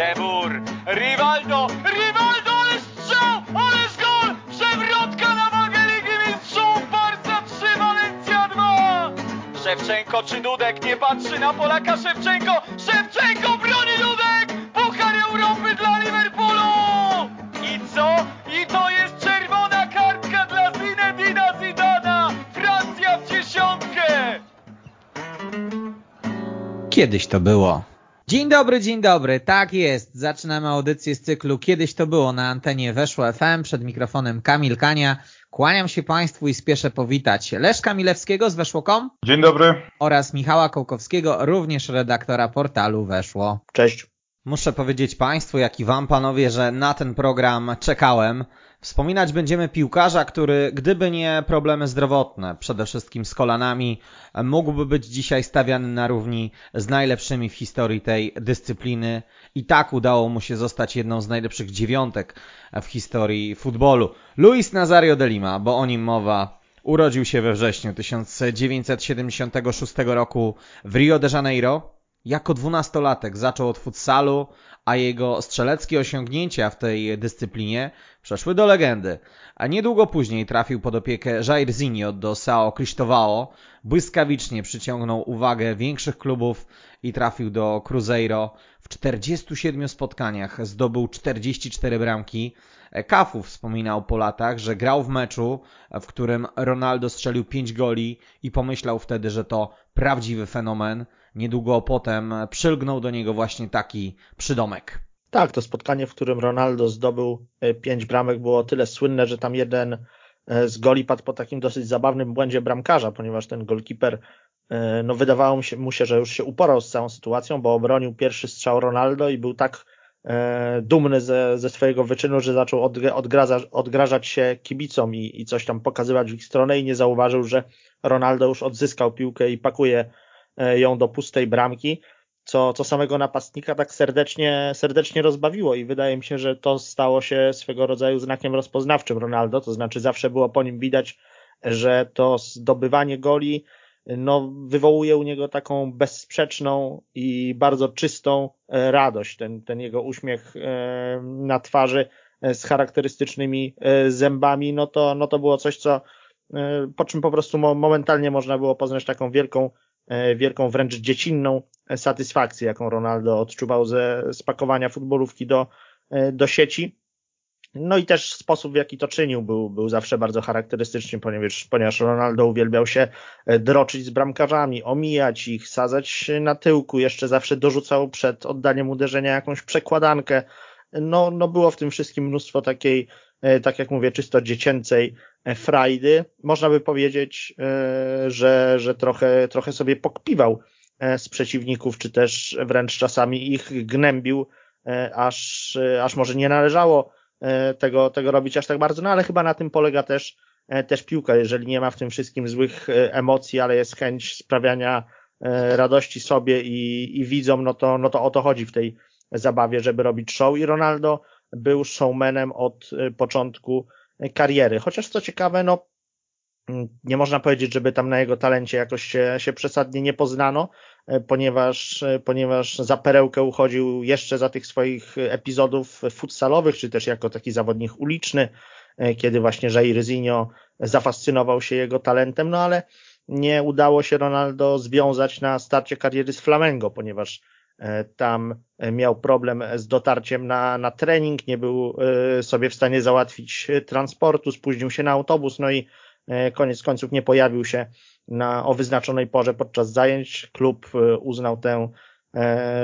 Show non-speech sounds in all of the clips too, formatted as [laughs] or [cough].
Debur, Rivaldo, Rivaldo, ale strzał, ależ gol! Przewrotka na wagę Ligi Mistrzów, Barca 3, Walencja 2! Szewczenko czy Dudek nie patrzy na Polaka Szewczenko, Szewczenko broni Dudek! Puchar Europy dla Liverpoolu! I co? I to jest czerwona kartka dla Zinedina Zidana! Francja w dziesiątkę! Kiedyś to było. Dzień dobry, dzień dobry. Tak jest. Zaczynamy audycję z cyklu Kiedyś to było na antenie Weszło FM. Przed mikrofonem Kamil Kania. Kłaniam się Państwu i spieszę powitać Leszka Milewskiego z Weszło.com. Dzień dobry. Oraz Michała Kołkowskiego, również redaktora portalu Weszło. Cześć. Muszę powiedzieć Państwu, jak i Wam, panowie, że na ten program czekałem. Wspominać będziemy piłkarza, który, gdyby nie problemy zdrowotne, przede wszystkim z kolanami, mógłby być dzisiaj stawiany na równi z najlepszymi w historii tej dyscypliny. I tak udało mu się zostać jedną z najlepszych dziewiątek w historii futbolu. Luis Nazario de Lima, bo o nim mowa, urodził się we wrześniu 1976 roku w Rio de Janeiro. Jako dwunastolatek zaczął od futsalu, a jego strzeleckie osiągnięcia w tej dyscyplinie przeszły do legendy. A niedługo później trafił pod opiekę Jairzinho do Sao Cristóvão, błyskawicznie przyciągnął uwagę większych klubów i trafił do Cruzeiro. W 47 spotkaniach zdobył 44 bramki. Kafu wspominał po latach, że grał w meczu, w którym Ronaldo strzelił 5 goli i pomyślał wtedy, że to prawdziwy fenomen. Niedługo potem przylgnął do niego właśnie taki przydomek. Tak, to spotkanie, w którym Ronaldo zdobył pięć bramek było tyle słynne, że tam jeden z goli padł po takim dosyć zabawnym błędzie bramkarza, ponieważ ten golkiper no wydawało mu się, że już się uporał z całą sytuacją, bo obronił pierwszy strzał Ronaldo i był tak e, dumny ze, ze swojego wyczynu, że zaczął odgrażać, się kibicom i, i coś tam pokazywać w ich stronę i nie zauważył, że Ronaldo już odzyskał piłkę i pakuje ją do pustej bramki, co, co samego napastnika tak serdecznie, serdecznie rozbawiło i wydaje mi się, że to stało się swego rodzaju znakiem rozpoznawczym Ronaldo, to znaczy zawsze było po nim widać, że to zdobywanie goli no, wywołuje u niego taką bezsprzeczną i bardzo czystą radość. Ten, ten jego uśmiech na twarzy z charakterystycznymi zębami, no to, no to było coś, co po czym po prostu momentalnie można było poznać taką wielką wielką wręcz dziecinną satysfakcję, jaką Ronaldo odczuwał ze spakowania futbolówki do, do sieci. No i też sposób, w jaki to czynił, był, był zawsze bardzo charakterystyczny, ponieważ, ponieważ Ronaldo uwielbiał się droczyć z bramkarzami, omijać ich, sadzać na tyłku, jeszcze zawsze dorzucał przed oddaniem uderzenia jakąś przekładankę. No, no było w tym wszystkim mnóstwo takiej, tak jak mówię, czysto dziecięcej frajdy. Można by powiedzieć, że, że trochę, trochę sobie pokpiwał z przeciwników, czy też wręcz czasami ich gnębił, aż, aż może nie należało tego, tego robić aż tak bardzo, no ale chyba na tym polega też, też piłka, jeżeli nie ma w tym wszystkim złych emocji, ale jest chęć sprawiania radości sobie i, i widzom, no to, no to o to chodzi w tej zabawie, żeby robić show. I Ronaldo był showmanem od początku kariery. Chociaż co ciekawe, no nie można powiedzieć, żeby tam na jego talencie jakoś się, się przesadnie nie poznano, ponieważ, ponieważ za perełkę uchodził jeszcze za tych swoich epizodów futsalowych, czy też jako taki zawodnik uliczny, kiedy właśnie Jairzinho zafascynował się jego talentem, no ale nie udało się Ronaldo związać na starcie kariery z Flamengo, ponieważ tam miał problem z dotarciem na, na trening, nie był sobie w stanie załatwić transportu, spóźnił się na autobus, no i koniec końców nie pojawił się na, o wyznaczonej porze podczas zajęć. Klub uznał tę,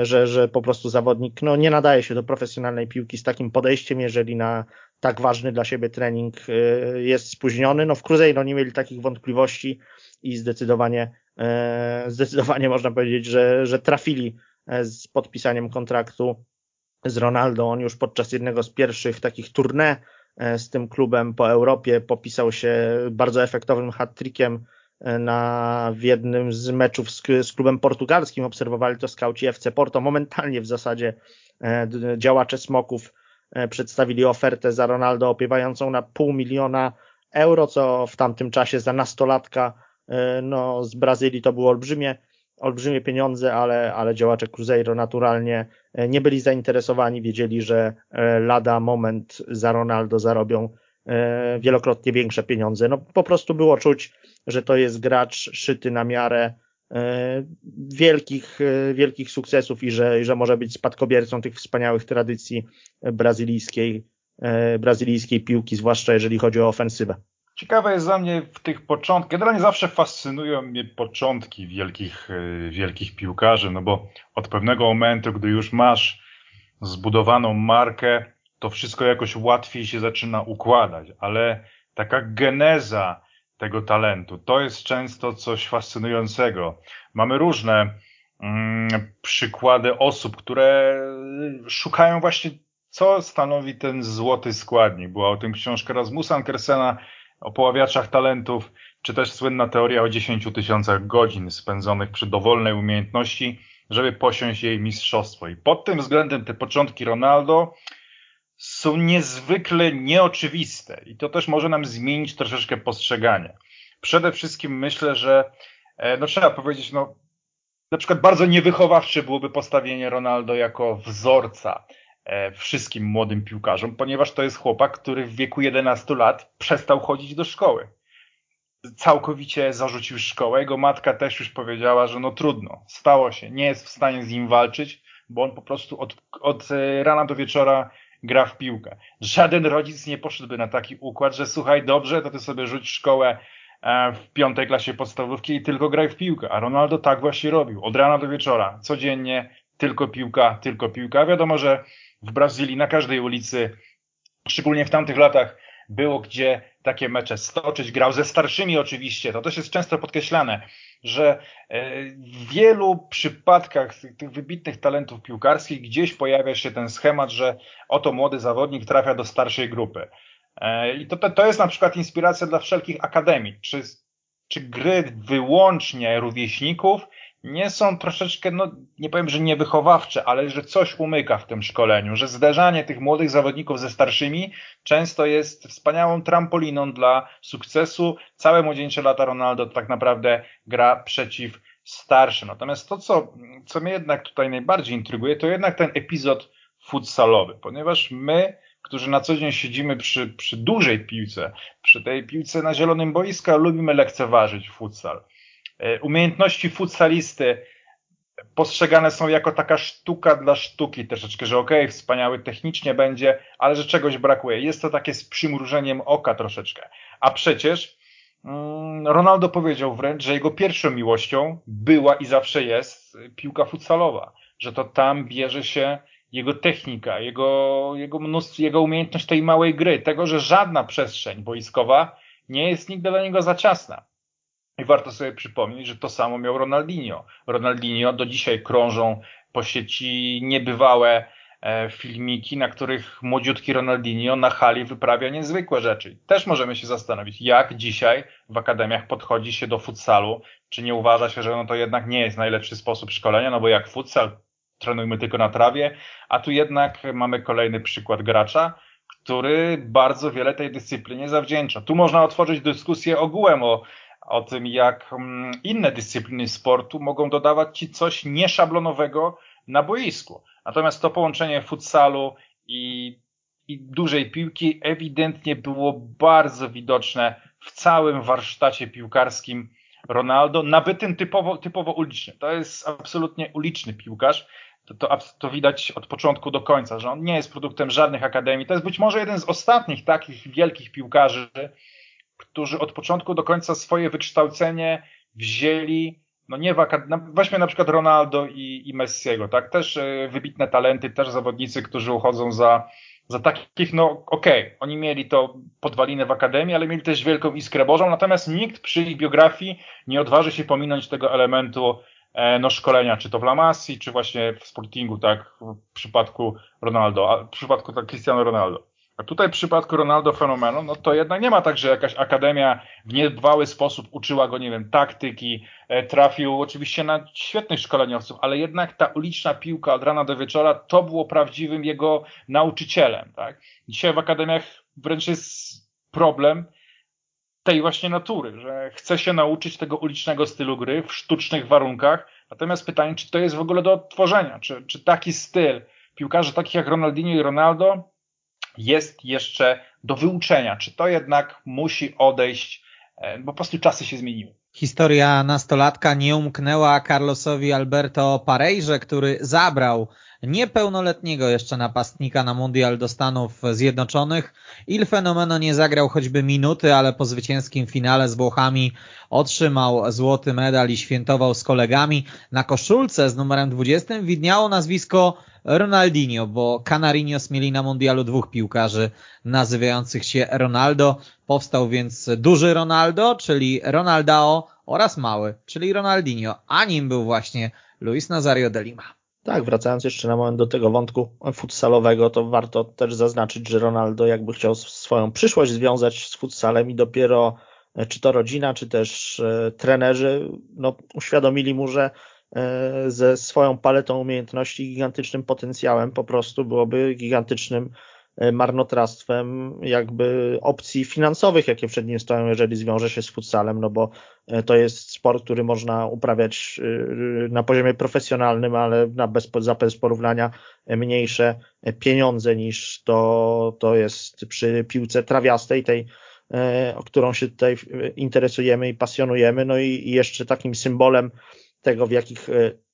że, że po prostu zawodnik no, nie nadaje się do profesjonalnej piłki z takim podejściem, jeżeli na tak ważny dla siebie trening jest spóźniony. No w Cruzeiro nie mieli takich wątpliwości i zdecydowanie, zdecydowanie [laughs] można powiedzieć, że, że trafili z podpisaniem kontraktu z Ronaldo. On już podczas jednego z pierwszych takich tournée z tym klubem po Europie popisał się bardzo efektownym hat-trickiem na, w jednym z meczów z, z klubem portugalskim. Obserwowali to skauci FC Porto. Momentalnie w zasadzie działacze Smoków przedstawili ofertę za Ronaldo opiewającą na pół miliona euro, co w tamtym czasie za nastolatka no, z Brazylii to było olbrzymie olbrzymie pieniądze, ale, ale działacze Cruzeiro naturalnie e, nie byli zainteresowani, wiedzieli, że e, lada moment za Ronaldo zarobią e, wielokrotnie większe pieniądze. No po prostu było czuć, że to jest gracz szyty na miarę wielkich, wielkich sukcesów i że, że może być spadkobiercą tych wspaniałych tradycji brazylijskiej, brazylijskiej piłki, zwłaszcza jeżeli chodzi o ofensywę. Ciekawe jest dla mnie w tych początkach, generalnie zawsze fascynują mnie początki wielkich, e, wielkich piłkarzy, no bo od pewnego momentu, gdy już masz zbudowaną markę, to wszystko jakoś łatwiej się zaczyna układać, ale taka geneza tego talentu, to jest często coś fascynującego. Mamy różne mm, przykłady osób, które szukają właśnie, co stanowi ten złoty składnik. Była o tym książka Rasmusa Ankersena, o poławiaczach talentów, czy też słynna teoria o 10 tysiącach godzin spędzonych przy dowolnej umiejętności, żeby posiąść jej mistrzostwo. I pod tym względem te początki Ronaldo są niezwykle nieoczywiste i to też może nam zmienić troszeczkę postrzeganie. Przede wszystkim myślę, że e, no trzeba powiedzieć, no na przykład bardzo niewychowawcze byłoby postawienie Ronaldo jako wzorca wszystkim młodym piłkarzom, ponieważ to jest chłopak, który w wieku 11 lat przestał chodzić do szkoły. Całkowicie zarzucił szkołę. Jego matka też już powiedziała, że no trudno, stało się, nie jest w stanie z nim walczyć, bo on po prostu od, od e, rana do wieczora gra w piłkę. Żaden rodzic nie poszedłby na taki układ, że słuchaj, dobrze, to ty sobie rzuć szkołę e, w piątej klasie podstawówki i tylko graj w piłkę. A Ronaldo tak właśnie robił. Od rana do wieczora, codziennie, tylko piłka, tylko piłka. Wiadomo, że w Brazylii na każdej ulicy, szczególnie w tamtych latach, było gdzie takie mecze stoczyć. Grał ze starszymi oczywiście, to też jest często podkreślane, że e, w wielu przypadkach tych wybitnych talentów piłkarskich gdzieś pojawia się ten schemat, że oto młody zawodnik trafia do starszej grupy. E, I to, to jest na przykład inspiracja dla wszelkich akademii. Czy, czy gry wyłącznie rówieśników, nie są troszeczkę, no nie powiem, że niewychowawcze, ale że coś umyka w tym szkoleniu, że zderzanie tych młodych zawodników ze starszymi często jest wspaniałą trampoliną dla sukcesu. Całe młodzieńcze lata Ronaldo tak naprawdę gra przeciw starszym. Natomiast to, co, co mnie jednak tutaj najbardziej intryguje, to jednak ten epizod futsalowy, ponieważ my, którzy na co dzień siedzimy przy, przy dużej piłce, przy tej piłce na zielonym boisku, lubimy lekceważyć futsal. E, umiejętności futsalisty postrzegane są jako taka sztuka dla sztuki troszeczkę, że okej, okay, wspaniały technicznie będzie, ale że czegoś brakuje. Jest to takie z przymrużeniem oka troszeczkę. A przecież mm, Ronaldo powiedział wręcz, że jego pierwszą miłością była i zawsze jest piłka futsalowa, że to tam bierze się jego technika, jego, jego mnóstwo, jego umiejętność tej małej gry, tego, że żadna przestrzeń boiskowa nie jest nigdy dla niego za ciasna. I warto sobie przypomnieć, że to samo miał Ronaldinho. Ronaldinho do dzisiaj krążą po sieci niebywałe e, filmiki, na których młodziutki Ronaldinho na hali wyprawia niezwykłe rzeczy. Też możemy się zastanowić, jak dzisiaj w akademiach podchodzi się do futsalu, czy nie uważa się, że no to jednak nie jest najlepszy sposób szkolenia, no bo jak futsal, trenujmy tylko na trawie, a tu jednak mamy kolejny przykład gracza, który bardzo wiele tej dyscyplinie zawdzięcza. Tu można otworzyć dyskusję ogółem o o tym, jak mm, inne dyscypliny sportu mogą dodawać ci coś nieszablonowego na boisku. Natomiast to połączenie futsalu i, i dużej piłki ewidentnie było bardzo widoczne w całym warsztacie piłkarskim Ronaldo, nabytym typowo, typowo ulicznie. To jest absolutnie uliczny piłkarz. To, to, to widać od początku do końca, że on nie jest produktem żadnych akademii. To jest być może jeden z ostatnich takich wielkich piłkarzy, którzy od początku do końca swoje wykształcenie wzięli, no nie w no weźmy na przykład Ronaldo i, i Messiego, tak, też e, wybitne talenty, też zawodnicy, którzy uchodzą za, za takich, no okej, okay, oni mieli to podwalinę w akademii, ale mieli też wielką iskrę Bożą, natomiast nikt przy ich biografii nie odważy się pominąć tego elementu e, no, szkolenia, czy to w La Masie, czy właśnie w Sportingu, tak, w przypadku Ronaldo, a w przypadku tak, Cristiano Ronaldo. A tutaj w przypadku Ronaldo fenomenu, no to jednak nie ma tak, że jakaś akademia w niedbały sposób uczyła go, nie wiem, taktyki, e, trafił oczywiście na świetnych szkoleniowców, ale jednak ta uliczna piłka od rana do wieczora to było prawdziwym jego nauczycielem, tak? Dzisiaj w akademiach wręcz jest problem tej właśnie natury, że chce się nauczyć tego ulicznego stylu gry w sztucznych warunkach, Natomiast pytanie, czy to jest w ogóle do odtworzenia? Czy, czy taki styl piłkarzy takich jak Ronaldinho i Ronaldo jest jeszcze do wyuczenia? Czy to jednak musi odejść, e, bo po prostu czasy się zmieniły? Historia nastolatka nie umknęła Carlosowi Alberto Parejrze, który zabrał niepełnoletniego jeszcze napastnika na mundial do Stanów Zjednoczonych. Il Fenomeno nie zagrał choćby minuty, ale po zwycięskim finale z Włochami otrzymał złoty medal i świętował z kolegami. Na koszulce z numerem 20 widniało nazwisko Ronaldinho, bo Canarinos mieli na mundialu dwóch piłkarzy nazywających się Ronaldo. Powstał więc duży Ronaldo, czyli Ronaldao oraz mały, czyli Ronaldinho, a nim był właśnie Luis Nazario de Lima. Tak, wracając jeszcze na moment do tego wątku futsalowego, to warto też zaznaczyć, że Ronaldo jakby chciał swoją przyszłość związać z futsalem i dopiero e, czy to rodzina, czy też e, trenerzy no, uświadomili mu, że e, ze swoją paletą umiejętności gigantycznym potencjałem po prostu byłoby gigantycznym marnotrawstwem jakby opcji finansowych, jakie przed nim stoją, jeżeli zwiąże się z futsalem, no bo e, to jest sport, który można uprawiać e, na poziomie profesjonalnym, ale na bez, za bez porównania mniejsze pieniądze niż to, to jest przy piłce trawiastej, tej, o którą się tutaj interesujemy i pasjonujemy. No i jeszcze takim symbolem tego, w jakich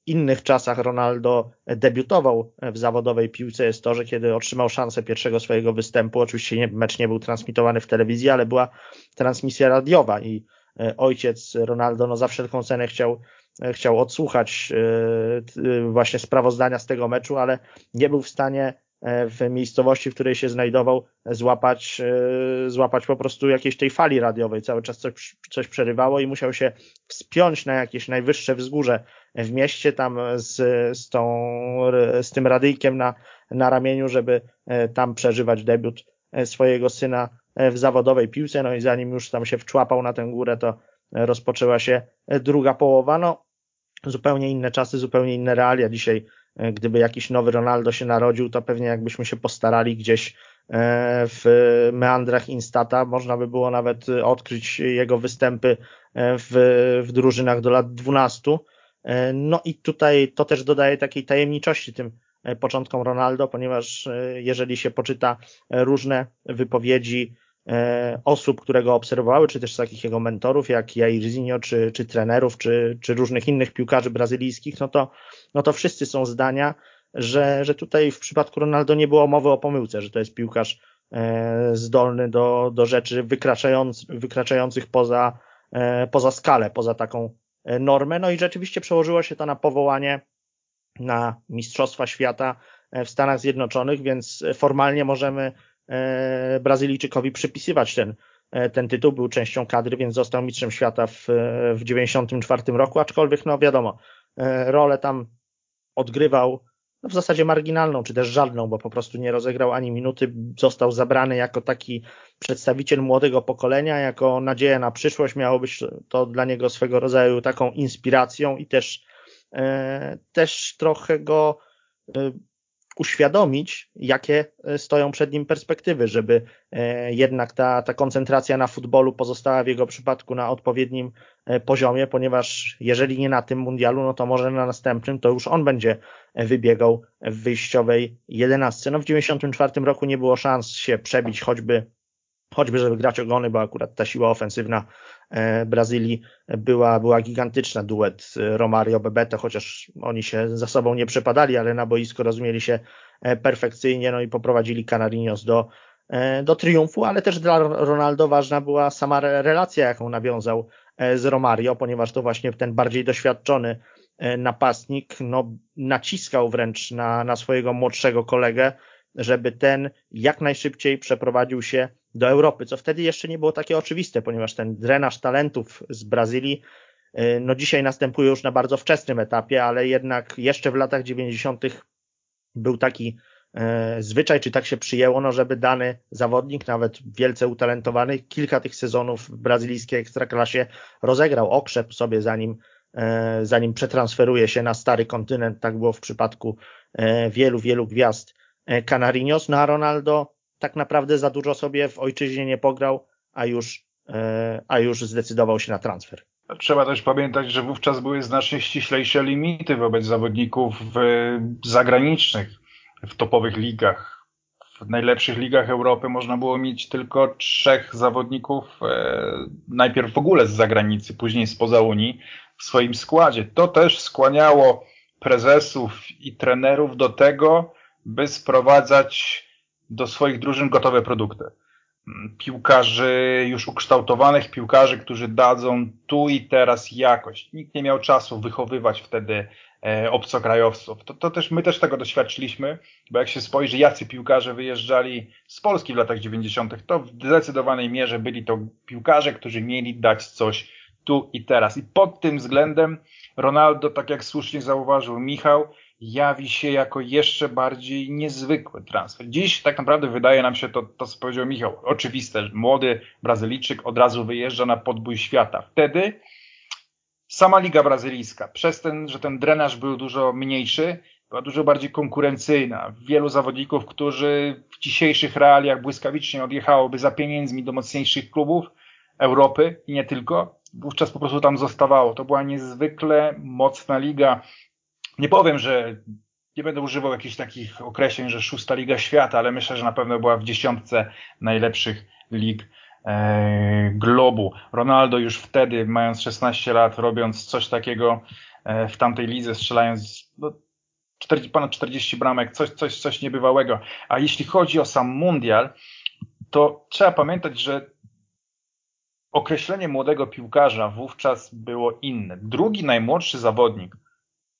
innych czasach Ronaldo debiutował w zawodowej piłce. Jest to, że kiedy otrzymał szansę pierwszego swojego występu, oczywiście nie, mecz nie był transmitowany w telewizji, ale była transmisja radiowa i e, ojciec Ronaldo no za wszelką cenę chciał e, chciał odsłuchać e, właśnie sprawozdania z tego meczu, ale nie był w stanie w miejscowości, w której się znajdował, złapać, e, złapać po prostu jakiejś tej fali radiowej. Cały czas coś, coś przerywało i musiał się wspiąć na jakieś najwyższe wzgórze w mieście, tam z, z, tą, z tym radyjkiem na, na ramieniu, żeby e, tam przeżywać debiut swojego syna w zawodowej piłce. No i zanim już tam się wczłapał na tę górę, to rozpoczęła się druga połowa. No, zupełnie inne czasy, zupełnie inne realia. Dzisiaj E, gdyby jakiś nowy Ronaldo się narodził, to pewnie jakbyśmy się postarali gdzieś e, w meandrach Instata, można by było nawet odkryć jego występy e, w, w drużynach do lat 12. No i tutaj to też dodaje takiej tajemniczości tym początkom Ronaldo, ponieważ jeżeli się poczyta różne wypowiedzi osób, które go obserwowały, czy też takich jego mentorów, jak Jairzinho, czy, czy trenerów, czy, czy różnych innych piłkarzy brazylijskich, no to no to wszyscy są zdania, że, że tutaj w przypadku Ronaldo nie było mowy o pomyłce, że to jest piłkarz e, zdolny do, do rzeczy wykraczając, wykraczających poza, e, poza skalę, poza taką e, normę. No i rzeczywiście przełożyło się to na powołanie na Mistrzostwa Świata w Stanach Zjednoczonych, więc formalnie możemy Brazylijczykowi przypisywać ten, ten tytuł. Był częścią kadry, więc został mistrzem świata w, w 94 roku, aczkolwiek no wiadomo, rolę tam odgrywał no w zasadzie marginalną, czy też żadną, bo po prostu nie rozegrał ani minuty, został zabrany jako taki przedstawiciel młodego pokolenia, jako nadzieja na przyszłość, miało być to dla niego swego rodzaju taką inspiracją i też, e, też trochę go e, uświadomić, jakie e, stoją przed nim perspektywy, żeby e, jednak ta, ta koncentracja na futbolu pozostała w jego przypadku na odpowiednim e, poziomie, ponieważ jeżeli nie na tym mundialu, no to może na następnym, to już on będzie wybiegał w wyjściowej jedenastce. No w 94 roku nie było szans się przebić choćby choćby żeby grać ogony, bo akurat ta siła ofensywna e, Brazylii była, była gigantyczna. Duet e, Romario Bebeto, chociaż oni się za sobą nie przepadali, ale na boisko rozumieli się e, perfekcyjnie, no i poprowadzili Canarinos do, do triumfu, ale też dla Ronaldo ważna była sama relacja, jaką nawiązał z Romario, ponieważ to właśnie ten bardziej doświadczony napastnik no, naciskał wręcz na, na swojego młodszego kolegę, żeby ten jak najszybciej przeprowadził się do Europy, co wtedy jeszcze nie było takie oczywiste, ponieważ ten drenaż talentów z Brazylii y, no dzisiaj następuje już na bardzo wczesnym etapie, ale jednak jeszcze w latach 90. był taki e, zwyczaj, czy tak się przyjęło, no żeby dany zawodnik, nawet wielce utalentowany, kilka tych sezonów w brazylijskiej ekstraklasie rozegrał, okrzep sobie zanim, e, zanim przetransferuje się na stary kontynent. Tak było w przypadku wielu, wielu gwiazd Canarinos, no a Ronaldo tak naprawdę za dużo sobie w ojczyźnie nie pograł, a już, e, a już zdecydował się na transfer. Trzeba też pamiętać, że wówczas były znacznie ściślejsze limity wobec zawodników zagranicznych w topowych ligach. W najlepszych ligach Europy można było mieć tylko trzech zawodników, e, najpierw w ogóle z zagranicy, później spoza Unii, w swoim składzie. To też skłaniało prezesów i trenerów do tego, by sprowadzać do swoich drużyn gotowe produkty. Mm, piłkarzy już ukształtowanych, piłkarzy, którzy dadzą tu i teraz jakość. Nikt nie miał czasu wychowywać wtedy e, obcokrajowców. To, to też my też tego doświadczyliśmy, bo jak się spojrzy, jacy piłkarze wyjeżdżali z Polski w latach 90., to w zdecydowanej mierze byli to piłkarze, którzy mieli dać coś tu i teraz. I pod tym względem Ronaldo, tak jak słusznie zauważył Michał, jawi się jako jeszcze bardziej niezwykły transfer. Dziś tak naprawdę wydaje nam się to, to co powiedział Michał, oczywiste, młody Brazylijczyk od razu wyjeżdża na podbój świata. Wtedy sama Liga Brazylijska, przez ten, że ten drenaż był dużo mniejszy, była dużo bardziej konkurencyjna. Wielu zawodników, którzy w dzisiejszych realiach błyskawicznie odjechałoby za pieniędzmi do mocniejszych klubów Europy i nie tylko, wówczas po prostu tam zostawało. To była niezwykle mocna liga, nie powiem, że nie będę używał jakichś takich określeń, że szósta liga świata, ale myślę, że na pewno była w dziesiątce najlepszych lig e, globu. Ronaldo już wtedy, mając 16 lat, robiąc coś takiego e, w tamtej lidze, strzelając no, 40, ponad 40 bramek, coś, coś, coś niebywałego. A jeśli chodzi o sam mundial, to trzeba pamiętać, że określenie młodego piłkarza wówczas było inne. Drugi najmłodszy zawodnik,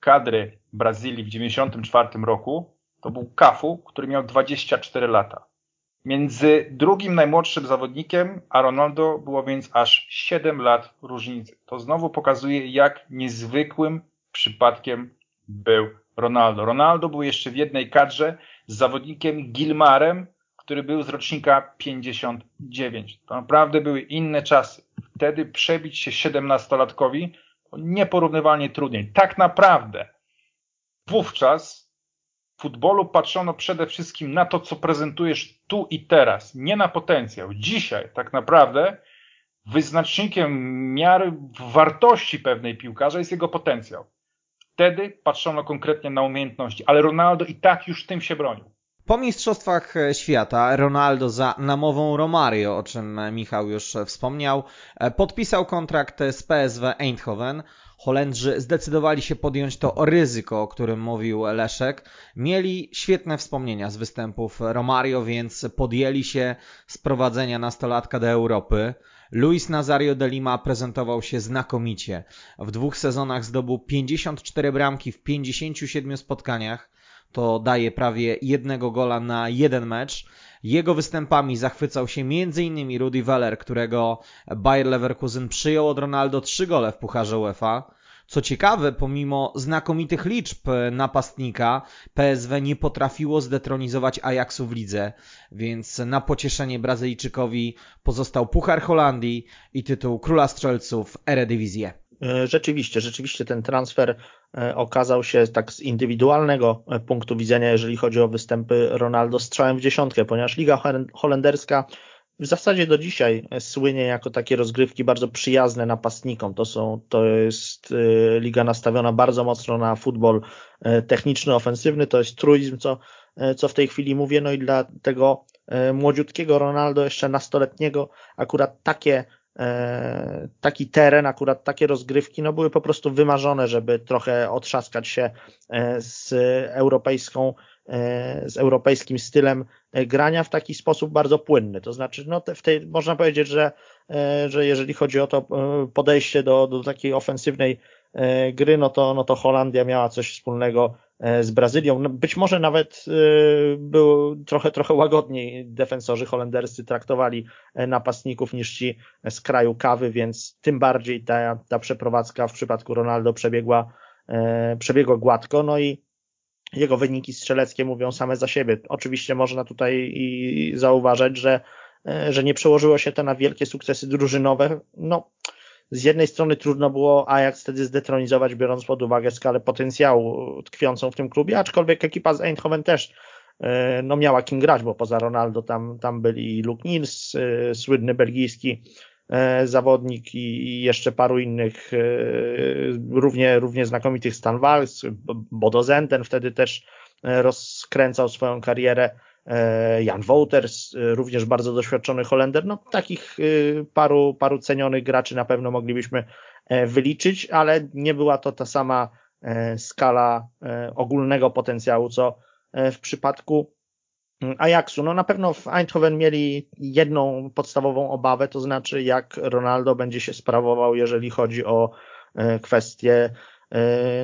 kadry Brazylii w 1994 roku to był Cafu, który miał 24 lata. Między drugim najmłodszym zawodnikiem a Ronaldo było więc aż 7 lat różnicy. To znowu pokazuje, jak niezwykłym przypadkiem był Ronaldo. Ronaldo był jeszcze w jednej kadrze z zawodnikiem Gilmarem, który był z rocznika 59. To naprawdę były inne czasy. Wtedy przebić się 17-latkowi nieporównywalnie trudniej. Tak naprawdę wówczas w futbolu patrzono przede wszystkim na to, co prezentujesz tu i teraz, nie na potencjał. Dzisiaj tak naprawdę wyznacznikiem miary wartości pewnej piłkarza jest jego potencjał. Wtedy patrzono konkretnie na umiejętności, ale Ronaldo i tak już tym się bronił. Po Mistrzostwach Świata Ronaldo za namową Romario, o czym Michał już wspomniał, podpisał kontrakt z PSW Eindhoven. Holendrzy zdecydowali się podjąć to ryzyko, o którym mówił Leszek. Mieli świetne wspomnienia z występów Romario, więc podjęli się sprowadzenia nastolatka do Europy. Luis Nazario de Lima prezentował się znakomicie. W dwóch sezonach zdobył 54 bramki w 57 spotkaniach to daje prawie jednego gola na jeden mecz. Jego występami zachwycał się m.in. Rudi Weller, którego Bayer Leverkusen przyjął od Ronaldo trzy gole w Pucharze UEFA. Co ciekawe, pomimo znakomitych liczb napastnika, PSW nie potrafiło zdetronizować Ajaxu w lidze, więc na pocieszenie Brazylijczykowi pozostał Puchar Holandii i tytuł Króla Strzelców Eredivisie. E, rzeczywiście, rzeczywiście ten transfer e, okazał się tak z indywidualnego e, punktu widzenia, jeżeli chodzi o występy Ronaldo. Strzałem w dziesiątkę, ponieważ Liga Holenderska w zasadzie do dzisiaj słynie jako takie rozgrywki bardzo przyjazne napastnikom. To są, to jest liga nastawiona bardzo mocno na futbol techniczny, ofensywny, to jest truizm, co, co w tej chwili mówię, no i dla tego młodziutkiego Ronaldo, jeszcze nastoletniego, akurat takie taki teren, akurat takie rozgrywki, no były po prostu wymarzone, żeby trochę otrzaskać się e, z europejską, e, z europejskim stylem grania w taki sposób bardzo płynny. To znaczy, no w tej, można powiedzieć, że, że jeżeli chodzi o to podejście do, do takiej ofensywnej gry, no to, no to Holandia miała coś wspólnego E, z Brazylią. No, być może nawet e, był trochę, trochę łagodniej defensorzy holenderscy traktowali e, napastników niż ci z kraju kawy, więc tym bardziej ta, ta przeprowadzka w przypadku Ronaldo przebiegła, przebiegła gładko. No i jego wyniki strzeleckie mówią same za siebie. Oczywiście można tutaj i zauważyć, że, że nie przełożyło się to na wielkie sukcesy drużynowe. No, z jednej strony trudno było Ajax wtedy zdetronizować, biorąc pod uwagę skalę potencjału tkwiącą w tym klubie, aczkolwiek ekipa z Eindhoven też e, no miała kim grać, bo poza Ronaldo tam, tam byli Luke Niels, e, słynny belgijski zawodnik i jeszcze paru innych równie, równie znakomitych Stan Wals, Bodo Zenden wtedy też rozkręcał swoją karierę. Jan Wouters, również bardzo doświadczony Holender. No, takich paru, paru cenionych graczy na pewno moglibyśmy wyliczyć, ale nie była to ta sama skala ogólnego potencjału, co w przypadku Ajaxu. No na pewno w Eindhoven mieli jedną podstawową obawę, to znaczy jak Ronaldo będzie się sprawował, jeżeli chodzi o e, kwestie e,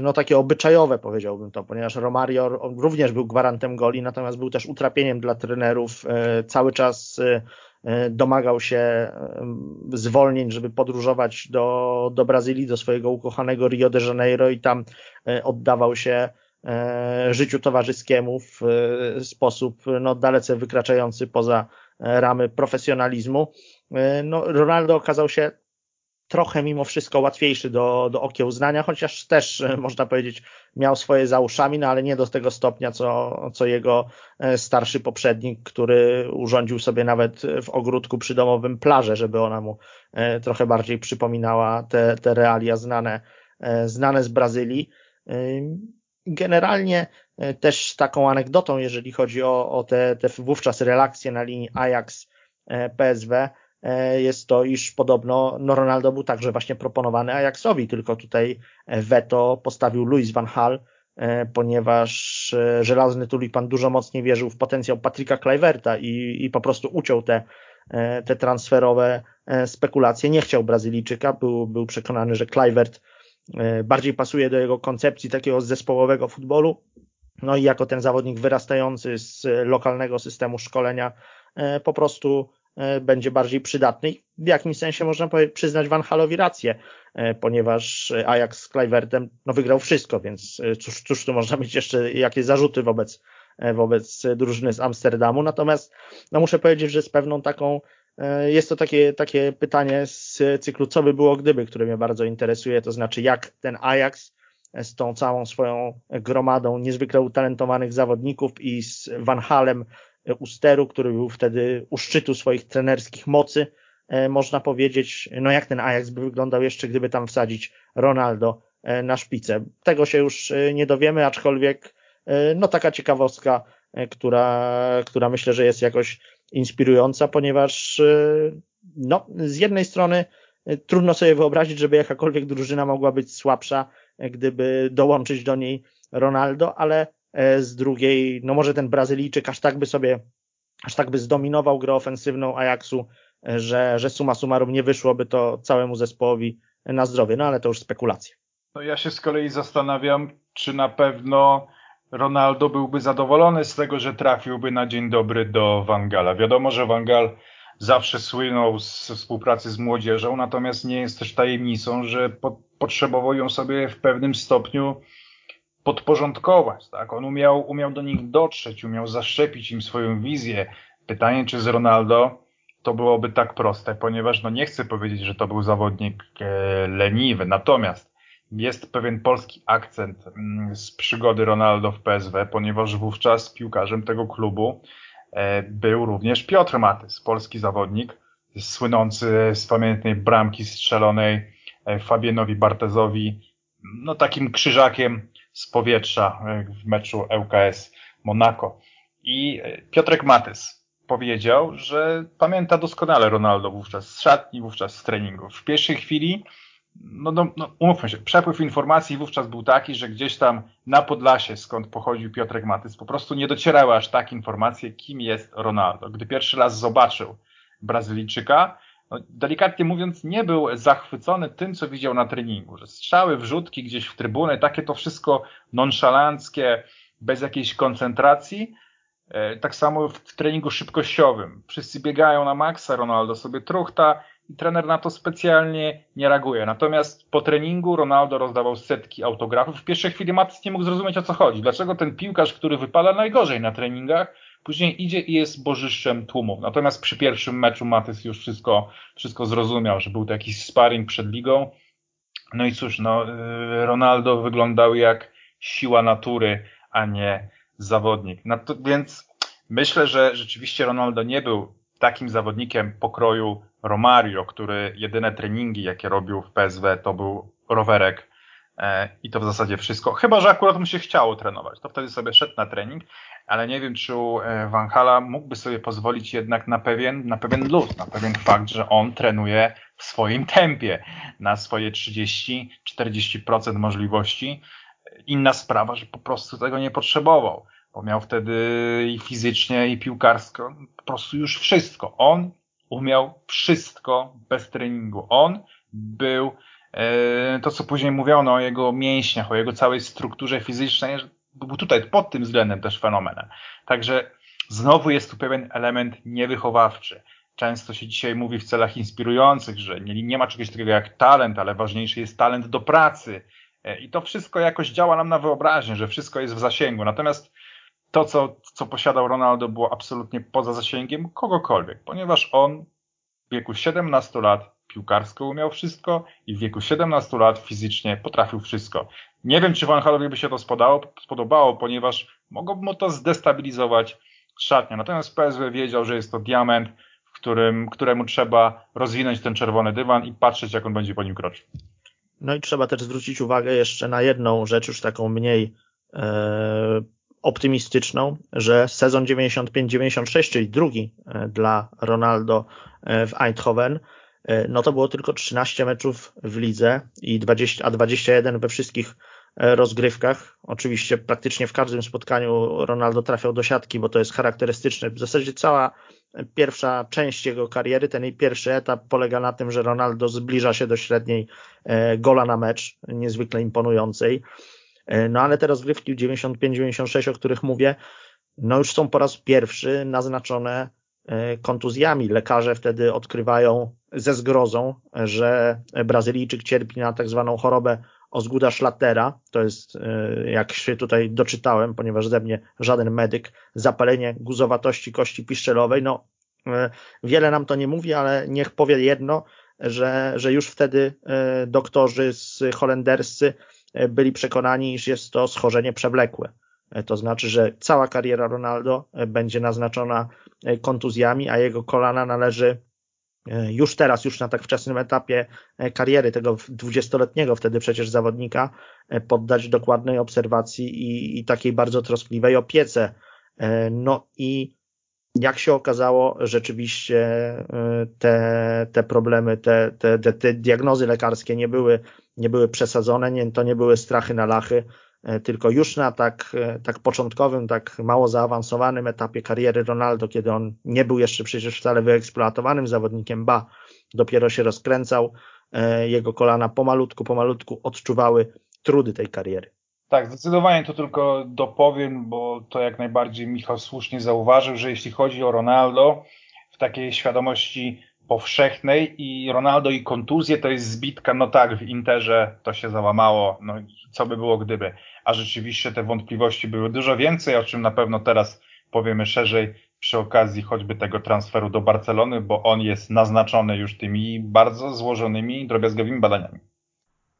no takie obyczajowe powiedziałbym to, ponieważ Romario również był gwarantem goli, natomiast był też utrapieniem dla trenerów, e, cały czas domagał się zwolnień, żeby podróżować do, do Brazylii, do swojego ukochanego Rio de Janeiro i tam oddawał się E, życiu towarzyskiemu w e, sposób no, dalece wykraczający poza e, ramy profesjonalizmu. No, Ronaldo okazał się trochę mimo wszystko łatwiejszy do, do okiełznania, chociaż też można powiedzieć miał swoje za uszami, no ale nie do tego stopnia, co, co jego starszy poprzednik, który urządził sobie nawet w ogródku przydomowym plażę, żeby ona mu trochę bardziej przypominała te, te realia znane, znane z Brazylii. Generalnie e, też taką anegdotą, jeżeli chodzi o, o te, te wówczas relacje na linii Ajax-PSW, e, jest to, iż podobno no Ronaldo był także właśnie proponowany Ajaxowi, tylko tutaj veto postawił Louis van Hal, e, ponieważ żelazny tulipan dużo mocniej wierzył w potencjał Patryka Kluiverta i, i po prostu uciął te, te transferowe spekulacje. Nie chciał Brazylijczyka, był, był przekonany, że Kluivert E, bardziej pasuje do jego koncepcji takiego zespołowego futbolu. No i jako ten zawodnik wyrastający z lokalnego systemu szkolenia e, po prostu e, będzie bardziej przydatny. W jakimś sensie można przyznać Van Halowi rację, ponieważ Ajax z Kluivertem no, wygrał wszystko, więc cóż, cóż tu można mieć jeszcze jakieś zarzuty wobec, wobec drużyny z Amsterdamu. Natomiast no, muszę powiedzieć, że z pewną taką E, jest to takie, takie pytanie z cyklu co by było gdyby, które mnie bardzo interesuje, to znaczy jak ten Ajax z tą całą swoją gromadą niezwykle utalentowanych zawodników i z Van Halem Usteru, który był wtedy u szczytu swoich trenerskich mocy, e, można powiedzieć, no jak ten Ajax by wyglądał jeszcze, gdyby tam wsadzić Ronaldo e, na szpicę. Tego się już nie dowiemy, aczkolwiek no taka ciekawostka, która, która myślę, że jest jakoś inspirująca, ponieważ no, z jednej strony trudno sobie wyobrazić, żeby jakakolwiek drużyna mogła być słabsza, gdyby dołączyć do niej Ronaldo, ale e, z drugiej, no może ten Brazylijczyk aż tak by sobie, aż tak by zdominował grę ofensywną Ajaxu, e, że, że suma summarum nie wyszłoby to całemu zespołowi na zdrowie, no ale to już spekulacje. No ja się z kolei zastanawiam, czy na pewno Ronaldo byłby zadowolony z tego, że trafiłby na dzień dobry do Wangala. Wiadomo, że Wangal zawsze słynął z współpracy z młodzieżą, natomiast nie jest też tajemnicą, że po, potrzebował ją sobie w pewnym stopniu podporządkować. Tak? On umiał, umiał do nich dotrzeć, umiał zaszczepić im swoją wizję. Pytanie, czy z Ronaldo to byłoby tak proste, ponieważ no nie chcę powiedzieć, że to był zawodnik e, leniwy. Natomiast jest pewien polski akcent mm, z przygody Ronaldo w PSW, ponieważ wówczas piłkarzem tego klubu e, był również Piotr Matys, polski zawodnik, słynący z pamiętnej bramki strzelonej e, Fabienowi Bartezowi, no takim krzyżakiem z powietrza e, w meczu ŁKS Monaco. I Piotrek Matys powiedział, że pamięta doskonale Ronaldo wówczas z szatni, wówczas z treningów. W pierwszej chwili no, no, no, umówmy się, przepływ informacji wówczas był taki, że gdzieś tam na Podlasie, skąd pochodził Piotrek Matys, po prostu nie docierały aż tak informacje, kim jest Ronaldo. Gdy pierwszy raz zobaczył Brazylijczyka, no, delikatnie mówiąc, nie był zachwycony tym, co widział na treningu, że strzały, wrzutki gdzieś w trybunę, takie to wszystko nonszalanckie, bez jakiejś koncentracji, e, tak samo w treningu szybkościowym. Wszyscy biegają na maksa, Ronaldo sobie truchta, i trener na to specjalnie nie reaguje. Natomiast po treningu Ronaldo rozdawał setki autografów. W pierwszej chwili Matys nie mógł zrozumieć o co chodzi. Dlaczego ten piłkarz, który wypada najgorzej na treningach, później idzie i jest bożyszczem tłumów. Natomiast przy pierwszym meczu Matys już wszystko, wszystko zrozumiał, że był to jakiś sparring przed ligą. No i cóż, no, y, Ronaldo wyglądał jak siła natury, a nie zawodnik. No to, więc myślę, że rzeczywiście Ronaldo nie był takim zawodnikiem pokroju Romario, który jedyne treningi, jakie robił w PSW, to był rowerek i to w zasadzie wszystko. Chyba, że akurat mu się chciało trenować, to wtedy sobie szedł na trening, ale nie wiem, czy e, Van Hala mógłby sobie pozwolić jednak na pewien, na pewien luz, na pewien fakt, że on trenuje w swoim tempie, na swoje 30-40% możliwości. Inna sprawa, że po prostu tego nie potrzebował, bo miał wtedy i fizycznie, i piłkarsko po prostu już wszystko. On umiał wszystko bez treningu. On był e, to, co później mówiono o jego mięśniach, o jego całej strukturze fizycznej, był tutaj pod tym względem też fenomenem. Także znowu jest tu pewien element niewychowawczy. Często się dzisiaj mówi w celach inspirujących, że nie, nie ma czegoś takiego jak talent, ale ważniejszy jest talent do pracy. E, I to wszystko jakoś działa nam na wyobraźnię, że wszystko jest w zasięgu. Natomiast to, co, co posiadał Ronaldo, było absolutnie poza zasięgiem kogokolwiek, ponieważ on w wieku 17 lat piłkarsko umiał wszystko i w wieku 17 lat fizycznie potrafił wszystko. Nie wiem, czy Van Halowi by się to spodobało, ponieważ mogłoby mu to zdestabilizować szatnię. Natomiast PSW wiedział, że jest to diament, w którym, któremu trzeba rozwinąć ten czerwony dywan i patrzeć, jak on będzie po nim kroczył. No i trzeba też zwrócić uwagę jeszcze na jedną rzecz, już taką mniej e, optymistyczną, że sezon 95-96, czyli drugi e, dla Ronaldo e, w Eindhoven, no to było tylko 13 meczów w lidze i 20, a 21 we wszystkich rozgrywkach. Oczywiście praktycznie w każdym spotkaniu Ronaldo trafiał do siatki, bo to jest charakterystyczne. W zasadzie cała pierwsza część jego kariery, ten pierwszy etap polega na tym, że Ronaldo zbliża się do średniej gola na mecz, niezwykle imponującej. E, no ale te rozgrywki 95-96, o których mówię, no już są po raz pierwszy naznaczone e, kontuzjami. Lekarze wtedy odkrywają ze zgrozą, że Brazylijczyk cierpi na tak zwaną chorobę Osguda Schlattera, to jest, e, jak się tutaj doczytałem, ponieważ ze mnie żaden medyk, zapalenie guzowatości kości piszczelowej, no wiele nam to nie mówi, ale niech powie jedno, że, że już wtedy doktorzy z holenderscy E, byli przekonani, iż jest to schorzenie przewlekłe. E, to znaczy, że cała kariera Ronaldo e, będzie naznaczona kontuzjami, a jego kolana należy już teraz, już na tak wczesnym etapie kariery tego dwudziestoletniego wtedy przecież zawodnika poddać dokładnej obserwacji i, i takiej bardzo troskliwej opiece. No i jak się okazało, rzeczywiście te, te problemy, te, te, te, diagnozy lekarskie nie były nie były przesadzone, nie, to nie były strachy na lachy, e, tylko już na tak, e, tak początkowym, tak mało zaawansowanym etapie kariery Ronaldo, kiedy on nie był jeszcze przecież wcale wyeksploatowanym zawodnikiem, ba, dopiero się rozkręcał, e, jego kolana pomalutku, pomalutku odczuwały trudy tej kariery. Tak, zdecydowanie to tylko dopowiem, bo to jak najbardziej Michał słusznie zauważył, że jeśli chodzi o Ronaldo, w takiej świadomości powszechnej i Ronaldo i kontuzje to jest zbitka, no tak, w Interze to się załamało, no co by było gdyby, a rzeczywiście te wątpliwości były dużo więcej, o czym na pewno teraz powiemy szerzej przy okazji choćby tego transferu do Barcelony, bo on jest naznaczony już tymi bardzo złożonymi, drobiazgowymi badaniami.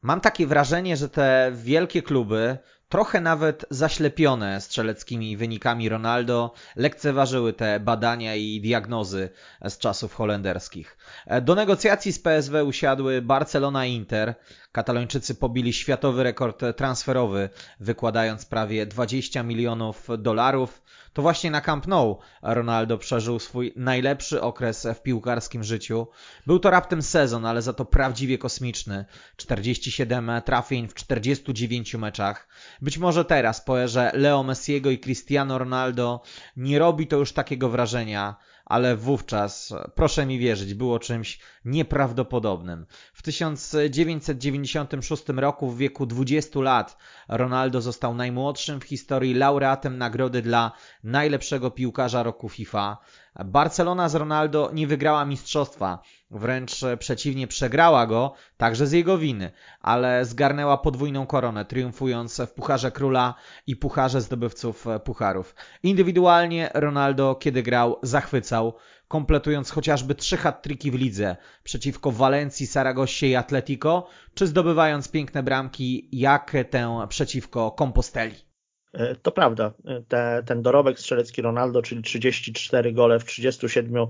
Mam takie wrażenie, że te wielkie kluby trochę nawet zaślepione strzeleckimi wynikami Ronaldo, lekceważyły te badania i diagnozy z czasów holenderskich. Do negocjacji z PSW usiadły Barcelona i Inter. Katalończycy pobili światowy rekord transferowy, wykładając prawie 20 milionów dolarów. To właśnie na Camp Nou Ronaldo przeżył swój najlepszy okres w piłkarskim życiu. Był to raptem sezon, ale za to prawdziwie kosmiczny. 47 trafień w 49 meczach. Być może teraz po erze Leo Messiego i Cristiano Ronaldo nie robi to już takiego wrażenia, ale wówczas, proszę mi wierzyć, było czymś nieprawdopodobnym. W 1996 roku w wieku 20 lat Ronaldo został najmłodszym w historii laureatem nagrody dla najlepszego piłkarza roku FIFA. Barcelona z Ronaldo nie wygrała mistrzostwa, wręcz przeciwnie przegrała go, także z jego winy, ale zgarnęła podwójną koronę, triumfując w Pucharze Króla i Pucharze Zdobywców Pucharów. Indywidualnie Ronaldo, kiedy grał, zachwycał, kompletując chociażby trzy hat-triki w lidze przeciwko Walencji, Saragossie i Atletico, czy zdobywając piękne bramki jak tę przeciwko Composteli. E, to prawda. E, te, ten dorobek strzelecki Ronaldo, czyli 34 gole w 37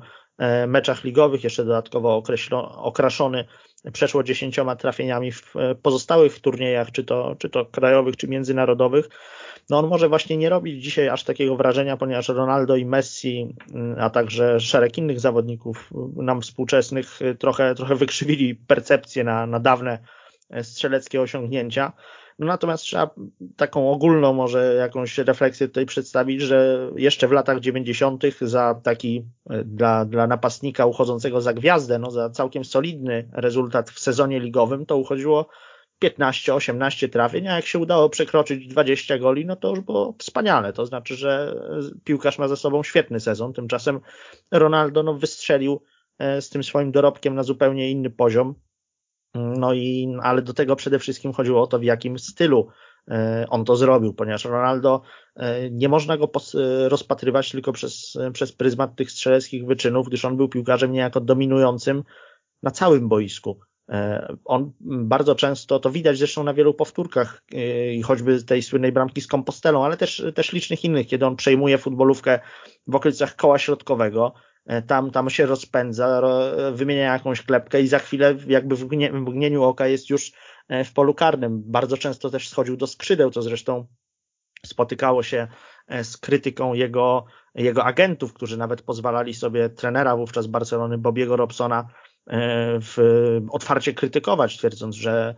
meczach ligowych, jeszcze dodatkowo okraszony przeszło dziesięcioma trafieniami w pozostałych turniejach, czy to, czy to krajowych, czy międzynarodowych. No on może właśnie nie robić dzisiaj aż takiego wrażenia, ponieważ Ronaldo i Messi, a także szereg innych zawodników nam współczesnych trochę, trochę wykrzywili percepcję na, na dawne strzeleckie osiągnięcia. No natomiast trzeba taką ogólną może jakąś refleksję tutaj przedstawić, że jeszcze w latach 90. za taki e, dla, dla napastnika uchodzącego za gwiazdę, no za całkiem solidny rezultat w sezonie ligowym, to uchodziło 15-18 trafień, a jak się udało przekroczyć 20 goli, no to już było wspaniale. To znaczy, że piłkarz ma ze sobą świetny sezon. Tymczasem Ronaldo no, wystrzelił e, z tym swoim dorobkiem na zupełnie inny poziom. No i, ale do tego przede wszystkim chodziło o to, w jakim stylu e, on to zrobił, ponieważ Ronaldo e, nie można go e, rozpatrywać tylko przez, przez pryzmat tych strzeleckich wyczynów, gdyż on był piłkarzem niejako dominującym na całym boisku. On bardzo często, to widać zresztą na wielu powtórkach, choćby tej słynnej bramki z Kompostelą, ale też, też licznych innych, kiedy on przejmuje futbolówkę w okolicach koła środkowego, tam, tam się rozpędza, wymienia jakąś klepkę i za chwilę jakby w mgnieniu oka jest już e, w polu karnym. Bardzo często też schodził do skrzydeł, co zresztą spotykało się e, z krytyką jego, jego agentów, którzy nawet pozwalali sobie trenera wówczas Barcelony Bobiego Robsona w, otwarcie krytykować, twierdząc, że,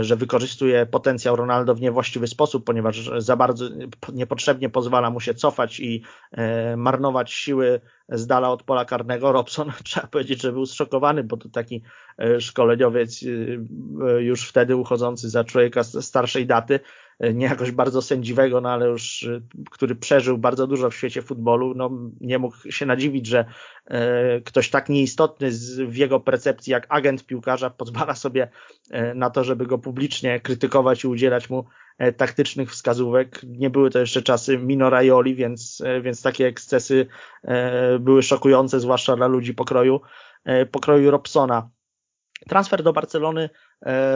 że wykorzystuje potencjał Ronaldo w niewłaściwy sposób, ponieważ za bardzo niepotrzebnie pozwala mu się cofać i e, marnować siły z dala od pola karnego. Robson, [laughs] trzeba powiedzieć, że był zszokowany, bo to taki e, szkoleniowiec e, już wtedy uchodzący za człowieka starszej daty, nie jakoś bardzo sędziwego, no ale już, y, który przeżył bardzo dużo w świecie futbolu, no nie mógł się nadziwić, że e, ktoś tak nieistotny w jego percepcji jak agent piłkarza pozwala sobie e, na to, żeby go publicznie krytykować i udzielać mu e, taktycznych wskazówek. Nie były to jeszcze czasy Mino Raioli, więc, więc takie ekscesy były szokujące, zwłaszcza dla ludzi pokroju, pokroju Robsona. Transfer do Barcelony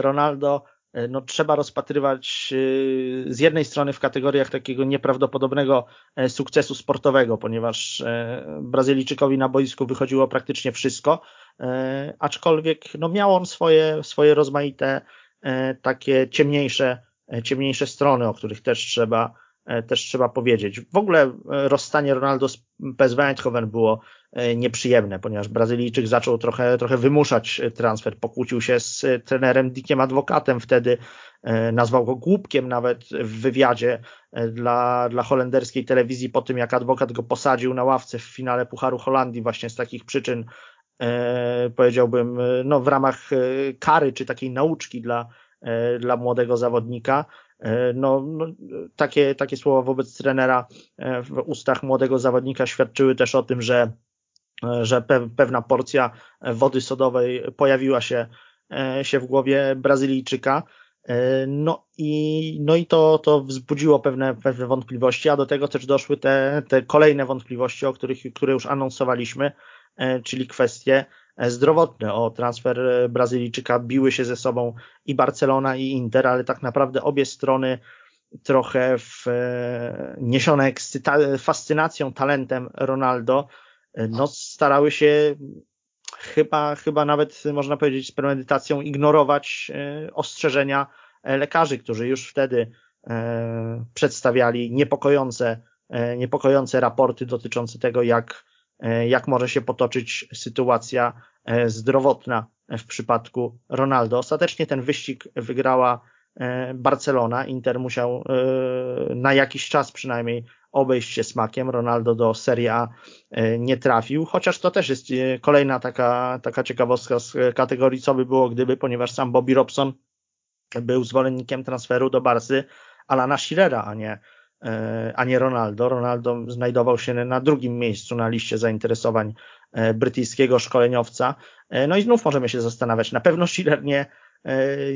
Ronaldo no, trzeba rozpatrywać e, z jednej strony w kategoriach takiego nieprawdopodobnego e, sukcesu sportowego, ponieważ Brazylijczykowi na boisku wychodziło praktycznie wszystko, aczkolwiek no, miał on swoje, swoje rozmaite takie ciemniejsze, ciemniejsze strony, o których też trzeba, też trzeba powiedzieć. W ogóle rozstanie Ronaldo z PSV Eindhoven było E, nieprzyjemne, ponieważ Brazylijczyk zaczął trochę, trochę wymuszać transfer. Pokłócił się z trenerem Dickiem Adwokatem wtedy, e, nazwał go głupkiem nawet w wywiadzie e, dla, dla holenderskiej telewizji po tym, jak adwokat go posadził na ławce w finale Pucharu Holandii właśnie z takich przyczyn, powiedziałbym, no w ramach kary czy takiej nauczki dla, dla młodego zawodnika. No, no, takie, takie słowa wobec trenera w ustach młodego zawodnika świadczyły też o tym, że że pewna porcja wody sodowej pojawiła się, e, się w głowie Brazylijczyka. E, no i, no i to, to wzbudziło pewne, pewne wątpliwości, a do tego też doszły te, te kolejne wątpliwości, o których, które już anonsowaliśmy, e, czyli kwestie zdrowotne. O transfer Brazylijczyka biły się ze sobą i Barcelona i Inter, ale tak naprawdę obie strony trochę w, niesione ekscyta- fascynacją, talentem Ronaldo, no, starały się chyba, chyba nawet można powiedzieć z premedytacją ignorować e, ostrzeżenia e, lekarzy, którzy już wtedy e, przedstawiali niepokojące, niepokojące raporty dotyczące tego, jak, jak może się potoczyć sytuacja zdrowotna w przypadku Ronaldo. Ostatecznie ten wyścig wygrała Barcelona. Inter musiał na jakiś czas przynajmniej obejść się smakiem. Ronaldo do Serie A e, nie trafił, chociaż to też jest e, kolejna taka, taka ciekawostka z kategorii co by było gdyby, ponieważ sam Bobby Robson był zwolennikiem transferu do Barsy Alana Schirera, a nie, e, a nie Ronaldo. Ronaldo znajdował się na drugim miejscu na liście zainteresowań brytyjskiego szkoleniowca. No i znów możemy się zastanawiać. Na pewno Schiller nie, E,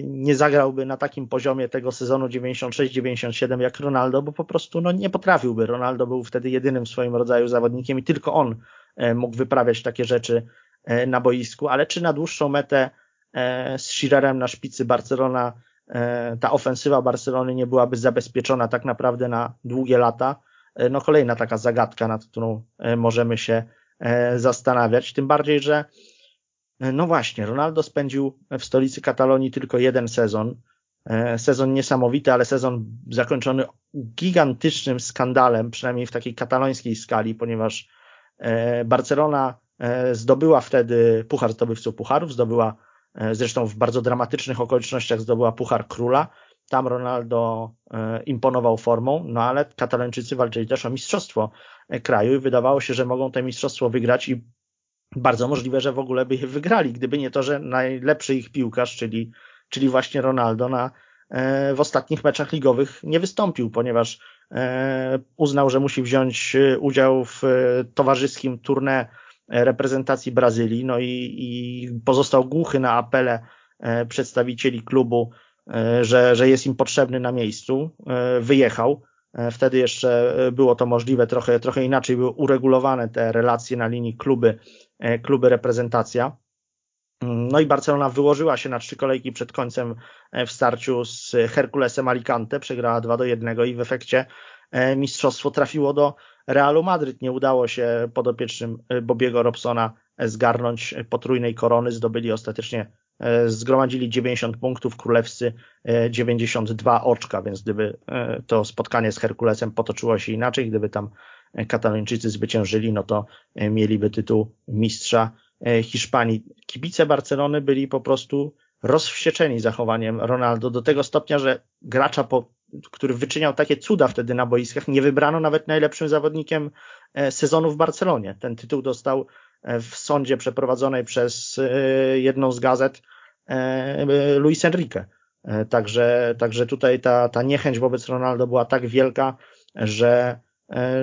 nie zagrałby na takim poziomie tego sezonu 96-97 jak Ronaldo, bo po prostu no, nie potrafiłby. Ronaldo był wtedy jedynym w swoim rodzaju zawodnikiem i tylko on e, mógł wyprawiać takie rzeczy e, na boisku, ale czy na dłuższą metę z Schirerem na szpicy Barcelona ta ofensywa Barcelony nie byłaby zabezpieczona tak naprawdę na długie lata? No kolejna taka zagadka, nad którą możemy się zastanawiać. Tym bardziej, że no właśnie, Ronaldo spędził w stolicy Katalonii tylko jeden sezon. Sezon niesamowity, ale sezon zakończony gigantycznym skandalem, przynajmniej w takiej katalońskiej skali, ponieważ Barcelona zdobyła wtedy Puchar Zdobywców Pucharów, zdobyła zresztą w bardzo dramatycznych okolicznościach zdobyła Puchar Króla, tam Ronaldo e, imponował formą, no ale Katalończycy walczyli też o mistrzostwo e, kraju i wydawało się, że mogą to mistrzostwo wygrać i bardzo możliwe, że w ogóle by je wygrali, gdyby nie to, że najlepszy ich piłkarz, czyli, czyli właśnie Ronaldo na, e, w ostatnich meczach ligowych nie wystąpił, ponieważ uznał, że musi wziąć udział w towarzyskim tournée reprezentacji Brazylii, no i, i pozostał głuchy na apele przedstawicieli klubu E, że, że jest im potrzebny na miejscu, e, wyjechał. E, wtedy jeszcze było to możliwe, trochę, trochę inaczej były uregulowane te relacje na linii kluby, kluby reprezentacja. Mm, no i Barcelona wyłożyła się na trzy kolejki przed końcem w starciu z Herkulesem Alicante, przegrała 2 do 1 i w efekcie mistrzostwo trafiło do Realu Madryt. Nie udało się podopiecznym Bobiego Robsona zgarnąć potrójnej korony, zdobyli ostatecznie E, zgromadzili 90 punktów, królewscy 92 e, oczka, więc gdyby e, to spotkanie z Herkulesem potoczyło się inaczej, gdyby tam Katalończycy zwyciężyli, no to mieliby tytuł mistrza Hiszpanii. Kibice Barcelony byli po prostu rozwścieczeni zachowaniem Ronaldo do tego stopnia, że gracza, po, który wyczyniał takie cuda wtedy na boiskach, nie wybrano nawet najlepszym zawodnikiem sezonu w Barcelonie. Ten tytuł dostał w sądzie przeprowadzonej przez e, jedną z gazet e, Luis Enrique. E, także, także tutaj ta, ta niechęć wobec Ronaldo była tak wielka, że,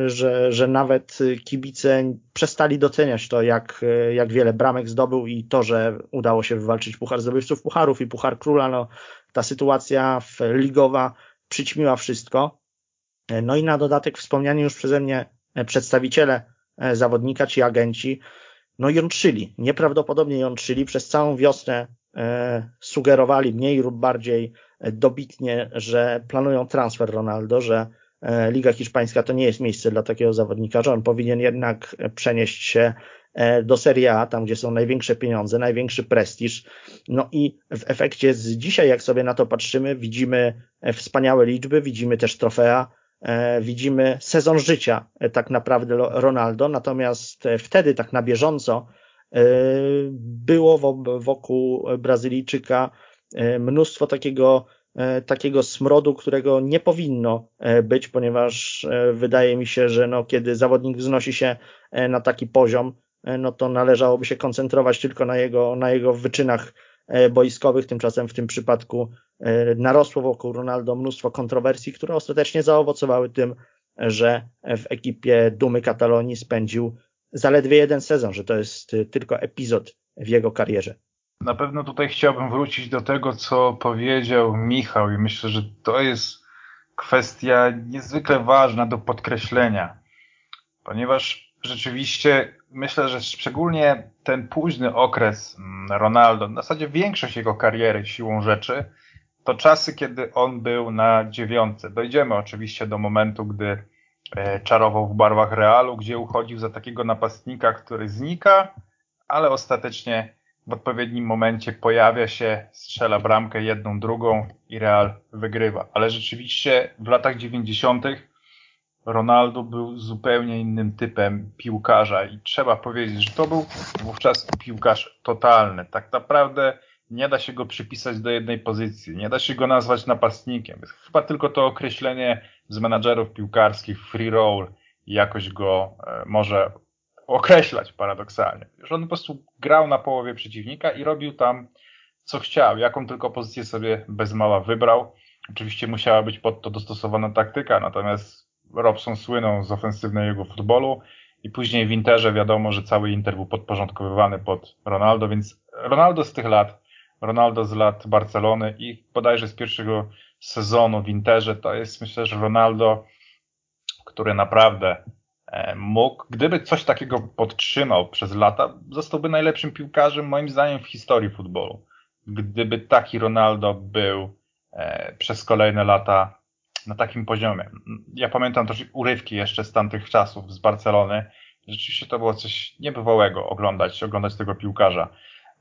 że, że nawet kibice przestali doceniać to, jak, jak wiele bramek zdobył i to, że udało się wywalczyć Puchar Zdobywców Pucharów i Puchar Króla. No, ta sytuacja ligowa przyćmiła wszystko. No i na dodatek wspomniani już przeze mnie przedstawiciele zawodnika, ci agenci, no jątrzyli, nieprawdopodobnie jątrzyli, przez całą wiosnę e, sugerowali mniej lub bardziej dobitnie, że planują transfer Ronaldo, że e, Liga Hiszpańska to nie jest miejsce dla takiego zawodnika, że on powinien jednak przenieść się e, do Serie A, tam gdzie są największe pieniądze, największy prestiż. No i w efekcie z dzisiaj, jak sobie na to patrzymy, widzimy e, wspaniałe liczby, widzimy też trofea, widzimy sezon życia e, tak naprawdę Ronaldo, natomiast e, wtedy tak na bieżąco było wokół Brazylijczyka mnóstwo takiego, takiego smrodu, którego nie powinno być, ponieważ wydaje mi się, że no, kiedy zawodnik wznosi się na taki poziom, no to należałoby się koncentrować tylko na jego, na jego wyczynach boiskowych, tymczasem w tym przypadku E, narosło wokół Ronaldo mnóstwo kontrowersji, które ostatecznie zaowocowały tym, że w ekipie Dumy Katalonii spędził zaledwie jeden sezon, że to jest tylko epizod w jego karierze. Na pewno tutaj chciałbym wrócić do tego, co powiedział Michał i myślę, że to jest kwestia niezwykle ważna do podkreślenia, ponieważ rzeczywiście myślę, że szczególnie ten późny okres Ronaldo, w zasadzie większość jego kariery siłą rzeczy, to czasy, kiedy on był na dziewiątce. Dojdziemy oczywiście do momentu, gdy e, czarował w barwach Realu, gdzie uchodził za takiego napastnika, który znika, ale ostatecznie w odpowiednim momencie pojawia się, strzela bramkę jedną, drugą i Real wygrywa. Ale rzeczywiście w latach dziewięćdziesiątych Ronaldo był zupełnie innym typem piłkarza i trzeba powiedzieć, że to był wówczas piłkarz totalny. Tak naprawdę nie da się go przypisać do jednej pozycji, nie da się go nazwać napastnikiem. Chyba tylko to określenie z menadżerów piłkarskich free roll jakoś go e, może określać paradoksalnie. Że on po prostu grał na połowie przeciwnika i robił tam co chciał, jaką tylko pozycję sobie bez mała wybrał. Oczywiście musiała być pod to dostosowana taktyka, natomiast Robson słynął z ofensywnego futbolu i później w Interze wiadomo, że cały Inter był podporządkowywany pod Ronaldo, więc Ronaldo z tych lat Ronaldo z lat Barcelony i bodajże z pierwszego sezonu w Interze, to jest myślę, że Ronaldo, który naprawdę e, mógł, gdyby coś takiego podtrzymał przez lata, zostałby najlepszym piłkarzem moim zdaniem w historii futbolu. Gdyby taki Ronaldo był e, przez kolejne lata na takim poziomie. Ja pamiętam też urywki jeszcze z tamtych czasów z Barcelony Rzeczywiście to było coś niebywałego oglądać, oglądać tego piłkarza.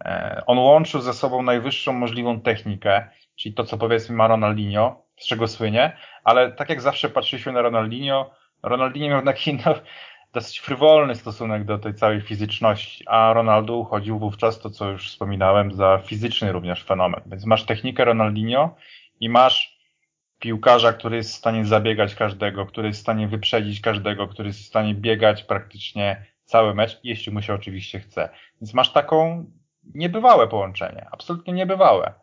E, on łączył ze sobą najwyższą możliwą technikę, czyli to, co powiedzmy ma Ronaldinho, z czego słynie, ale tak jak zawsze patrzyliśmy na Ronaldinho, Ronaldinho miał taki no, dosyć frywolny stosunek do tej całej fizyczności, a Ronaldo uchodził wówczas, to co już wspominałem, za fizyczny również fenomen. Więc masz technikę Ronaldinho i masz piłkarza, który jest w stanie zabiegać każdego, który jest w stanie wyprzedzić każdego, który jest w stanie biegać praktycznie cały mecz, jeśli mu się oczywiście chce. Więc masz taką niebywałe połączenie, absolutnie niebywałe.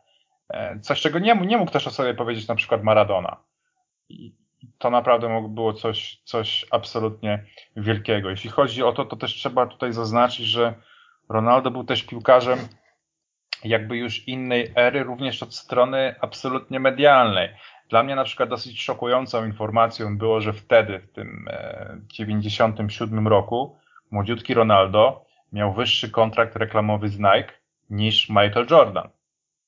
E, coś, czego nie, nie mógł też o sobie powiedzieć na przykład Maradona. I to naprawdę było coś, coś absolutnie wielkiego. Jeśli chodzi o to, to też trzeba tutaj zaznaczyć, że Ronaldo był też piłkarzem jakby już innej ery, również od strony absolutnie medialnej. Dla mnie na przykład dosyć szokującą informacją było, że wtedy, w tym 97 e, roku, młodziutki Ronaldo miał wyższy kontrakt reklamowy z Nike niż Michael Jordan.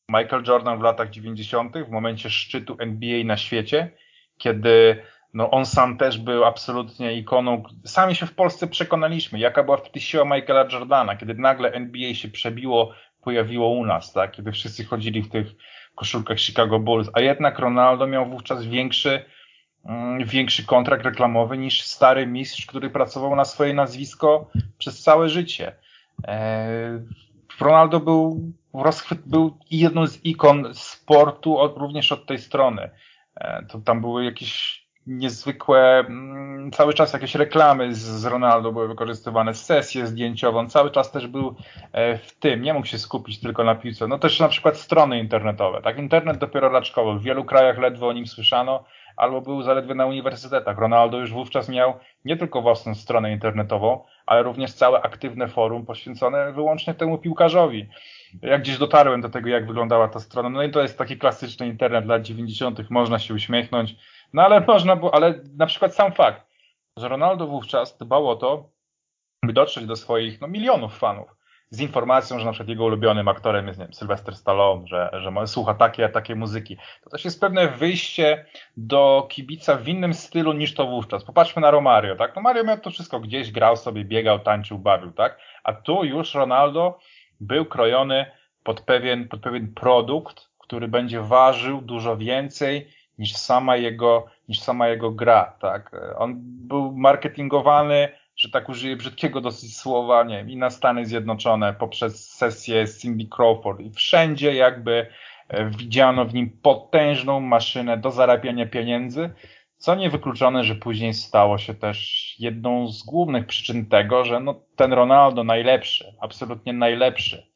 Michael Jordan w latach 90., w momencie szczytu NBA na świecie, kiedy no on sam też był absolutnie ikoną. Sami się w Polsce przekonaliśmy, jaka była wtedy siła Michaela Jordana, kiedy nagle NBA się przebiło, pojawiło u nas, tak? Kiedy wszyscy chodzili w tych koszulkach Chicago Bulls, a jednak Ronaldo miał wówczas większy, większy kontrakt reklamowy niż stary mistrz, który pracował na swoje nazwisko przez całe życie. E, Ronaldo był, rozchwyt, był jedną z ikon sportu od, również od tej strony. E, to tam były jakieś niezwykłe, mm, cały czas jakieś reklamy z Ronaldo były wykorzystywane, sesje zdjęciowe, on cały czas też był e, w tym, nie mógł się skupić tylko na piłce. No też na przykład strony internetowe, tak? Internet dopiero raczkowo, w wielu krajach ledwo o nim słyszano, albo był zaledwie na uniwersytetach. Ronaldo już wówczas miał nie tylko własną stronę internetową, ale również całe aktywne forum poświęcone wyłącznie temu piłkarzowi. Jak gdzieś dotarłem do tego, jak wyglądała ta strona, no i to jest taki klasyczny internet lat 90., można się uśmiechnąć, no ale można było, ale na przykład sam fakt, że Ronaldo wówczas dbał o to, by dotrzeć do swoich no, milionów fanów z informacją, że na przykład jego ulubionym aktorem jest nie wiem, Sylvester Stallone, że, że słucha takiej a takiej muzyki. To też jest pewne wyjście do kibica w innym stylu niż to wówczas. Popatrzmy na Romario, tak? No Mario miał to wszystko gdzieś, grał sobie, biegał, tańczył, bawił, tak? A tu już Ronaldo był krojony pod pewien, pod pewien produkt, który będzie ważył dużo więcej niż sama jego, niż sama jego gra, tak? On był marketingowany że tak użyję brzydkiego dosyć słowa, nie wiem, i na Stany Zjednoczone poprzez sesję Cindy Crawford i wszędzie jakby e, widziano w nim potężną maszynę do zarabiania pieniędzy, co niewykluczone, że później stało się też jedną z głównych przyczyn tego, że no, ten Ronaldo najlepszy, absolutnie najlepszy,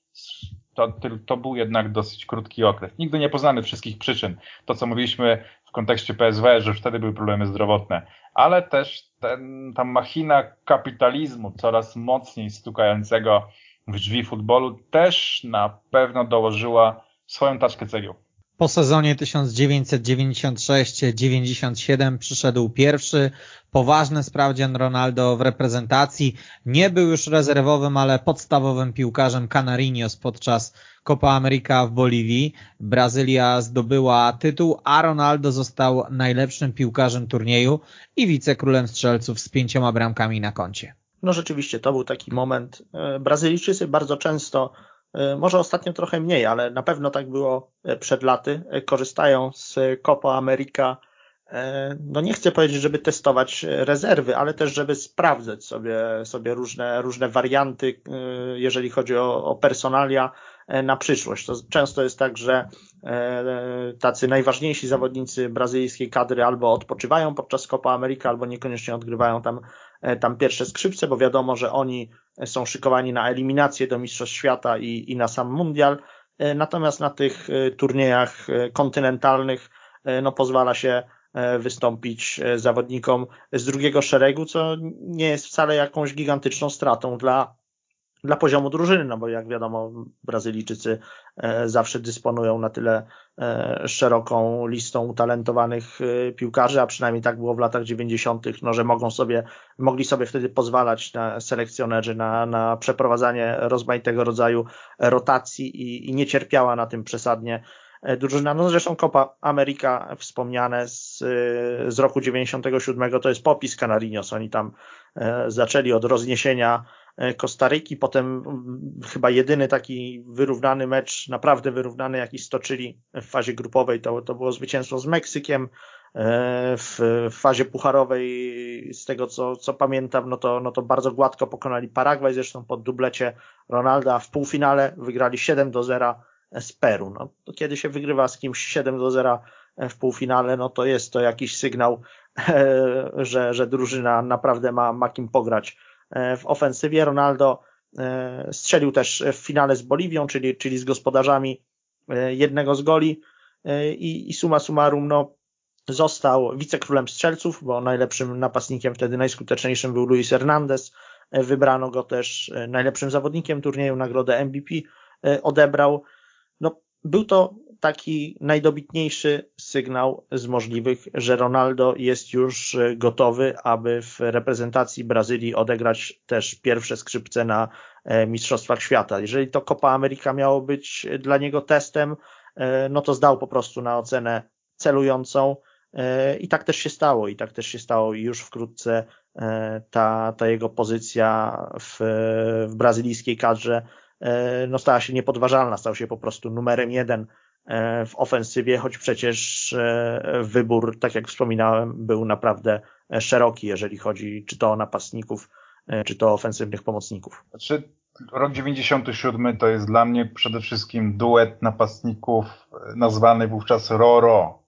to, to był jednak dosyć krótki okres. Nigdy nie poznamy wszystkich przyczyn. To, co mówiliśmy w kontekście PSW, że wtedy były problemy zdrowotne, ale też ten, ta machina kapitalizmu coraz mocniej stukającego w drzwi futbolu też na pewno dołożyła swoją taczkę cegieł. Po sezonie 1996-97 przyszedł pierwszy poważny sprawdzian Ronaldo w reprezentacji. Nie był już rezerwowym, ale podstawowym piłkarzem Canarinos podczas Copa America w Boliwii. Brazylia zdobyła tytuł, a Ronaldo został najlepszym piłkarzem turnieju i wicekrólem strzelców z pięcioma bramkami na koncie. No rzeczywiście, to był taki moment. E, Brazylijczycy bardzo często może ostatnio trochę mniej, ale na pewno tak było e, przed laty. E, korzystają z Copa America. No nie chcę powiedzieć, żeby testować rezerwy, ale też, żeby sprawdzać sobie, sobie różne, różne warianty, jeżeli chodzi o, o personalia na przyszłość. To często jest tak, że tacy najważniejsi zawodnicy brazylijskiej kadry albo odpoczywają podczas Copa America, albo niekoniecznie odgrywają tam E, tam pierwsze skrzypce, bo wiadomo, że oni są szykowani na eliminację do Mistrzostw Świata i, i na sam Mundial. E, natomiast na tych e, turniejach kontynentalnych no, pozwala się wystąpić zawodnikom z drugiego szeregu, co nie jest wcale jakąś gigantyczną stratą dla dla poziomu drużyny, no bo jak wiadomo, Brazylijczycy e, zawsze dysponują na tyle e, szeroką listą utalentowanych e, piłkarzy, a przynajmniej tak było w latach 90., no, że mogą sobie, mogli sobie wtedy pozwalać na selekcjonerzy na, na przeprowadzanie rozmaitego rodzaju rotacji i, i nie cierpiała na tym przesadnie drużyna. No zresztą Copa America wspomniane z, z roku 97 to jest popis Canarinos. Oni tam zaczęli od rozniesienia Kostaryki, potem mm, chyba jedyny taki wyrównany mecz, naprawdę wyrównany, jaki stoczyli w fazie grupowej, to, to było zwycięstwo z Meksykiem. W, fazie pucharowej, z tego co, co pamiętam, no to, no to bardzo gładko pokonali Paragwaj, zresztą pod dublecie Ronalda, w półfinale wygrali 7 do 0 z Peru. No, to kiedy się wygrywa z kimś 7 do 0 w półfinale, no to jest to jakiś sygnał, [laughs] że, że drużyna naprawdę ma, ma kim pograć w ofensywie. Ronaldo e, strzelił też w finale z Boliwią, czyli, czyli z gospodarzami e, jednego z goli e, i, i suma summarum no, został wicekrólem strzelców, bo najlepszym napastnikiem wtedy najskuteczniejszym był Luis Hernandez. Wybrano go też najlepszym zawodnikiem turnieju, nagrodę MVP odebrał. No, był to taki najdobitniejszy sygnał z możliwych, że Ronaldo jest już gotowy, aby w reprezentacji Brazylii odegrać też pierwsze skrzypce na e, Mistrzostwach Świata. Jeżeli to Copa America miało być dla niego testem, e, no to zdał po prostu na ocenę celującą e, i tak też się stało i tak też się stało i już wkrótce ta, ta jego pozycja w, w brazylijskiej kadrze no stała się niepodważalna, stał się po prostu numerem jeden w ofensywie, choć przecież e, wybór, tak jak wspominałem, był naprawdę szeroki, jeżeli chodzi czy to o napastników, e, czy to ofensywnych pomocników. Znaczy, rok 97 to jest dla mnie przede wszystkim duet napastników nazwany wówczas Roro.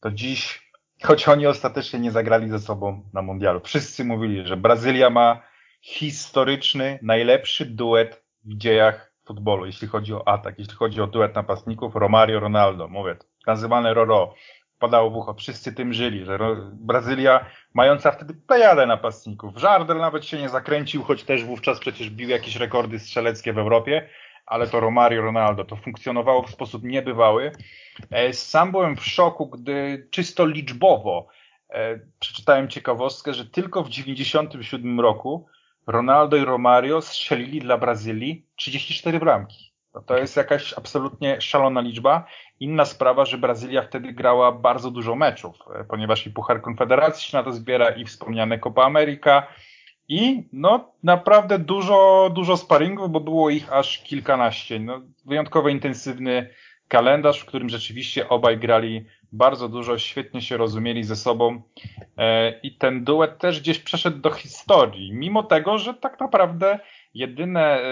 To dziś, choć oni ostatecznie nie zagrali ze sobą na mundialu, wszyscy mówili, że Brazylia ma historyczny, najlepszy duet w dziejach futbolu, jeśli chodzi o atak, jeśli chodzi o duet napastników, Romario, Ronaldo, mówię, nazywane Roro, padało w ucho, wszyscy tym żyli, że Brazylia mająca wtedy plejadę napastników, Żardel nawet się nie zakręcił, choć też wówczas przecież bił jakieś rekordy strzeleckie w Europie, ale to Romario, Ronaldo, to funkcjonowało w sposób niebywały. E, sam byłem w szoku, gdy czysto liczbowo e, przeczytałem ciekawostkę, że tylko w 97 roku Ronaldo i Romario strzelili dla Brazylii 34 bramki. No to jest jakaś absolutnie szalona liczba. Inna sprawa, że Brazylia wtedy grała bardzo dużo meczów, e, ponieważ i Puchar Konfederacji się na to zbiera, i wspomniane Copa America, i no naprawdę dużo, dużo sparingów, bo było ich aż kilkanaście. No, wyjątkowo intensywny kalendarz, w którym rzeczywiście obaj grali bardzo dużo, świetnie się rozumieli ze sobą e, i ten duet też gdzieś przeszedł do historii, mimo tego, że tak naprawdę jedyne e,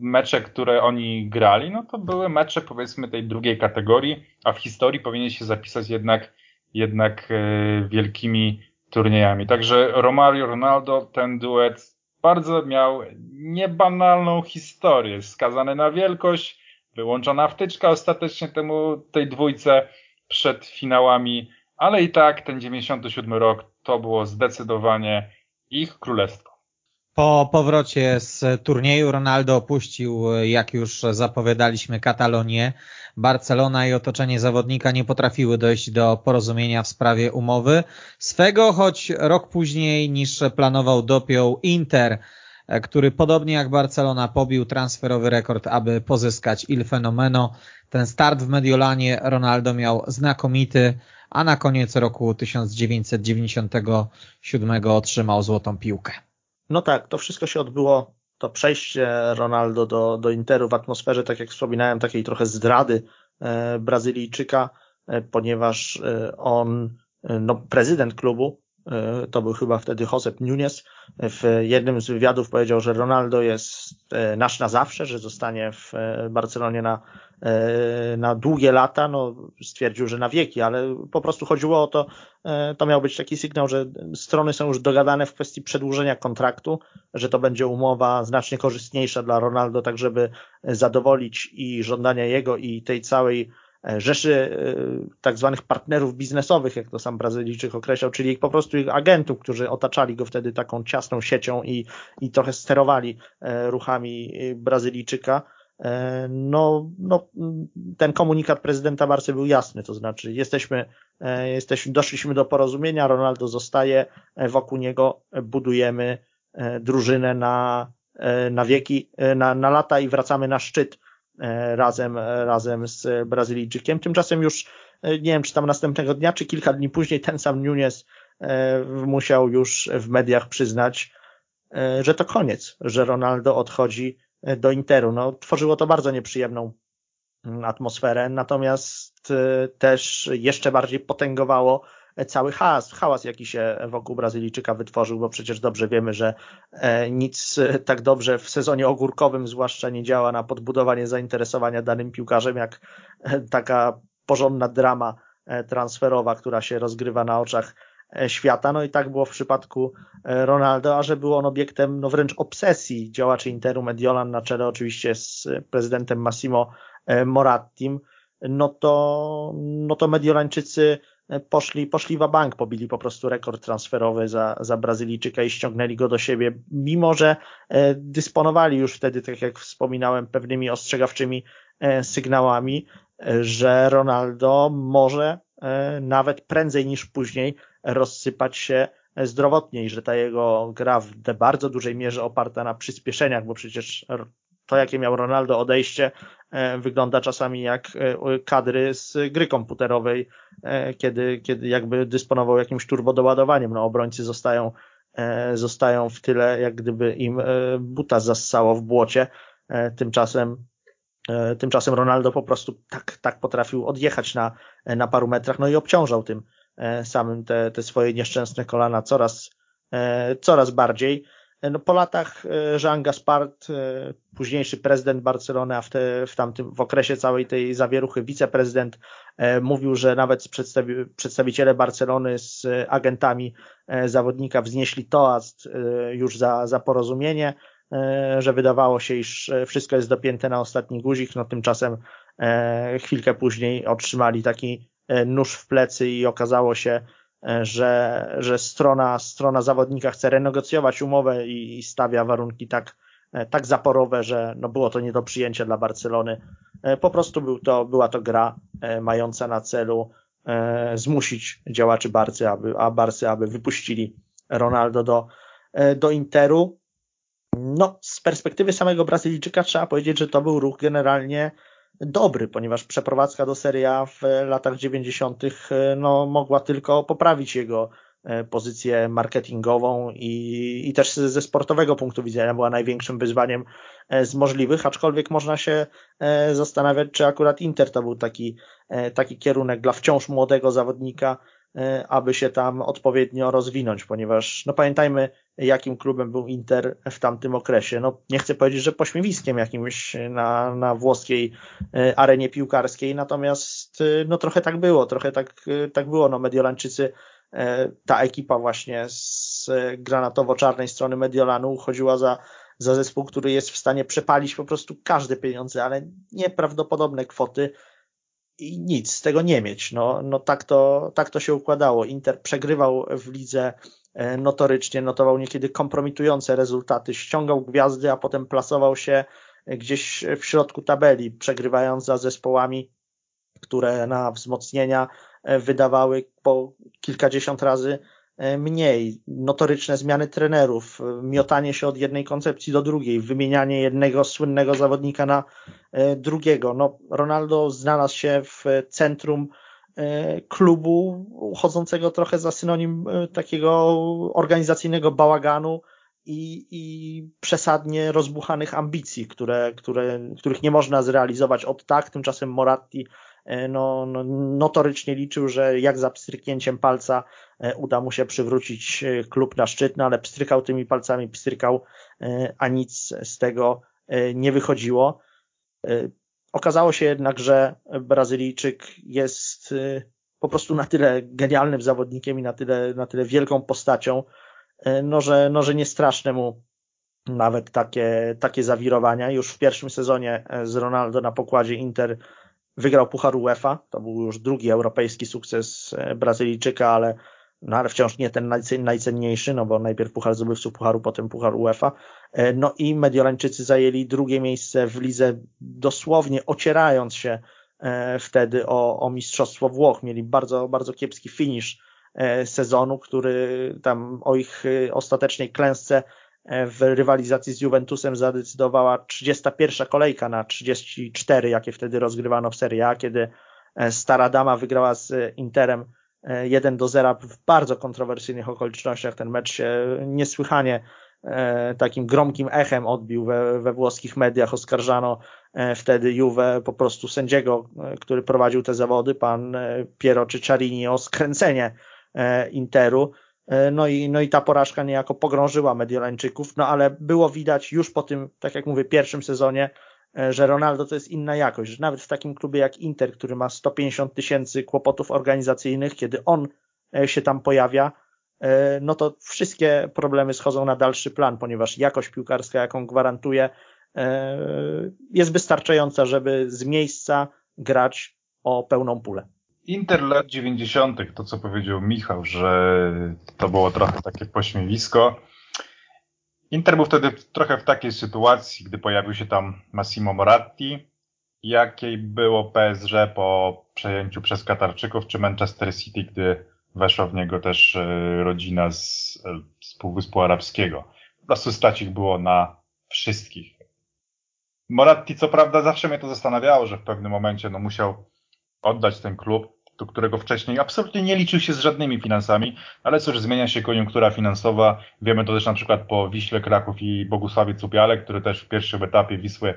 mecze, które oni grali, no to były mecze powiedzmy tej drugiej kategorii, a w historii powinien się zapisać jednak, jednak e, wielkimi turniejami. Także Romario Ronaldo, ten duet bardzo miał niebanalną historię, skazany na wielkość, wyłączona wtyczka ostatecznie temu tej dwójce przed finałami, ale i tak ten 97 rok to było zdecydowanie ich królestwo. Po powrocie z turnieju Ronaldo opuścił, jak już zapowiadaliśmy, Katalonię. Barcelona i otoczenie zawodnika nie potrafiły dojść do porozumienia w sprawie umowy. Swego, choć rok później niż planował dopiął Inter, który podobnie jak Barcelona pobił transferowy rekord, aby pozyskać Il Fenomeno. Ten start w Mediolanie Ronaldo miał znakomity, a na koniec roku 1997 otrzymał złotą piłkę. No tak, to wszystko się odbyło, to przejście Ronaldo do, do Interu w atmosferze, tak jak wspominałem, takiej trochę zdrady e, Brazylijczyka, e, ponieważ e, on, e, no, prezydent klubu, e, to był chyba wtedy Josep Nunes, w jednym z wywiadów powiedział, że Ronaldo jest e, nasz na zawsze, że zostanie w Barcelonie na E, na długie lata, no stwierdził, że na wieki, ale po prostu chodziło o to, e, to miał być taki sygnał, że strony są już dogadane w kwestii przedłużenia kontraktu, że to będzie umowa znacznie korzystniejsza dla Ronaldo, tak żeby zadowolić i żądania jego i tej całej e, rzeszy tak zwanych partnerów biznesowych, jak to sam Brazylijczyk określał, czyli po prostu ich agentów, którzy otaczali go wtedy taką ciasną siecią i, i trochę sterowali ruchami Brazylijczyka. E, no, no, ten komunikat prezydenta Barcy był jasny, to znaczy jesteśmy, e, jesteśmy, doszliśmy do porozumienia, Ronaldo zostaje, e, wokół niego budujemy drużynę na, na wieki, na, na lata i wracamy na szczyt razem, razem z Brazylijczykiem. Tymczasem już nie wiem, czy tam następnego dnia, czy kilka dni później ten sam Nunes musiał już w mediach przyznać, że to koniec, że Ronaldo odchodzi do Interu. No, tworzyło to bardzo nieprzyjemną mm, atmosferę, natomiast też jeszcze bardziej potęgowało cały hałas, hałas, jaki się wokół Brazylijczyka wytworzył, bo przecież dobrze wiemy, że e, nic tak dobrze w sezonie ogórkowym zwłaszcza nie działa na podbudowanie zainteresowania danym piłkarzem, jak e, taka porządna drama e, transferowa, która się rozgrywa na oczach świata. No i tak było w przypadku Ronaldo, a że był on obiektem no wręcz obsesji działaczy Interu Mediolan na czele oczywiście z prezydentem Massimo Morattim, no to, no to Mediolańczycy poszli, poszli w bank, pobili po prostu rekord transferowy za, za Brazylijczyka i ściągnęli go do siebie, mimo że e, dysponowali już wtedy, tak jak wspominałem, pewnymi ostrzegawczymi e, sygnałami, e, że Ronaldo może nawet prędzej niż później rozsypać się zdrowotnie i że ta jego gra w bardzo dużej mierze oparta na przyspieszeniach, bo przecież to, jakie miał Ronaldo odejście, e, wygląda czasami jak e, kadry z gry komputerowej, e, kiedy, kiedy jakby dysponował jakimś turbodoładowaniem. No, obrońcy zostają, zostają w tyle, jak gdyby im buta zassało w błocie. Tymczasem Tymczasem Ronaldo po prostu tak, tak potrafił odjechać na, na paru metrach, no i obciążał tym samym te, te swoje nieszczęsne kolana coraz, coraz bardziej. No, po latach e, Jean Gaspard, e, późniejszy prezydent Barcelony, a w, te, w tamtym, w okresie całej tej zawieruchy wiceprezydent, e, mówił, że nawet przedstawi, przedstawiciele Barcelony z agentami zawodnika wznieśli toast już za, za porozumienie, że wydawało się, iż wszystko jest dopięte na ostatni guzik, no tymczasem chwilkę później otrzymali taki nóż w plecy i okazało się, że, że strona, strona zawodnika chce renegocjować umowę i, i stawia warunki tak, tak zaporowe, że no było to nie do przyjęcia dla Barcelony. E, po prostu był to, była to gra e, mająca na celu e, zmusić działaczy Barcy, aby, a Barcy, aby wypuścili Ronaldo do, do Interu. No, z perspektywy samego Brazylijczyka trzeba powiedzieć, że to był ruch generalnie dobry, ponieważ przeprowadzka do Serie A w latach 90. E, no, mogła tylko poprawić jego e, pozycję marketingową i, i też ze sportowego punktu widzenia była największym wyzwaniem e, z możliwych, aczkolwiek można się zastanawiać, czy akurat Inter to był taki, taki kierunek dla wciąż młodego zawodnika, aby się tam odpowiednio rozwinąć, ponieważ no pamiętajmy, jakim klubem był Inter w tamtym okresie. No nie chcę powiedzieć, że pośmiewiskiem jakimś na, na włoskiej e, arenie piłkarskiej, natomiast e, no trochę tak było, trochę tak, tak było. No Mediolańczycy, ta ekipa właśnie z granatowo-czarnej strony Mediolanu uchodziła za, za zespół, który jest w stanie przepalić po prostu każde pieniądze, ale nieprawdopodobne kwoty i nic z tego nie mieć. No, no tak, to, tak to się układało. Inter przegrywał w lidze e, notorycznie, notował niekiedy kompromitujące rezultaty, ściągał gwiazdy, a potem plasował się gdzieś w środku tabeli, przegrywając za zespołami, które na wzmocnienia e, wydawały po kilkadziesiąt razy E, mniej, notoryczne zmiany trenerów, e, miotanie się od jednej koncepcji do drugiej, wymienianie jednego słynnego zawodnika na e, drugiego. No, Ronaldo znalazł się w centrum klubu uchodzącego trochę za synonim takiego organizacyjnego bałaganu i, i przesadnie rozbuchanych ambicji, które, które, których nie można zrealizować od tak. Tymczasem Moratti E, no, no, notorycznie liczył, że jak za pstryknięciem palca e, uda mu się przywrócić e, klub na szczyt, no ale pstrykał tymi palcami, pstrykał, a nic z tego nie wychodziło. Okazało się jednak, że Brazylijczyk jest po prostu na tyle genialnym zawodnikiem i na tyle, na tyle wielką postacią, no że, no, że nie straszne mu nawet takie, takie zawirowania. Już w pierwszym sezonie z Ronaldo na pokładzie Inter Wygrał Puchar UEFA, to był już drugi europejski sukces e, Brazylijczyka, ale, no ale wciąż nie ten najcenniejszy, no bo najpierw Puchar Zdobywców Pucharu, potem Puchar UEFA. E, no i Mediolańczycy zajęli drugie miejsce w lidze, dosłownie ocierając się e, wtedy o, o Mistrzostwo Włoch. Mieli bardzo, bardzo kiepski finisz sezonu, który tam o ich ostatecznej klęsce w rywalizacji z Juventusem zadecydowała 31 kolejka na 34, jakie wtedy rozgrywano w Serie A, kiedy e, Stara Dama wygrała z Interem 1 e, do 0 w bardzo kontrowersyjnych okolicznościach. Ten mecz się niesłychanie e, takim gromkim echem odbił we, we włoskich mediach. Oskarżano e, wtedy Juve po prostu sędziego, e, który prowadził te zawody, pan Piero Cicciarini, o skręcenie Interu. No i, no i ta porażka niejako pogrążyła Mediolańczyków, no ale było widać już po tym, tak jak mówię, pierwszym sezonie, że Ronaldo to jest inna jakość, że nawet w takim klubie jak Inter, który ma 150 tysięcy kłopotów organizacyjnych, kiedy on się tam pojawia, E, no to wszystkie problemy schodzą na dalszy plan, ponieważ jakość piłkarska, jaką gwarantuje, e, jest wystarczająca, żeby z miejsca grać o pełną pulę. Inter lat 90., to co powiedział Michał, że to było trochę takie pośmiewisko. Inter był wtedy trochę w takiej sytuacji, gdy pojawił się tam Massimo Moratti, jakiej było PSG po przejęciu przez Katarczyków, czy Manchester City, gdy weszła w niego też e, rodzina z, e, z Półwyspu Arabskiego. Po prostu stać ich było na wszystkich. Moratti, co prawda, zawsze mnie to zastanawiało, że w pewnym momencie no, musiał oddać ten klub, do którego wcześniej absolutnie nie liczył się z żadnymi finansami, ale cóż, zmienia się koniunktura finansowa. Wiemy to też na przykład po Wiśle Kraków i Bogusławie Cupiale, który też w pierwszym etapie Wisły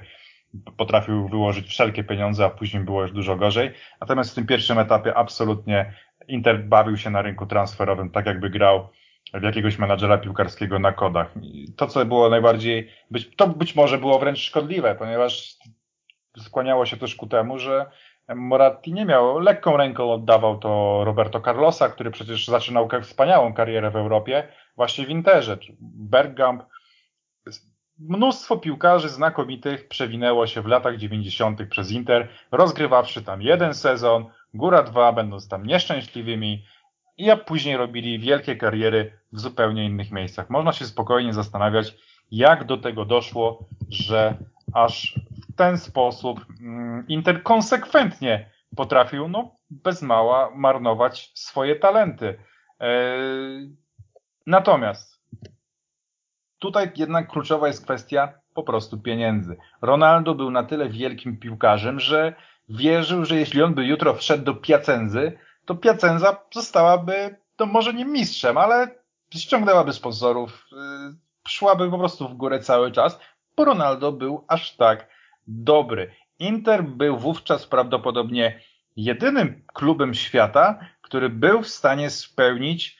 potrafił wyłożyć wszelkie pieniądze, a później było już dużo gorzej. Natomiast w tym pierwszym etapie absolutnie Inter bawił się na rynku transferowym, tak jakby grał w jakiegoś menadżera piłkarskiego na kodach. I to, co było najbardziej, być, to być może było wręcz szkodliwe, ponieważ skłaniało się też ku temu, że Moratti nie miał, lekką ręką oddawał to Roberto Carlosa, który przecież zaczynał wspaniałą karierę w Europie, właśnie w Interze. Bergkamp, mnóstwo piłkarzy znakomitych przewinęło się w latach 90. przez Inter, rozgrywawszy tam jeden sezon, góra dwa, będąc tam nieszczęśliwymi i a później robili wielkie kariery w zupełnie innych miejscach. Można się spokojnie zastanawiać, jak do tego doszło, że aż w ten sposób mm, Inter konsekwentnie potrafił, no, bez mała marnować swoje talenty. Eee, natomiast tutaj jednak kluczowa jest kwestia po prostu pieniędzy. Ronaldo był na tyle wielkim piłkarzem, że wierzył, że jeśli on by jutro wszedł do Piacenzy, to Piacenza zostałaby, to może nie mistrzem, ale ściągnęłaby sponsorów, yy, szłaby po prostu w górę cały czas, bo Ronaldo był aż tak dobry. Inter był wówczas prawdopodobnie jedynym klubem świata, który był w stanie spełnić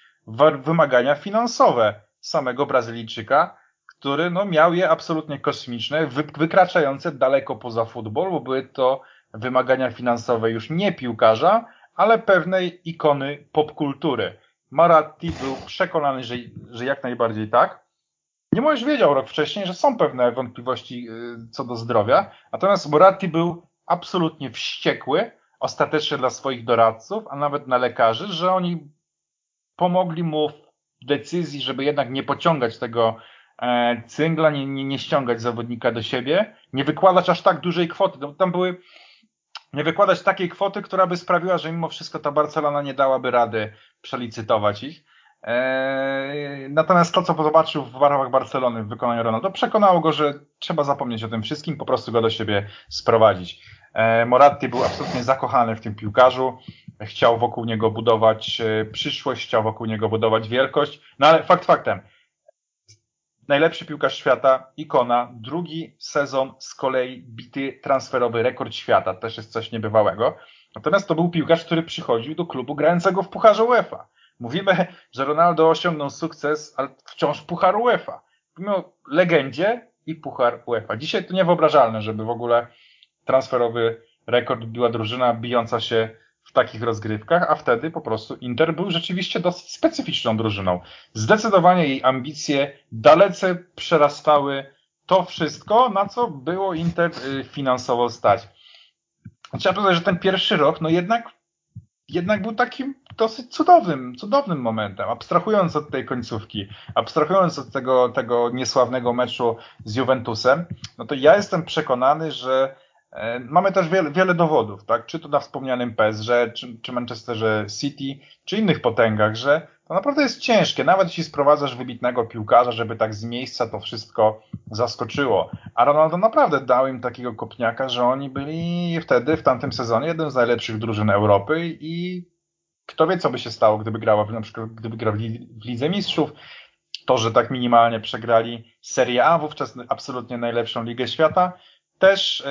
wymagania finansowe samego Brazylijczyka, który no, miał je absolutnie kosmiczne, wykraczające daleko poza futbol, bo były to wymagania finansowe już nie piłkarza, ale pewnej ikony popkultury. Maratti był przekonany, że, że jak najbardziej tak. Nie możesz wiedział rok wcześniej, że są pewne wątpliwości y, co do zdrowia, natomiast Moratti był absolutnie wściekły, ostatecznie dla swoich doradców, a nawet na lekarzy, że oni pomogli mu w decyzji, żeby jednak nie pociągać tego e, cyngla, nie, nie, nie ściągać zawodnika do siebie, nie wykładać aż tak dużej kwoty. No, tam były nie wykładać takiej kwoty, która by sprawiła, że mimo wszystko ta Barcelona nie dałaby rady przelicytować ich. Eee, natomiast to, co zobaczył w barwach Barcelony w wykonaniu Ronaldo, przekonało go, że trzeba zapomnieć o tym wszystkim, po prostu go do siebie sprowadzić. Eee, Moratti był absolutnie zakochany w tym piłkarzu, chciał wokół niego budować e, przyszłość, chciał wokół niego budować wielkość, no ale fakt faktem, najlepszy piłkarz świata, ikona, drugi sezon z kolei bity transferowy rekord świata, też jest coś niebywałego. Natomiast to był piłkarz, który przychodził do klubu grającego w Pucharze UEFA. Mówimy, że Ronaldo osiągnął sukces, ale wciąż Puchar UEFA. Mówimy o legendzie i Puchar UEFA. Dzisiaj to niewyobrażalne, żeby w ogóle transferowy rekord była drużyna bijąca się w takich rozgrywkach, a wtedy po prostu Inter był rzeczywiście dosyć specyficzną drużyną. Zdecydowanie jej ambicje dalece przerastały to wszystko, na co było Inter y, finansowo stać. Trzeba powiedzieć, że ten pierwszy rok, no jednak, jednak był takim dosyć cudownym, cudownym momentem. Abstrahując od tej końcówki, abstrahując od tego, tego niesławnego meczu z Juventusem, no to ja jestem przekonany, że E, mamy też wiele, wiele dowodów, tak? czy to na wspomnianym PSG, czy, czy Manchesterze City, czy innych potęgach, że to naprawdę jest ciężkie, nawet jeśli sprowadzasz wybitnego piłkarza, żeby tak z miejsca to wszystko zaskoczyło. A Ronaldo naprawdę dał im takiego kopniaka, że oni byli wtedy, w tamtym sezonie, jednym z najlepszych drużyn Europy i kto wie, co by się stało, gdyby grała, na przykład, gdyby grał w Lidze Mistrzów. to, że tak minimalnie przegrali Serie A, wówczas absolutnie najlepszą ligę świata, też,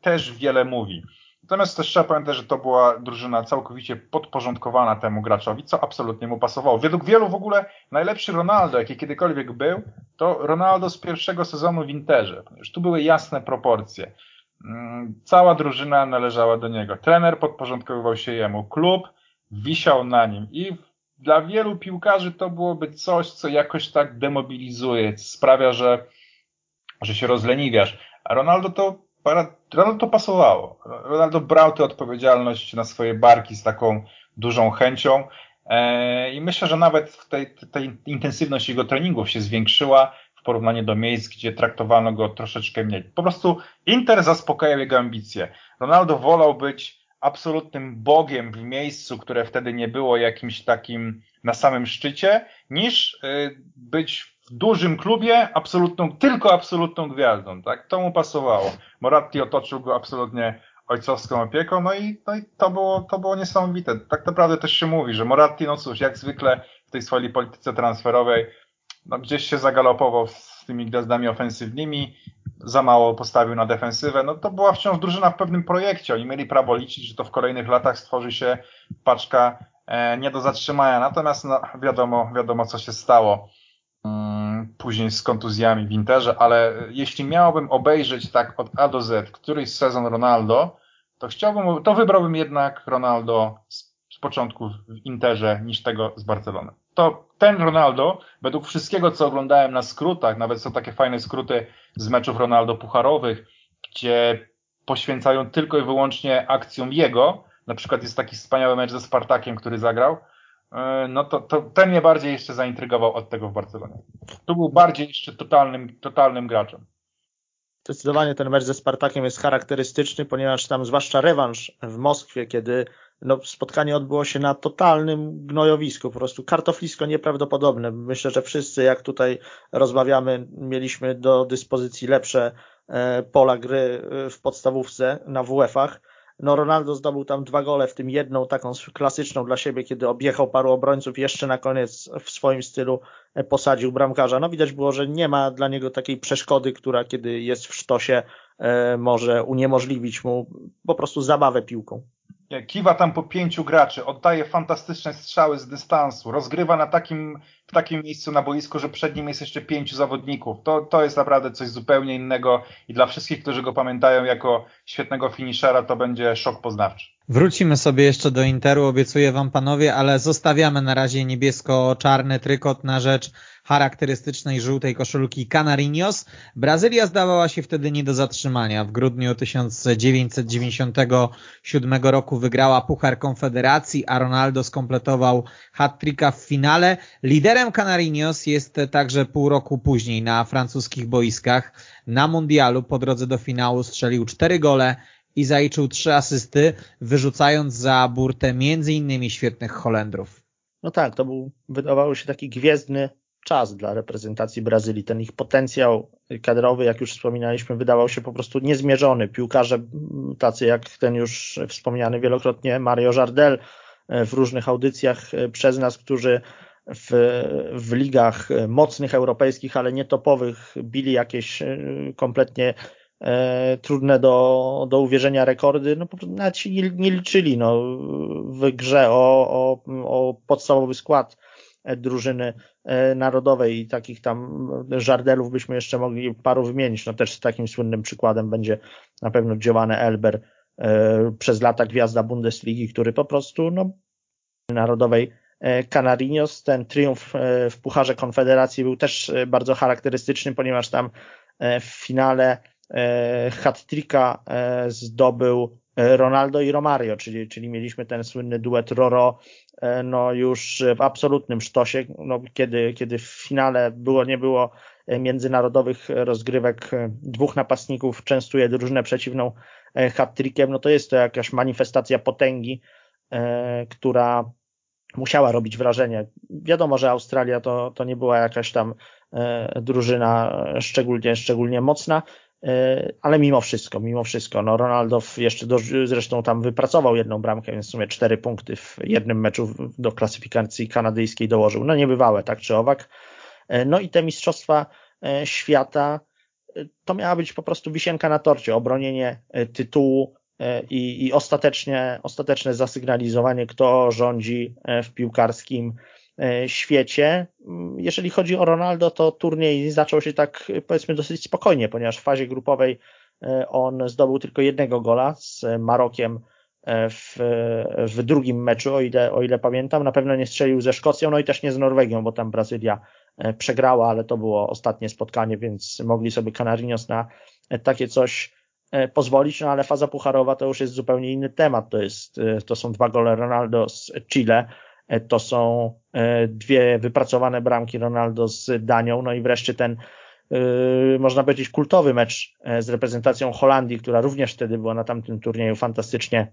też wiele mówi. Natomiast też trzeba pamiętać, że to była drużyna całkowicie podporządkowana temu graczowi, co absolutnie mu pasowało. Według wielu w ogóle najlepszy Ronaldo, jaki kiedykolwiek był, to Ronaldo z pierwszego sezonu w Interze, ponieważ tu były jasne proporcje. Mm, cała drużyna należała do niego. Trener podporządkowywał się jemu, klub wisiał na nim i dla wielu piłkarzy to byłoby coś, co jakoś tak demobilizuje, sprawia, że, że się rozleniwiasz. A Ronaldo to Ronaldo to pasowało. Ronaldo brał tę odpowiedzialność na swoje barki z taką dużą chęcią e, i myślę, że nawet tej, tej intensywność jego treningów się zwiększyła w porównaniu do miejsc, gdzie traktowano go troszeczkę mniej. Po prostu Inter zaspokajał jego ambicje. Ronaldo wolał być absolutnym bogiem w miejscu, które wtedy nie było jakimś takim na samym szczycie, niż e, być w dużym klubie absolutną, tylko absolutną gwiazdą, tak? To mu pasowało. Moratti otoczył go absolutnie ojcowską opieką, no i, no i to, było, to było niesamowite. Tak naprawdę też się mówi, że Moratti, no cóż, jak zwykle w tej swojej polityce transferowej, no gdzieś się zagalopował z tymi gwiazdami ofensywnymi, za mało postawił na defensywę, no to była wciąż drużyna w pewnym projekcie. Oni mieli prawo liczyć, że to w kolejnych latach stworzy się paczka e, nie do zatrzymania. Natomiast no, wiadomo, wiadomo co się stało. Mm, później z kontuzjami w Interze, ale jeśli miałbym obejrzeć tak od A do Z któryś sezon Ronaldo, to chciałbym, to wybrałbym jednak Ronaldo z, z początku w Interze niż tego z Barcelony. To ten Ronaldo, według wszystkiego co oglądałem na skrótach, nawet są takie fajne skróty z meczów Ronaldo pucharowych, gdzie poświęcają tylko i wyłącznie akcjom jego, na przykład jest taki wspaniały mecz ze Spartakiem, który zagrał, no to, to ten mnie bardziej jeszcze zaintrygował od tego w Barcelonie. Tu był bardziej jeszcze totalnym, totalnym graczem. Zdecydowanie ten mecz ze Spartakiem jest charakterystyczny, ponieważ tam zwłaszcza rewanż w Moskwie, kiedy no, spotkanie odbyło się na totalnym gnojowisku, po prostu kartoflisko nieprawdopodobne. Myślę, że wszyscy jak tutaj rozmawiamy, mieliśmy do dyspozycji lepsze e, pola gry e, w podstawówce na WF-ach no Ronaldo zdobył tam dwa gole, w tym jedną taką klasyczną dla siebie, kiedy objechał paru obrońców, jeszcze na koniec w swoim stylu e, posadził bramkarza. No widać było, że nie ma dla niego takiej przeszkody, która kiedy jest w sztosie e, może uniemożliwić mu po prostu zabawę piłką. Kiwa tam po pięciu graczy, oddaje fantastyczne strzały z dystansu, rozgrywa na takim, w takim miejscu na boisku, że przed nim jest jeszcze pięciu zawodników. To, to jest naprawdę coś zupełnie innego i dla wszystkich, którzy go pamiętają jako świetnego finishera, to będzie szok poznawczy. Wrócimy sobie jeszcze do Interu, obiecuję Wam panowie, ale zostawiamy na razie niebiesko-czarny trykot na rzecz charakterystycznej żółtej koszulki Canarinos. Brazylia zdawała się wtedy nie do zatrzymania. W grudniu 1997 roku wygrała Puchar Konfederacji, a Ronaldo skompletował hat-tricka w finale. Liderem Canarinos jest także pół roku później na francuskich boiskach. Na mundialu po drodze do finału strzelił cztery gole i zaliczył trzy asysty, wyrzucając za burtę między innymi świetnych Holendrów. No tak, to był, wydawało się taki gwiezdny czas dla reprezentacji Brazylii. Ten ich potencjał kadrowy, jak już wspominaliśmy, wydawał się po prostu niezmierzony. Piłkarze tacy jak ten już wspomniany wielokrotnie Mario Jardel e, w różnych audycjach e, przez nas, którzy w, w ligach mocnych europejskich, ale nie topowych, bili jakieś e, kompletnie e, trudne do, do uwierzenia rekordy, no po prostu nawet się nie, nie liczyli no, w grze o, o, o podstawowy skład drużyny e, narodowej i takich tam żardelów byśmy jeszcze mogli paru wymienić. No też takim słynnym przykładem będzie na pewno Giovanni Elber, e, przez lata gwiazda Bundesligi, który po prostu no, narodowej e, Canarinos. Ten triumf w Pucharze Konfederacji był też bardzo charakterystyczny, ponieważ tam w finale hat-tricka zdobył Ronaldo i Romario, czyli, czyli mieliśmy ten słynny duet Roro E, no już w absolutnym sztosie, no kiedy, kiedy w finale było, nie było e, międzynarodowych rozgrywek e, dwóch napastników częstuje drużynę przeciwną hat-trickiem, no to jest to jakaś manifestacja potęgi, która musiała robić wrażenie. Wiadomo, że Australia to, to nie była jakaś tam drużyna szczególnie, szczególnie mocna, E, ale mimo wszystko, mimo wszystko, no Ronaldo jeszcze do, zresztą tam wypracował jedną bramkę, więc w sumie cztery punkty w jednym meczu do klasyfikacji kanadyjskiej dołożył. No niebywałe, tak czy owak. No i te mistrzostwa świata to miała być po prostu wisienka na torcie, obronienie tytułu i, i ostatecznie, ostateczne zasygnalizowanie, kto rządzi w piłkarskim świecie. Jeżeli chodzi o Ronaldo, to turniej zaczął się tak powiedzmy dosyć spokojnie, ponieważ w fazie grupowej on zdobył tylko jednego gola z Marokiem w, w drugim meczu, o ile, o ile pamiętam. Na pewno nie strzelił ze Szkocją, no i też nie z Norwegią, bo tam Brazylia e, przegrała, ale to było ostatnie spotkanie, więc mogli sobie Canarinos na takie coś e, pozwolić, no ale faza pucharowa to już jest zupełnie inny temat. To, jest, e, to są dwa gole Ronaldo z Chile, to są dwie wypracowane bramki Ronaldo z Danią, no i wreszcie ten można powiedzieć kultowy mecz z reprezentacją Holandii, która również wtedy była na tamtym turnieju fantastycznie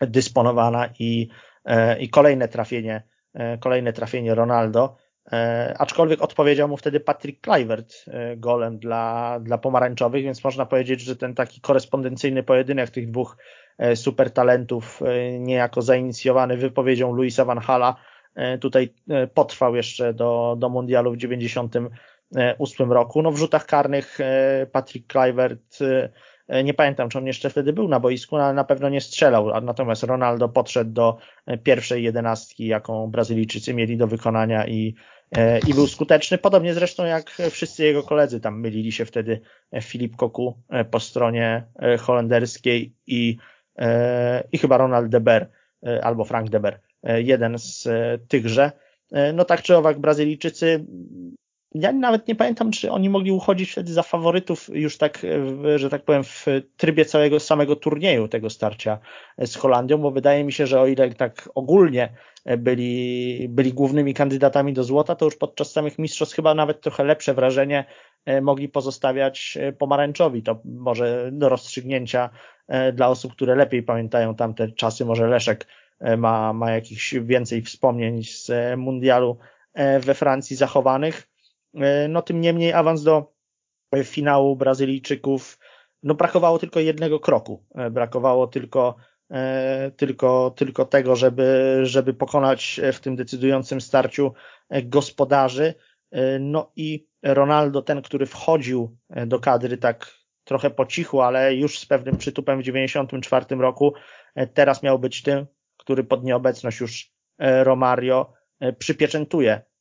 dysponowana i, e, i kolejne trafienie, e, kolejne trafienie Ronaldo. E, aczkolwiek odpowiedział mu wtedy Patrick Kluivert golem dla, dla pomarańczowych, więc można powiedzieć, że ten taki korespondencyjny pojedynek tych dwóch super talentów, niejako zainicjowany wypowiedzią Luisa Van Hala, tutaj potrwał jeszcze do, do mundialu w 98 roku. No w rzutach karnych Patrick Kluivert E, nie pamiętam, czy on jeszcze wtedy był na boisku, no, ale na pewno nie strzelał. Natomiast Ronaldo podszedł do e, pierwszej jedenastki, jaką Brazylijczycy mieli do wykonania i, e, i był skuteczny. Podobnie zresztą jak wszyscy jego koledzy. Tam mylili się wtedy Filip Koku po stronie holenderskiej i, i chyba Ronald Deber albo Frank Deber. Jeden z tychże. No tak czy owak Brazylijczycy ja nawet nie pamiętam, czy oni mogli uchodzić wtedy za faworytów już tak, że tak powiem, w trybie całego samego turnieju tego starcia z Holandią, bo wydaje mi się, że o ile tak ogólnie byli, byli głównymi kandydatami do złota, to już podczas samych mistrzostw chyba nawet trochę lepsze wrażenie e, mogli pozostawiać e, pomarańczowi. To może do rozstrzygnięcia e, dla osób, które lepiej pamiętają tamte czasy, może Leszek ma, ma jakichś więcej wspomnień z mundialu we Francji zachowanych. E, no tym niemniej awans do finału Brazylijczyków, no brakowało tylko jednego kroku. E, brakowało tylko, e, tylko, tylko tego, żeby, żeby pokonać w tym decydującym starciu gospodarzy. No i Ronaldo, ten, który wchodził do kadry tak trochę po cichu, ale już z pewnym przytupem w 94 roku, teraz miał być tym, który pod nieobecność już Romario przypieczętuje E,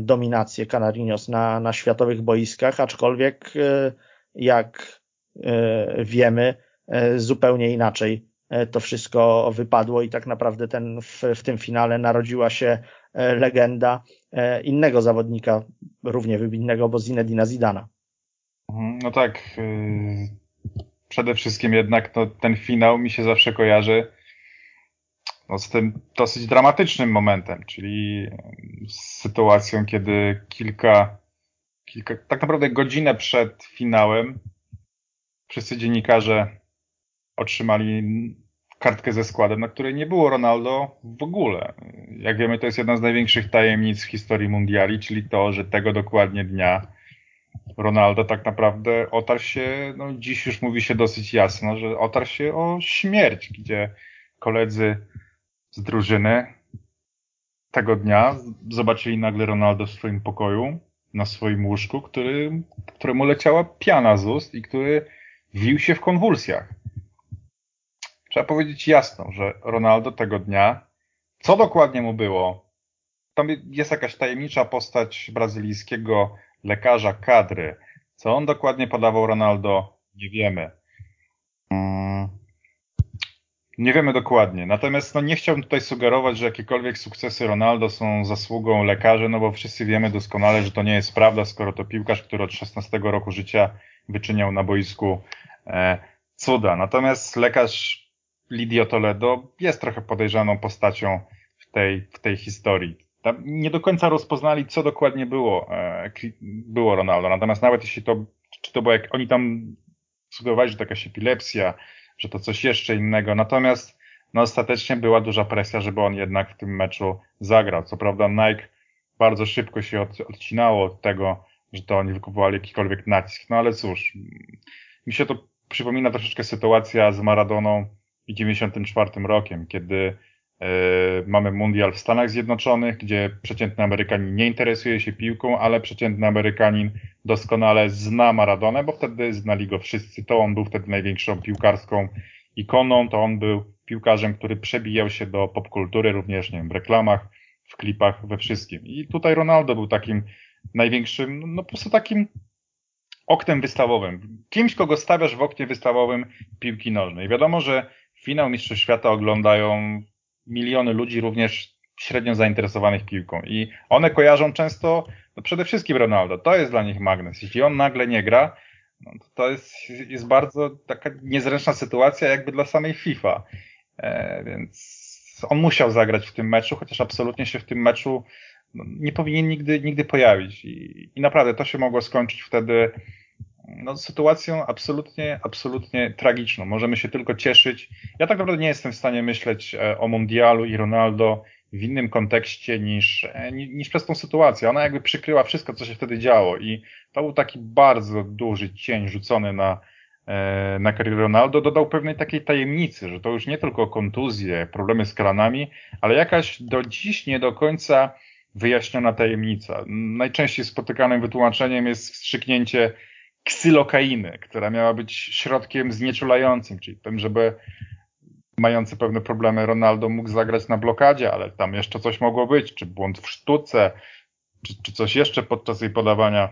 dominację Canarinos na, na światowych boiskach, aczkolwiek e, jak e, wiemy, zupełnie inaczej to wszystko wypadło i tak naprawdę ten, w, w tym finale narodziła się legenda innego zawodnika, równie wybitnego, bo Zinedina Zidana. Mhm, no tak, przede wszystkim jednak ten finał mi się zawsze kojarzy no, z tym dosyć dramatycznym momentem, czyli z sytuacją, kiedy kilka, kilka, tak naprawdę godzinę przed finałem wszyscy dziennikarze otrzymali kartkę ze składem, na której nie było Ronaldo w ogóle. Jak wiemy, to jest jedna z największych tajemnic w historii mundiali, czyli to, że tego dokładnie dnia Ronaldo tak naprawdę otarł się, no dziś już mówi się dosyć jasno, że otarł się o śmierć, gdzie koledzy z drużyny tego dnia zobaczyli nagle Ronaldo w swoim pokoju, na swoim łóżku, który, któremu leciała piana z ust i który wił się w konwulsjach. Trzeba powiedzieć jasno, że Ronaldo tego dnia, co dokładnie mu było, tam jest jakaś tajemnicza postać brazylijskiego lekarza kadry. Co on dokładnie podawał Ronaldo, nie wiemy. Nie wiemy dokładnie. Natomiast no, nie chciałbym tutaj sugerować, że jakiekolwiek sukcesy Ronaldo są zasługą lekarzy, no bo wszyscy wiemy doskonale, że to nie jest prawda, skoro to piłkarz, który od 16 roku życia wyczyniał na boisku e, cuda. Natomiast lekarz Lidio Toledo jest trochę podejrzaną postacią w tej, w tej historii. Tam nie do końca rozpoznali, co dokładnie było, e, było Ronaldo. Natomiast nawet jeśli to, czy to było jak oni tam sugerowali, że to jakaś epilepsja, że to coś jeszcze innego. Natomiast no, ostatecznie była duża presja, żeby on jednak w tym meczu zagrał. Co prawda Nike bardzo szybko się od, odcinało od tego, że to oni wykupowali jakikolwiek nacisk. No ale cóż, mi się to przypomina troszeczkę sytuacja z Maradoną i 94 rokiem, kiedy Mamy mundial w Stanach Zjednoczonych, gdzie przeciętny Amerykanin nie interesuje się piłką, ale przeciętny Amerykanin doskonale zna Maradonę, bo wtedy znali go wszyscy. To on był wtedy największą piłkarską ikoną, to on był piłkarzem, który przebijał się do popkultury również, nie wiem, w reklamach, w klipach, we wszystkim. I tutaj Ronaldo był takim największym, no po prostu takim oknem wystawowym. Kimś, kogo stawiasz w oknie wystawowym piłki nożnej. Wiadomo, że finał Mistrzostw Świata oglądają miliony ludzi również średnio zainteresowanych piłką i one kojarzą często no przede wszystkim Ronaldo. To jest dla nich magnes. Jeśli on nagle nie gra, no to, to jest, jest bardzo taka niezręczna sytuacja jakby dla samej FIFA. E, więc on musiał zagrać w tym meczu, chociaż absolutnie się w tym meczu no, nie powinien nigdy, nigdy pojawić. I, I naprawdę to się mogło skończyć wtedy no, sytuacją absolutnie, absolutnie tragiczną. Możemy się tylko cieszyć. Ja tak naprawdę nie jestem w stanie myśleć e, o Mundialu i Ronaldo w innym kontekście niż, e, niż przez tą sytuację. Ona jakby przykryła wszystko, co się wtedy działo i to był taki bardzo duży cień rzucony na, e, na karierę Ronaldo. Dodał pewnej takiej tajemnicy, że to już nie tylko kontuzje, problemy z kranami, ale jakaś do dziś nie do końca wyjaśniona tajemnica. Najczęściej spotykanym wytłumaczeniem jest wstrzyknięcie ksylokainy, która miała być środkiem znieczulającym, czyli tym, żeby mający pewne problemy Ronaldo mógł zagrać na blokadzie, ale tam jeszcze coś mogło być, czy błąd w sztuce, czy, czy coś jeszcze podczas jej podawania.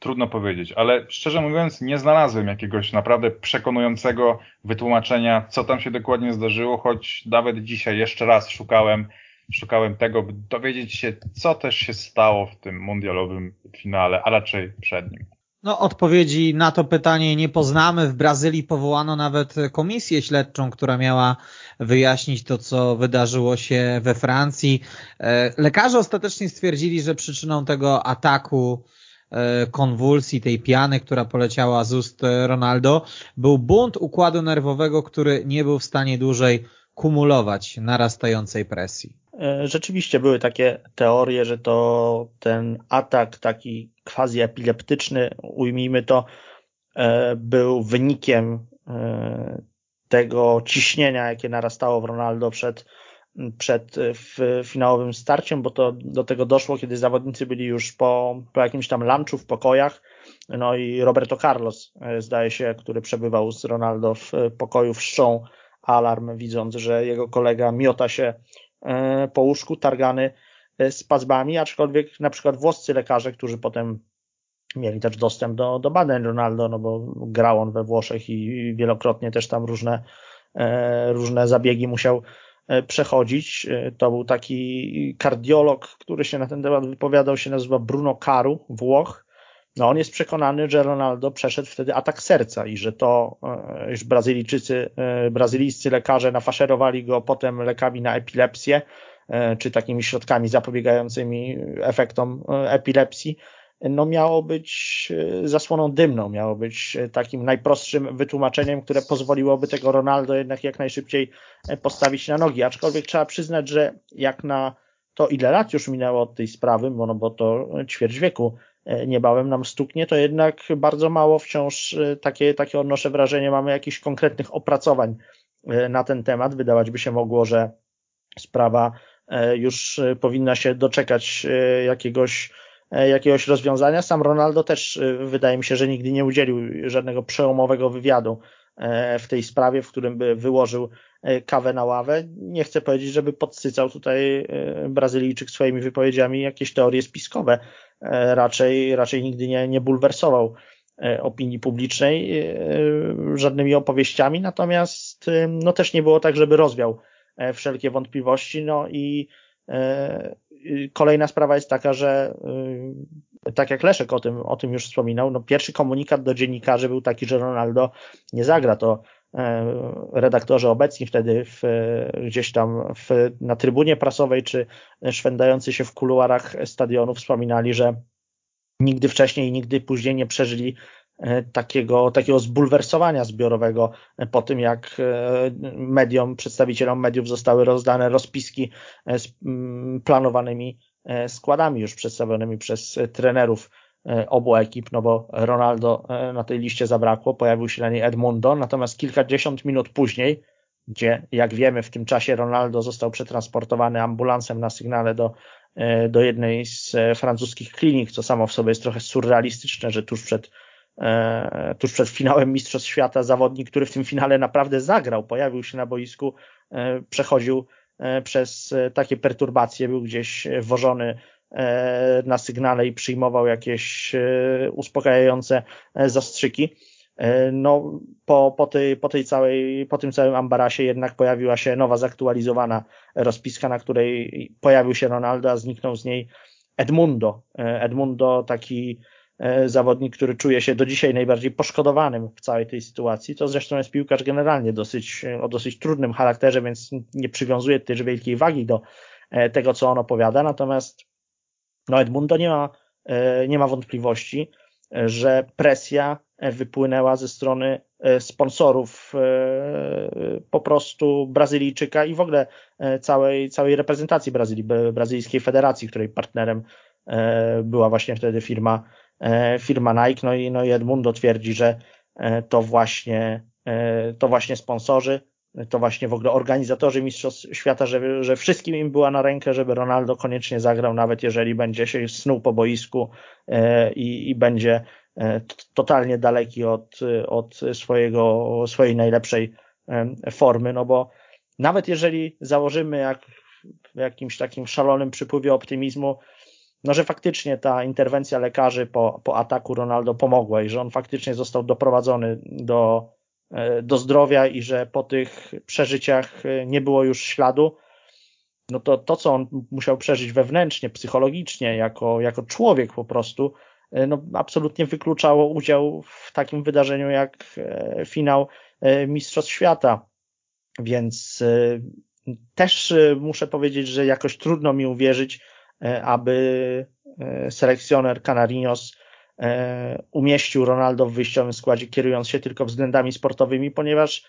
Trudno powiedzieć, ale szczerze mówiąc, nie znalazłem jakiegoś naprawdę przekonującego wytłumaczenia, co tam się dokładnie zdarzyło, choć nawet dzisiaj jeszcze raz szukałem, szukałem tego, by dowiedzieć się, co też się stało w tym mundialowym finale, a raczej przed nim. No, odpowiedzi na to pytanie nie poznamy. W Brazylii powołano nawet komisję śledczą, która miała wyjaśnić to, co wydarzyło się we Francji. E, lekarze ostatecznie stwierdzili, że przyczyną tego ataku e, konwulsji, tej piany, która poleciała z ust Ronaldo, był bunt układu nerwowego, który nie był w stanie dłużej kumulować narastającej presji. E, rzeczywiście były takie teorie, że to ten atak taki quasi epileptyczny, ujmijmy to, e, był wynikiem e, tego ciśnienia, jakie narastało w Ronaldo przed, przed finałowym starciem, bo to do tego doszło, kiedy zawodnicy byli już po, po jakimś tam lunchu w pokojach. No i Roberto Carlos, zdaje się, który przebywał z Ronaldo w pokoju, wszczął alarm, widząc, że jego kolega miota się po łóżku targany e, spazmami, aczkolwiek na przykład włoscy lekarze, którzy potem mieli też dostęp do, do badań Ronaldo, no bo grał on we Włoszech i wielokrotnie też tam różne, e, różne zabiegi musiał przechodzić. To był taki kardiolog, który się na ten temat wypowiadał, się nazywa Bruno Caru, Włoch. No on jest przekonany, że Ronaldo przeszedł wtedy atak serca i że to, już Brazylijczycy, brazylijscy lekarze nafaszerowali go potem lekami na epilepsję, czy takimi środkami zapobiegającymi efektom epilepsji, no miało być zasłoną dymną, miało być takim najprostszym wytłumaczeniem, które pozwoliłoby tego Ronaldo jednak jak najszybciej postawić na nogi. Aczkolwiek trzeba przyznać, że jak na to ile lat już minęło od tej sprawy, bo, no bo to ćwierć wieku E, niebawem nam stuknie, to jednak bardzo mało wciąż e, takie, takie odnoszę wrażenie, mamy jakichś konkretnych opracowań e, na ten temat. Wydawać by się mogło, że sprawa już powinna się doczekać jakiegoś, jakiegoś rozwiązania. Sam Ronaldo też wydaje mi się, że nigdy nie udzielił żadnego przełomowego wywiadu w tej sprawie, w którym by wyłożył kawę na ławę. Nie chcę powiedzieć, żeby podsycał tutaj Brazylijczyk swoimi wypowiedziami jakieś teorie spiskowe, E, raczej, raczej nigdy nie, nie bulwersował e, opinii publicznej e, żadnymi opowieściami, natomiast no też nie było tak, żeby rozwiał wszelkie wątpliwości, no i kolejna sprawa jest taka, że tak jak Leszek o tym, o tym już wspominał, no pierwszy komunikat do dziennikarzy był taki, że Ronaldo nie zagra, to E, redaktorzy obecni wtedy w, gdzieś tam w, na trybunie prasowej czy szwendający się w kuluarach stadionu wspominali, że nigdy wcześniej i nigdy później nie przeżyli e, takiego, takiego zbulwersowania zbiorowego po tym, jak e, mediom, przedstawicielom mediów zostały rozdane rozpiski z planowanymi składami już przedstawionymi przez trenerów. E, obu ekip, no bo Ronaldo e, na tej liście zabrakło, pojawił się na niej Edmundo, natomiast kilkadziesiąt minut później gdzie jak wiemy w tym czasie Ronaldo został przetransportowany ambulansem na sygnale do, do jednej z francuskich klinik, co samo w sobie jest trochę surrealistyczne, że tuż przed tuż przed finałem Mistrzostw Świata zawodnik, który w tym finale naprawdę zagrał, pojawił się na boisku, przechodził przez takie perturbacje, był gdzieś wożony E, na sygnale i przyjmował jakieś e, uspokajające e, zastrzyki. No, po, po, tej, po tej całej, po tym całym ambarasie jednak pojawiła się nowa, zaktualizowana rozpiska, na której pojawił się Ronaldo, a zniknął z niej Edmundo. Edmundo, taki zawodnik, który czuje się do dzisiaj najbardziej poszkodowanym w całej tej sytuacji. To zresztą jest piłkarz generalnie dosyć, o dosyć trudnym charakterze, więc nie przywiązuje też wielkiej wagi do tego, co on opowiada. Natomiast no Edmundo nie ma, e, nie ma wątpliwości, e, że presja wypłynęła ze strony e, sponsorów po prostu Brazylijczyka i w ogóle całej, całej reprezentacji Brazylii, brazylijskiej federacji, której partnerem była właśnie wtedy firma, firma Nike. No i, no i Edmundo twierdzi, że to właśnie, to właśnie sponsorzy to właśnie w ogóle organizatorzy Mistrzostw Świata, że, że wszystkim im była na rękę, żeby Ronaldo koniecznie zagrał, nawet jeżeli będzie się snuł po boisku e, i, i będzie e, totalnie daleki od, od swojego, swojej najlepszej formy, no bo nawet jeżeli założymy jak w jakimś takim szalonym przypływie optymizmu, no że faktycznie ta interwencja lekarzy po, po ataku Ronaldo pomogła i że on faktycznie został doprowadzony do do zdrowia i że po tych przeżyciach e, nie było już śladu, no to to, co on musiał przeżyć wewnętrznie, psychologicznie, jako, jako człowiek po prostu, e, no absolutnie wykluczało udział w takim wydarzeniu jak finał Mistrzostw Świata. Więc też muszę powiedzieć, że jakoś trudno mi uwierzyć, aby selekcjoner Canarinos E, umieścił Ronaldo w wyjściowym składzie, kierując się tylko względami sportowymi, ponieważ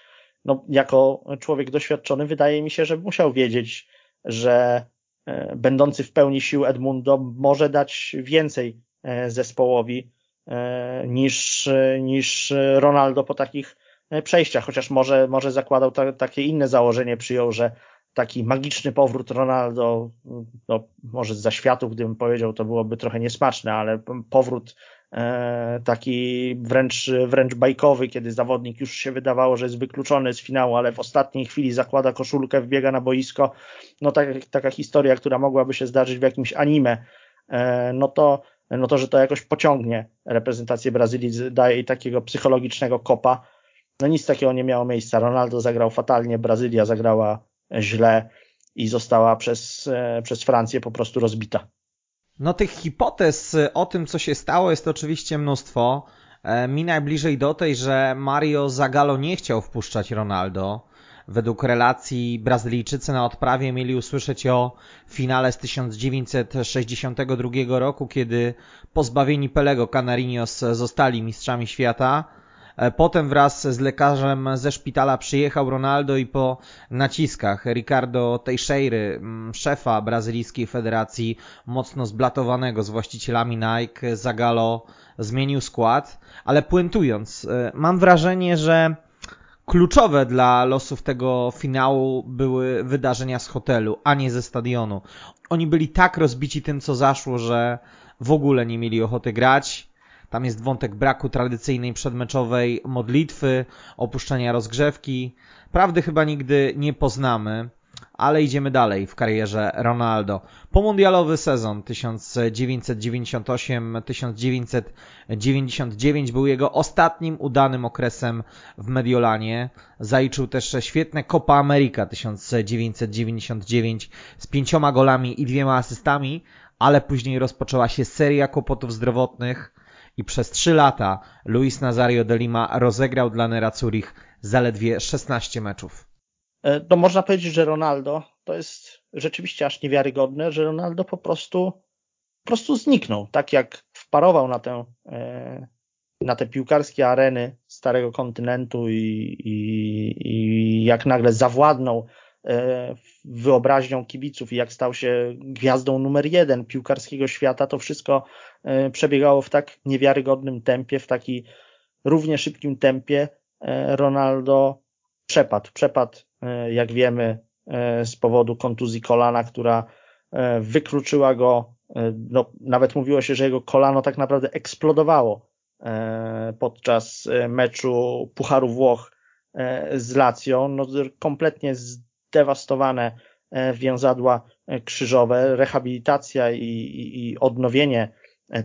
no, jako człowiek doświadczony wydaje mi się, że musiał wiedzieć, że e, będący w pełni sił Edmundo może dać więcej e, zespołowi niż, niż Ronaldo po takich przejściach, chociaż może, może zakładał ta, takie inne założenie, przyjął, że taki magiczny powrót Ronaldo, no, może z zaświatów, gdybym powiedział, to byłoby trochę niesmaczne, ale powrót E, taki wręcz, wręcz bajkowy, kiedy zawodnik już się wydawało, że jest wykluczony z finału, ale w ostatniej chwili zakłada koszulkę, wbiega na boisko. No tak, taka historia, która mogłaby się zdarzyć w jakimś anime, e, no to, no to, że to jakoś pociągnie reprezentację Brazylii, daje jej takiego psychologicznego kopa. No nic takiego nie miało miejsca. Ronaldo zagrał fatalnie, Brazylia zagrała źle i została przez, e, przez Francję po prostu rozbita. No tych hipotez o tym, co się stało, jest oczywiście mnóstwo. E, mi najbliżej do tej, że Mario Zagallo nie chciał wpuszczać Ronaldo. Według relacji Brazylijczycy na odprawie mieli usłyszeć o finale z 1962 roku, kiedy pozbawieni Pelego Canarinos zostali mistrzami świata. E, potem wraz z lekarzem ze szpitala przyjechał Ronaldo i po naciskach Ricardo Teixeira, mm, szefa brazylijskiej federacji, mocno zblatowanego z właścicielami Nike, Zagalo zmienił skład, ale puentując, e, mam wrażenie, że kluczowe dla losów tego finału były wydarzenia z hotelu, a nie ze stadionu. Oni byli tak rozbici tym, co zaszło, że w ogóle nie mieli ochoty grać. Tam jest wątek braku tradycyjnej przedmeczowej modlitwy, opuszczenia rozgrzewki. Prawdy chyba nigdy nie poznamy, ale idziemy dalej w karierze Ronaldo. Pomundialowy sezon 1998-1999 był jego ostatnim udanym okresem w Mediolanie. Zaliczył też świetne Copa America 1999 z pięcioma golami i dwiema asystami, ale później rozpoczęła się seria kłopotów zdrowotnych i przez 3 lata Luis Nazario de Lima rozegrał dla Nera Zurich zaledwie 16 meczów. E, to można powiedzieć, że Ronaldo to jest rzeczywiście aż niewiarygodne, że Ronaldo po prostu po prostu zniknął. Tak jak wparował na tę e, na te piłkarskie areny starego kontynentu i, i, i jak nagle zawładnął wyobraźnią kibiców i jak stał się gwiazdą numer jeden piłkarskiego świata, to wszystko e, przebiegało w tak niewiarygodnym tempie, w taki równie szybkim tempie. E, Ronaldo przepadł. Przepadł, jak wiemy, z powodu kontuzji kolana, która wykluczyła go, no, nawet mówiło się, że jego kolano tak naprawdę eksplodowało podczas meczu Pucharu Włoch z Lazio. No, kompletnie zdewastowane więzadła krzyżowe, rehabilitacja i, i, i odnowienie E,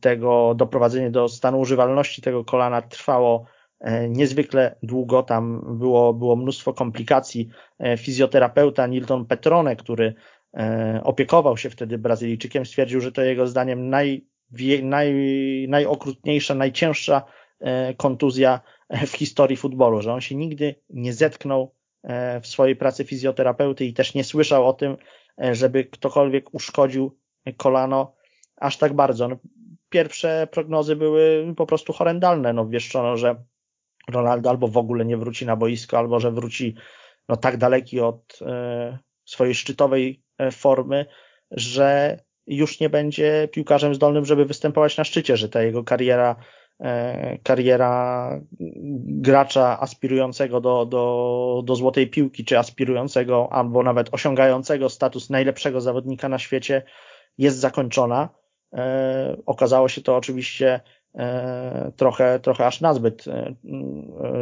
tego, doprowadzenie do stanu używalności tego kolana trwało e, niezwykle długo. Tam było, było mnóstwo komplikacji. E, fizjoterapeuta Nilton Petrone, który opiekował się wtedy Brazylijczykiem, stwierdził, że to jego zdaniem naj, naj, najokrutniejsza, najcięższa kontuzja w historii futbolu, że on się nigdy nie zetknął w swojej pracy fizjoterapeuty i też nie słyszał o tym, żeby ktokolwiek uszkodził kolano aż tak bardzo. No, pierwsze prognozy były po prostu horrendalne. No, wieszczono, że Ronaldo albo w ogóle nie wróci na boisko, albo że wróci no, tak daleki od e, swojej szczytowej e, formy, że już nie będzie piłkarzem zdolnym, żeby występować na szczycie, że ta jego kariera e, kariera gracza aspirującego do, do, do złotej piłki, czy aspirującego albo nawet osiągającego status najlepszego zawodnika na świecie jest zakończona. E, okazało się to oczywiście e, trochę, trochę aż nazbyt e,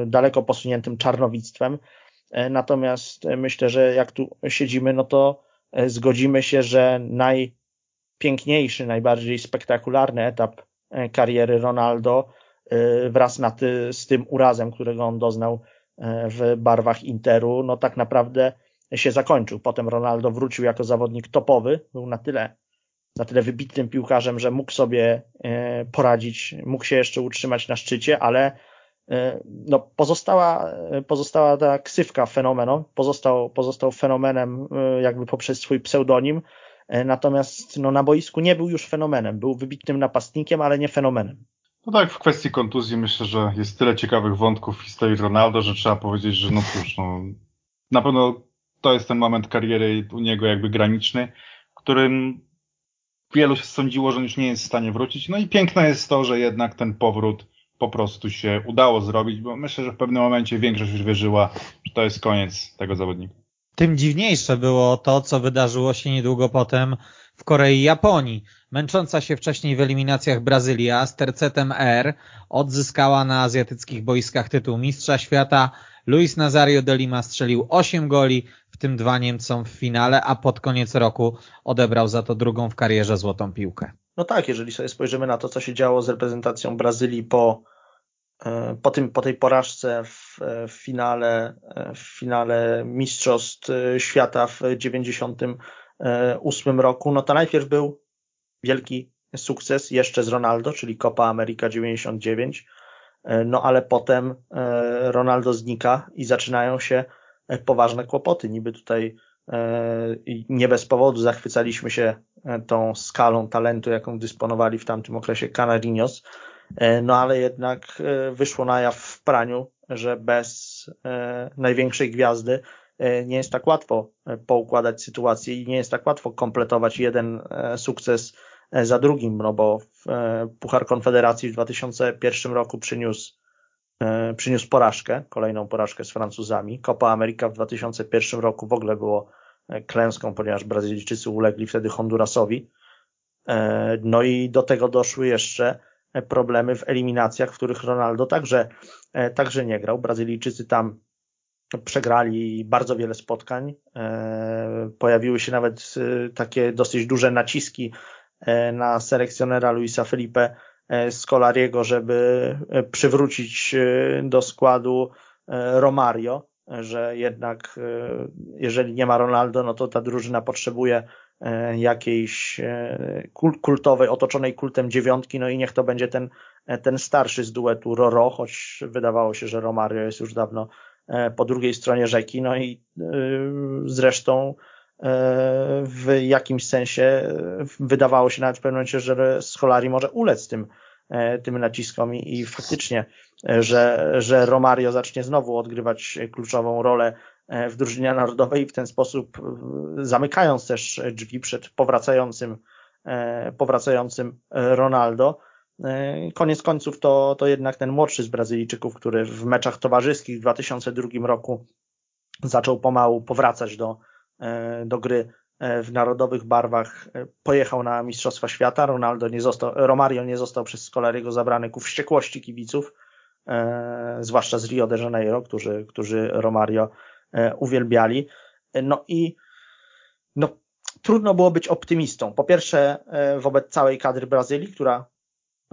daleko posuniętym czarnowictwem. Natomiast myślę, że jak tu siedzimy, no to zgodzimy się, że najpiękniejszy, najbardziej spektakularny etap kariery Ronaldo wraz na ty, z tym urazem, którego on doznał w barwach Interu, no tak naprawdę się zakończył. Potem Ronaldo wrócił jako zawodnik topowy, był na tyle na tyle wybitnym piłkarzem, że mógł sobie e, poradzić, mógł się jeszcze utrzymać na szczycie, ale e, no, pozostała, pozostała ta ksywka fenomeno, pozostał, pozostał fenomenem e, jakby poprzez swój pseudonim, natomiast no, na boisku nie był już fenomenem, był wybitnym napastnikiem, ale nie fenomenem. No tak, w kwestii kontuzji myślę, że jest tyle ciekawych wątków w historii Ronaldo, że trzeba powiedzieć, że no cóż, no, na pewno to jest ten moment kariery u niego jakby graniczny, którym wielu się sądziło, że już nie jest w stanie wrócić. No i piękne jest to, że jednak ten powrót po prostu się udało zrobić, bo myślę, że w pewnym momencie większość już wierzyła, że to jest koniec tego zawodnika. Tym dziwniejsze było to, co wydarzyło się niedługo potem w Korei i Japonii. Męcząca się wcześniej w eliminacjach Brazylia z tercetem R odzyskała na azjatyckich boiskach tytuł mistrza świata. Luis Nazario de Lima strzelił 8 goli, w tym dwa Niemcom w finale, a pod koniec roku odebrał za to drugą w karierze złotą piłkę. No tak, jeżeli sobie spojrzymy na to, co się działo z reprezentacją Brazylii po, po, tym, po tej porażce w, w finale, e, w finale Mistrzostw Świata w 98 roku, no to najpierw był wielki sukces jeszcze z Ronaldo, czyli Copa America 99, e, no ale potem Ronaldo znika i zaczynają się poważne kłopoty. Niby tutaj e, nie bez powodu zachwycaliśmy się e, tą skalą talentu, jaką dysponowali w tamtym okresie Canarinos, e, no ale jednak wyszło na jaw w praniu, że bez największej gwiazdy nie jest tak łatwo poukładać sytuację i nie jest tak łatwo kompletować jeden sukces za drugim, no bo Puchar Konfederacji w 2001 roku przyniósł E, przyniósł porażkę, kolejną porażkę z Francuzami. Copa America w 2001 roku w ogóle było e, klęską, ponieważ Brazylijczycy ulegli wtedy Hondurasowi. E, no i do tego doszły jeszcze problemy w eliminacjach, w których Ronaldo także, także nie grał. Brazylijczycy tam przegrali bardzo wiele spotkań. Pojawiły się nawet takie dosyć duże naciski na selekcjonera Luisa Felipe Scolariego, żeby e, przywrócić e, do składu e, Romario, że jednak jeżeli nie ma Ronaldo, no to ta drużyna potrzebuje jakiejś kultowej, otoczonej kultem dziewiątki, no i niech to będzie ten, ten starszy z duetu Roro, choć wydawało się, że Romario jest już dawno po drugiej stronie rzeki, no i zresztą w jakimś sensie wydawało się nawet w pewnym momencie, że Scolari może ulec tym, e, tym naciskom i, i faktycznie, e, że, że Romario zacznie znowu odgrywać kluczową rolę e, w drużynie narodowej i w ten sposób zamykając też drzwi przed powracającym, powracającym Ronaldo. Koniec końców to, to jednak ten młodszy z Brazylijczyków, który w meczach towarzyskich w 2002 roku zaczął pomału powracać do, do gry w narodowych barwach, pojechał na Mistrzostwa Świata. Ronaldo nie został, Romario nie został przez Scolariego zabrany ku wściekłości kibiców, zwłaszcza z Rio de Janeiro, którzy, którzy Romario uwielbiali. No i no, trudno było być optymistą. Po pierwsze, e, wobec całej kadry Brazylii, która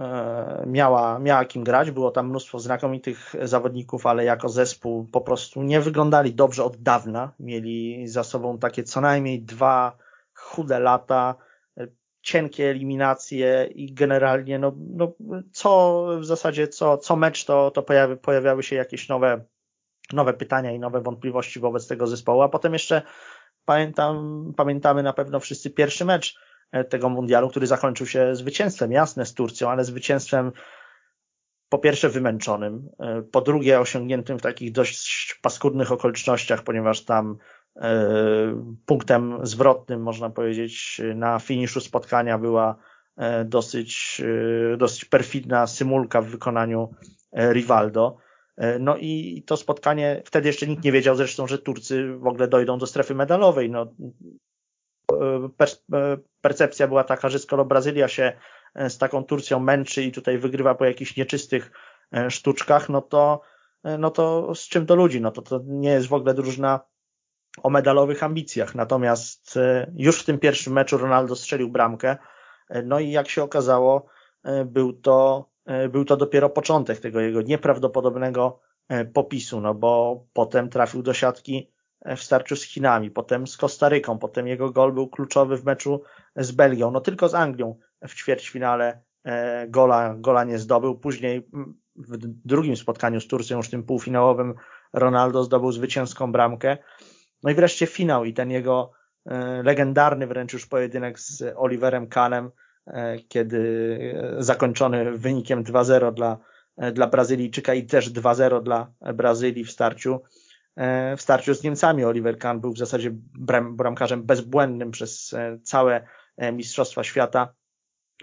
e, miała, miała kim grać, było tam mnóstwo znakomitych zawodników, ale jako zespół po prostu nie wyglądali dobrze od dawna. Mieli za sobą takie co najmniej dwa chude lata, e, cienkie eliminacje i generalnie no, no co w zasadzie co, co mecz to, to pojawi, pojawiały się jakieś nowe, nowe pytania i nowe wątpliwości wobec tego zespołu, a potem jeszcze Pamiętam, pamiętamy na pewno wszyscy pierwszy mecz e, tego mundialu, który zakończył się zwycięstwem, jasne, z Turcją, ale zwycięstwem po pierwsze wymęczonym, e, po drugie osiągniętym w takich dość paskudnych okolicznościach, ponieważ tam e, punktem zwrotnym, można powiedzieć, na finiszu spotkania była dosyć, dosyć perfidna symulka w wykonaniu Rivaldo. E, no i to spotkanie, wtedy jeszcze nikt nie wiedział zresztą, że Turcy w ogóle dojdą do strefy medalowej. No, e, e, percepcja była taka, że skoro Brazylia się z taką Turcją męczy i tutaj wygrywa po jakichś nieczystych sztuczkach, no to, no to z czym do ludzi? No to to nie jest w ogóle drużyna o medalowych ambicjach. Natomiast już w tym pierwszym meczu Ronaldo strzelił bramkę. No i jak się okazało, był to był to dopiero początek tego jego nieprawdopodobnego e, popisu, no bo potem trafił do siatki e, w starciu z Chinami, potem z Kostaryką, potem jego gol był kluczowy w meczu z Belgią, no tylko z Anglią w ćwierćfinale gola, gola nie zdobył. Później w drugim spotkaniu z Turcją, już tym półfinałowym, Ronaldo zdobył zwycięską bramkę. No i wreszcie finał i ten jego legendarny wręcz już pojedynek z Oliverem Kahnem, E, kiedy zakończony wynikiem 2-0 dla, e, dla Brazylijczyka i też 2-0 dla Brazylii w starciu, e, w starciu z Niemcami. Oliver Kahn był w zasadzie bram, bramkarzem bezbłędnym przez całe Mistrzostwa Świata.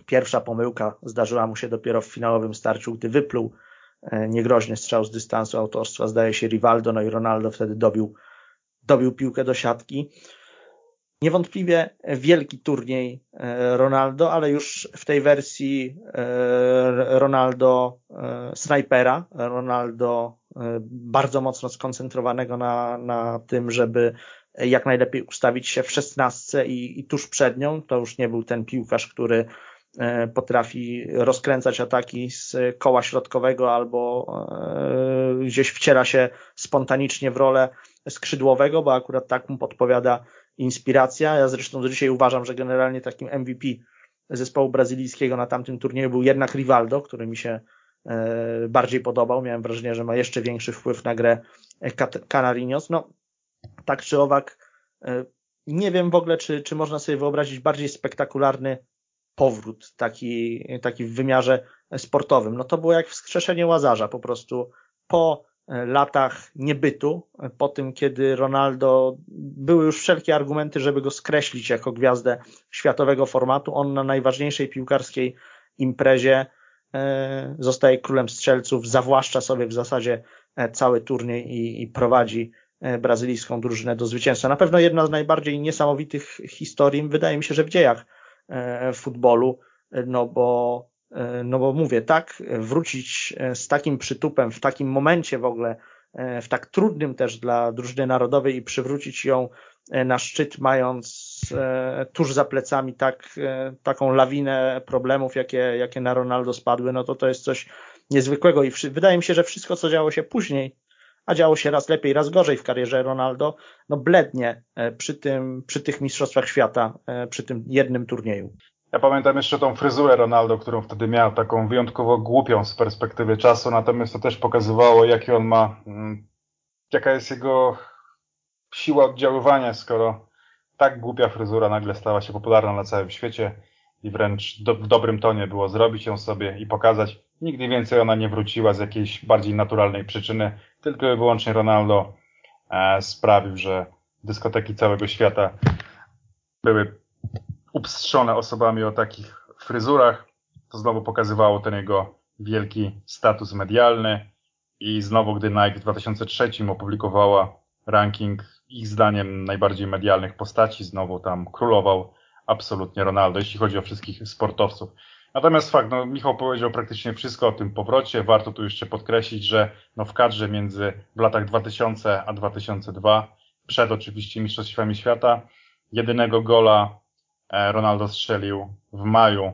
Pierwsza pomyłka zdarzyła mu się dopiero w finałowym starciu, gdy wypluł niegroźny strzał z dystansu autorstwa, zdaje się Rivaldo, no i Ronaldo wtedy dobił, dobił piłkę do siatki. Niewątpliwie wielki turniej e, Ronaldo, ale już w tej wersji e, Ronaldo e, snajpera, Ronaldo bardzo mocno skoncentrowanego na, na tym, żeby jak najlepiej ustawić się w szesnastce i, i tuż przed nią. To już nie był ten piłkarz, który potrafi rozkręcać ataki z koła środkowego albo gdzieś wciera się spontanicznie w rolę skrzydłowego, bo akurat tak mu podpowiada inspiracja. Ja zresztą do dzisiaj uważam, że generalnie takim MVP zespołu brazylijskiego na tamtym turnieju był jednak Rivaldo, który mi się e, bardziej podobał. Miałem wrażenie, że ma jeszcze większy wpływ na grę Canarinos. No, tak czy owak, e, nie wiem w ogóle, czy, czy można sobie wyobrazić bardziej spektakularny powrót, taki, taki w wymiarze sportowym. No to było jak wskrzeszenie Łazarza, po prostu po latach niebytu, e, po tym kiedy Ronaldo, były już wszelkie argumenty, żeby go skreślić jako gwiazdę światowego formatu, on na najważniejszej piłkarskiej imprezie e, zostaje królem strzelców, zawłaszcza sobie w zasadzie cały turniej i, i prowadzi brazylijską drużynę do zwycięstwa. Na pewno jedna z najbardziej niesamowitych historii, wydaje mi się, że w dziejach futbolu, no bo E, no bo mówię, tak, wrócić e, z takim przytupem w takim momencie w ogóle, e, w tak trudnym też dla drużyny narodowej i przywrócić ją na szczyt, mając tuż za plecami tak, taką lawinę problemów, jakie, jakie na Ronaldo spadły, no to to jest coś niezwykłego i wydaje mi się, że wszystko, co działo się później, a działo się raz lepiej, raz gorzej w karierze Ronaldo, no blednie przy tym, przy tych mistrzostwach świata, przy tym jednym turnieju. Ja pamiętam jeszcze tą fryzurę Ronaldo, którą wtedy miał, taką wyjątkowo głupią z perspektywy czasu, natomiast to też pokazywało, jaki on ma, mm, jaka jest jego siła oddziaływania, skoro tak głupia fryzura nagle stała się popularna na całym świecie i wręcz do, w dobrym tonie było zrobić ją sobie i pokazać. Nigdy więcej ona nie wróciła z jakiejś bardziej naturalnej przyczyny, tylko i wyłącznie Ronaldo e, sprawił, że dyskoteki całego świata były upstrzone osobami o takich fryzurach. to znowu pokazywało ten jego wielki status medialny i znowu, gdy Nike w 2003 opublikowała ranking ich zdaniem najbardziej medialnych postaci, znowu tam królował absolutnie Ronaldo, jeśli chodzi o wszystkich sportowców. Natomiast fakt, no Michał powiedział praktycznie wszystko o tym powrocie. Warto tu jeszcze podkreślić, że no w kadrze między w latach 2000 a 2002, przed oczywiście Mistrzostwami Świata, jedynego gola Ronaldo strzelił w maju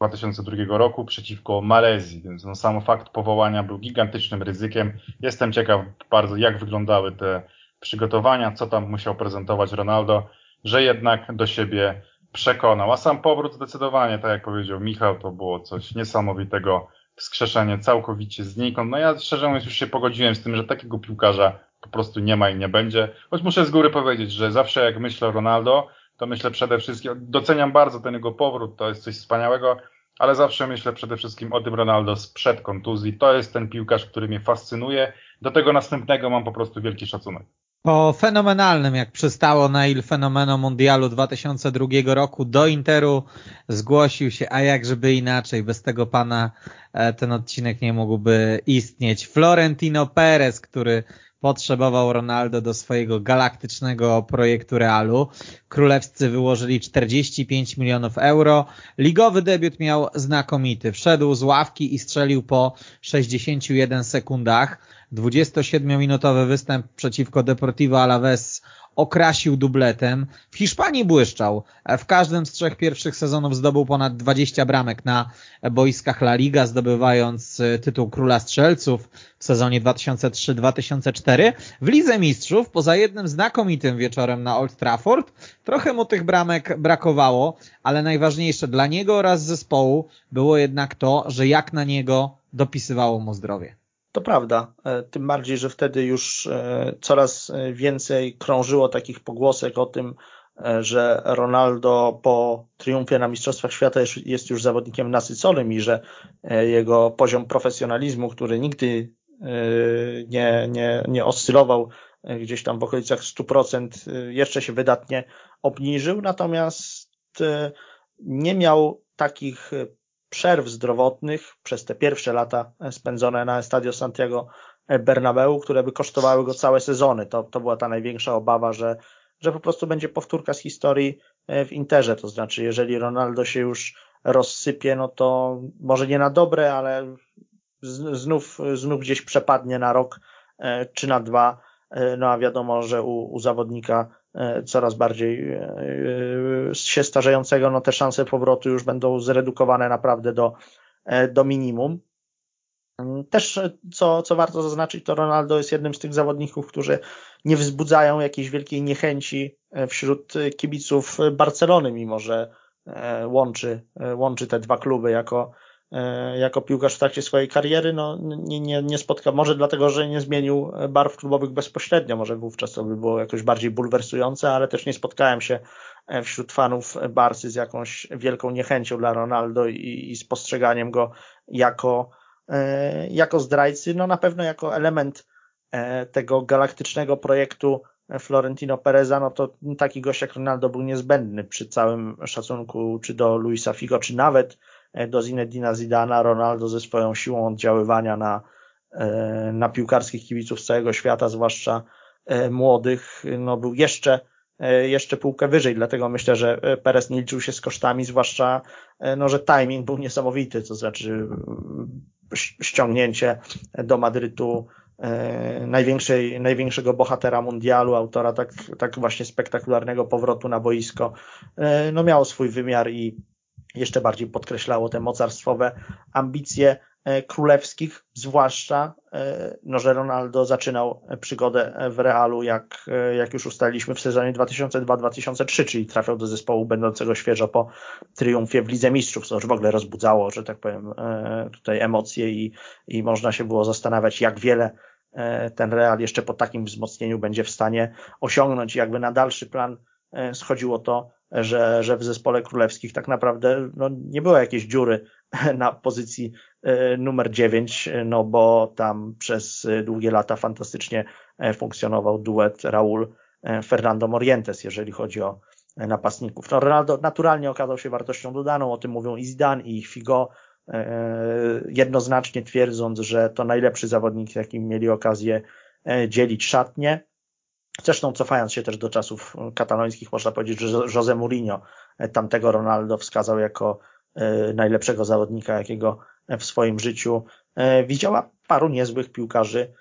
2002 roku przeciwko Malezji, więc no sam fakt powołania był gigantycznym ryzykiem. Jestem ciekaw bardzo, jak wyglądały te przygotowania, co tam musiał prezentować Ronaldo, że jednak do siebie przekonał. A sam powrót zdecydowanie, tak jak powiedział Michał, to było coś niesamowitego. Wskrzeszenie całkowicie znikąd. No ja szczerze mówiąc już się pogodziłem z tym, że takiego piłkarza po prostu nie ma i nie będzie. Choć muszę z góry powiedzieć, że zawsze jak myślę o Ronaldo, to myślę przede wszystkim, doceniam bardzo ten jego powrót, to jest coś wspaniałego, ale zawsze myślę przede wszystkim o tym Ronaldo sprzed kontuzji. To jest ten piłkarz, który mnie fascynuje. Do tego następnego mam po prostu wielki szacunek. Po fenomenalnym, jak przystało na Il Fenomeno Mundialu 2002 roku do Interu zgłosił się, a jak żeby inaczej, bez tego pana e, ten odcinek nie mógłby istnieć. Florentino Perez, który potrzebował Ronaldo do swojego galaktycznego projektu Realu. Królewscy wyłożyli 45 milionów euro. Ligowy debiut miał znakomity. Wszedł z ławki i strzelił po 61 sekundach. 27-minutowy występ przeciwko Deportivo Alaves okrasił dubletem. W Hiszpanii błyszczał. W każdym z trzech pierwszych sezonów zdobył ponad 20 bramek na boiskach La Liga, zdobywając e, tytuł Króla Strzelców w sezonie 2003-2004. W Lidze Mistrzów, poza jednym znakomitym wieczorem na Old Trafford, trochę mu tych bramek brakowało, ale najważniejsze dla niego oraz zespołu było jednak to, że jak na niego dopisywało mu zdrowie. To prawda, e, tym bardziej, że wtedy już e, coraz e, więcej krążyło takich pogłosek o tym, że Ronaldo po triumfie na Mistrzostwach Świata jest już zawodnikiem nasyconym i że jego poziom profesjonalizmu, który nigdy nie, nie, nie oscylował gdzieś tam w okolicach 100%, jeszcze się wydatnie obniżył, natomiast nie miał takich przerw zdrowotnych przez te pierwsze lata spędzone na Estadio Santiago Bernabeu, które by kosztowały go całe sezony. To, to była ta największa obawa, że, że po prostu będzie powtórka z historii e, w Interze. To znaczy, jeżeli Ronaldo się już rozsypie, no to może nie na dobre, ale znów, znów gdzieś przepadnie na rok e, czy na dwa. E, no a wiadomo, że u, u zawodnika E, coraz bardziej e, e, się starzejącego, no te szanse powrotu już będą zredukowane naprawdę do, do minimum. Też, co, co warto zaznaczyć, to Ronaldo jest jednym z tych zawodników, którzy nie wzbudzają jakiejś wielkiej niechęci wśród kibiców Barcelony, mimo że łączy, łączy te dwa kluby jako, E, jako piłkarz w trakcie swojej kariery, no nie, nie, nie spotka, może dlatego, że nie zmienił barw klubowych bezpośrednio, może wówczas to by było jakoś bardziej bulwersujące, ale też nie spotkałem się e, wśród fanów Barsy z jakąś wielką niechęcią dla Ronaldo i, i z postrzeganiem go jako, e, jako zdrajcy, no na pewno jako element tego galaktycznego projektu Florentino Pereza, no to taki gość jak Ronaldo był niezbędny przy całym szacunku czy do Luisa Figo, czy nawet E, do Zinedina Zidana, Ronaldo ze swoją siłą oddziaływania na, e, na piłkarskich kibiców z całego świata, zwłaszcza e, młodych, no był jeszcze, jeszcze półkę wyżej, dlatego myślę, że Perez nie liczył się z kosztami, zwłaszcza, no, że timing był niesamowity, to znaczy ściągnięcie do Madrytu największej, największego bohatera mundialu, autora tak, tak właśnie spektakularnego powrotu na boisko, no miało swój wymiar i jeszcze bardziej podkreślało te mocarstwowe ambicje e, królewskich, zwłaszcza, e, no, że Ronaldo zaczynał przygodę w Realu, jak, e, jak już ustaliliśmy w sezonie 2002-2003, czyli trafiał do zespołu będącego świeżo po triumfie w Lidze Mistrzów, co już w ogóle rozbudzało, że tak powiem, tutaj emocje i, i można się było zastanawiać, jak wiele ten Real jeszcze po takim wzmocnieniu będzie w stanie osiągnąć. Jakby na dalszy plan schodziło to, że, że w zespole królewskich tak naprawdę no, nie było jakiejś dziury [laughs] na pozycji e, numer 9, no bo tam przez długie lata fantastycznie e, funkcjonował duet Raul e, Fernando Morientes, jeżeli chodzi o napastników. No, Ronaldo naturalnie okazał się wartością dodaną, o tym mówią i Zidane, i Figo, jednoznacznie twierdząc, że to najlepszy zawodnik, jakim mieli okazję dzielić szatnie. Zresztą cofając się też do czasów katalońskich, można powiedzieć, że Jose Mourinho tamtego Ronaldo wskazał jako najlepszego zawodnika, jakiego w swoim życiu widziała. Paru niezłych piłkarzy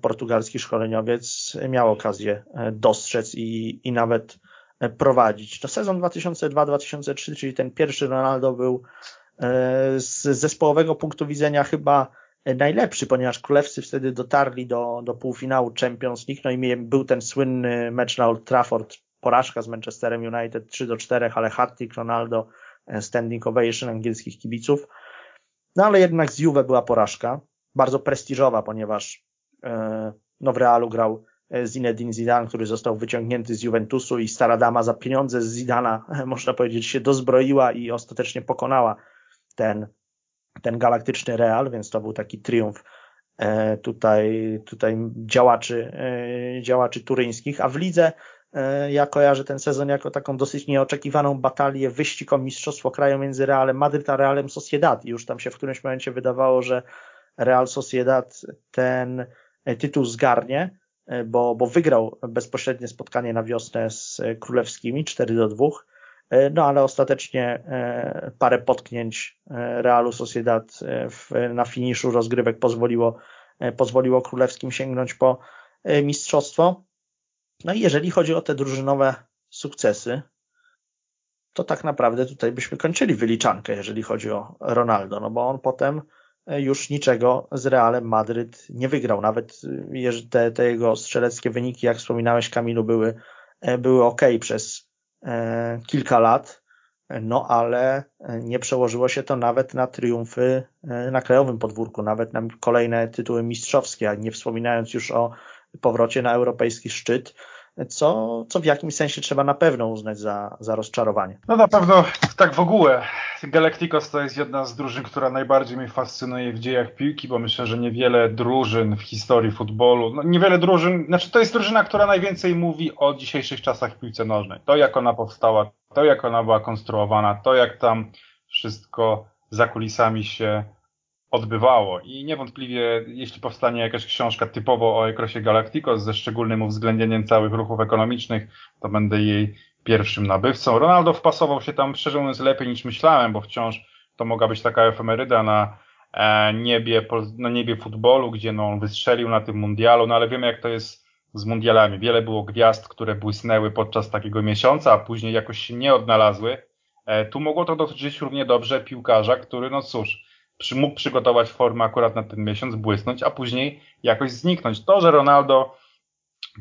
portugalski szkoleniowiec miał okazję dostrzec i, i nawet prowadzić. To sezon 2002-2003, czyli ten pierwszy Ronaldo był z zespołowego punktu widzenia chyba najlepszy, ponieważ królewscy wtedy dotarli do, do półfinału Champions League, no i był ten słynny mecz na Old Trafford, porażka z Manchesterem United 3 do 4, ale hat-trick Ronaldo, e, standing ovation angielskich kibiców. No ale jednak z Juve była porażka, bardzo prestiżowa, ponieważ e, no w Realu grał e, Zinedine Zidane, który został wyciągnięty z Juventusu i stara dama za pieniądze z Zidana, [laughs] można powiedzieć, się dozbroiła i ostatecznie pokonała ten ten galaktyczny Real, więc to był taki triumf e, tutaj, tutaj działaczy, e, działaczy turyńskich, a w lidze e, ja kojarzę ten sezon jako taką dosyć nieoczekiwaną batalię, wyścig o mistrzostwo kraju między Realem Madryt a Realem Sociedad. Już tam się w którymś momencie wydawało, że Real Sociedad ten tytuł zgarnie, bo, bo wygrał bezpośrednie spotkanie na wiosnę z królewskimi 4 do 2 E, no ale ostatecznie e, parę potknięć e, Realu Sociedad w, na finiszu rozgrywek pozwoliło, pozwoliło królewskim sięgnąć po mistrzostwo. No i jeżeli chodzi o te drużynowe sukcesy, to tak naprawdę tutaj byśmy kończyli wyliczankę, jeżeli chodzi o Ronaldo, no bo on potem już niczego z Realem Madryt nie wygrał. Nawet te, te jego strzeleckie wyniki, jak wspominałeś Kamilu, były, były ok przez E, kilka lat, no ale nie przełożyło się to nawet na triumfy e, na krajowym podwórku, nawet na kolejne tytuły mistrzowskie, a nie wspominając już o powrocie na europejski szczyt, co, co w jakimś sensie trzeba na pewno uznać za, za rozczarowanie. No na pewno tak w ogóle. Galacticos to jest jedna z drużyn, która najbardziej mnie fascynuje w dziejach piłki, bo myślę, że niewiele drużyn w historii futbolu, no niewiele drużyn, znaczy to jest drużyna, która najwięcej mówi o dzisiejszych czasach piłce nożnej. To jak ona powstała, to jak ona była konstruowana, to jak tam wszystko za kulisami się odbywało. I niewątpliwie, jeśli powstanie jakaś książka typowo o Ekrosie Galacticos ze szczególnym uwzględnieniem całych ruchów ekonomicznych, to będę jej pierwszym nabywcą. Ronaldo wpasował się tam, szczerze mówiąc, lepiej niż myślałem, bo wciąż to mogła być taka efemeryda na e, niebie, na niebie futbolu, gdzie no, on wystrzelił na tym mundialu, no ale wiemy jak to jest z mundialami. Wiele było gwiazd, które błysnęły podczas takiego miesiąca, a później jakoś się nie odnalazły. E, tu mogło to dotyczyć równie dobrze piłkarza, który, no cóż, przy, mógł przygotować formę akurat na ten miesiąc, błysnąć, a później jakoś zniknąć. To, że Ronaldo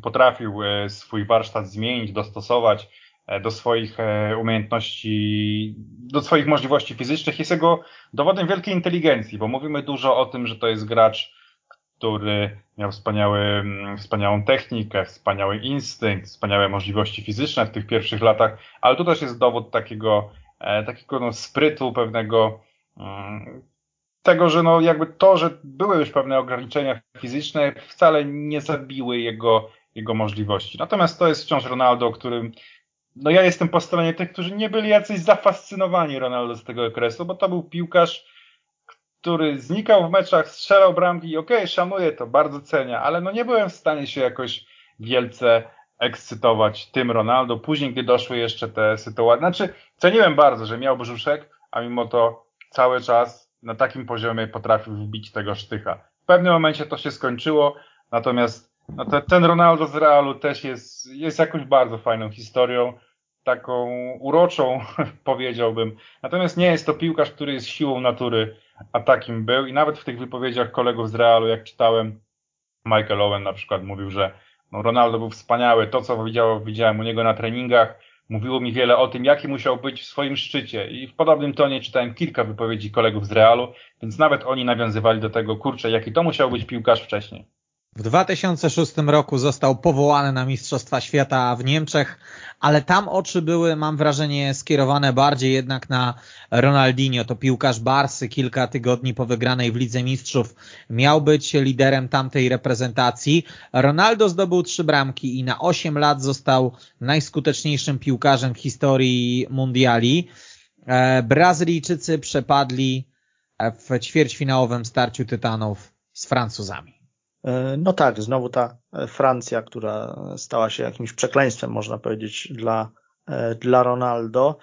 potrafił e, swój warsztat zmienić, dostosować e, do swoich e, umiejętności, do swoich możliwości fizycznych, jest jego dowodem wielkiej inteligencji, bo mówimy dużo o tym, że to jest gracz, który miał wspaniały, mm, wspaniałą technikę, wspaniały instynkt, wspaniałe możliwości fizyczne w tych pierwszych latach, ale tu też jest dowód takiego, takiego no, sprytu, pewnego mm, tego, że no jakby to, że były już pewne ograniczenia fizyczne, wcale nie zabiły jego, jego możliwości. Natomiast to jest wciąż Ronaldo, którym no ja jestem po stronie tych, którzy nie byli jacyś zafascynowani Ronaldo z tego okresu, bo to był piłkarz, który znikał w meczach, strzelał bramki i okej, okay, szanuję to, bardzo cenię, ale no nie byłem w stanie się jakoś wielce ekscytować tym Ronaldo. Później, gdy doszły jeszcze te sytuacje, znaczy ceniłem bardzo, że miał brzuszek, a mimo to cały czas na takim poziomie potrafił wbić tego sztycha. W pewnym momencie to się skończyło, natomiast no te, ten Ronaldo z Realu też jest, jest jakąś bardzo fajną historią, taką uroczą [laughs] powiedziałbym. Natomiast nie jest to piłkarz, który jest siłą natury, a takim był i nawet w tych wypowiedziach kolegów z Realu, jak czytałem, Michael Owen na przykład mówił, że no Ronaldo był wspaniały, to co widziałem, widziałem u niego na treningach, mówiło mi wiele o tym, jaki musiał być w swoim szczycie. I w podobnym tonie czytałem kilka wypowiedzi kolegów z Realu, więc nawet oni nawiązywali do tego, kurczę, jaki to musiał być piłkarz wcześniej. W 2006 roku został powołany na Mistrzostwa Świata w Niemczech, ale tam oczy były, mam wrażenie, skierowane bardziej jednak na Ronaldinho. To piłkarz Barsy kilka tygodni po wygranej w Lidze Mistrzów miał być liderem tamtej reprezentacji. Ronaldo zdobył trzy bramki i na 8 lat został najskuteczniejszym piłkarzem w historii mundiali. E, Brazylijczycy przepadli w ćwierćfinałowym starciu Tytanów z Francuzami. E, no tak, znowu ta Francja, która stała się jakimś przekleństwem, można powiedzieć, dla, e, dla Ronaldo.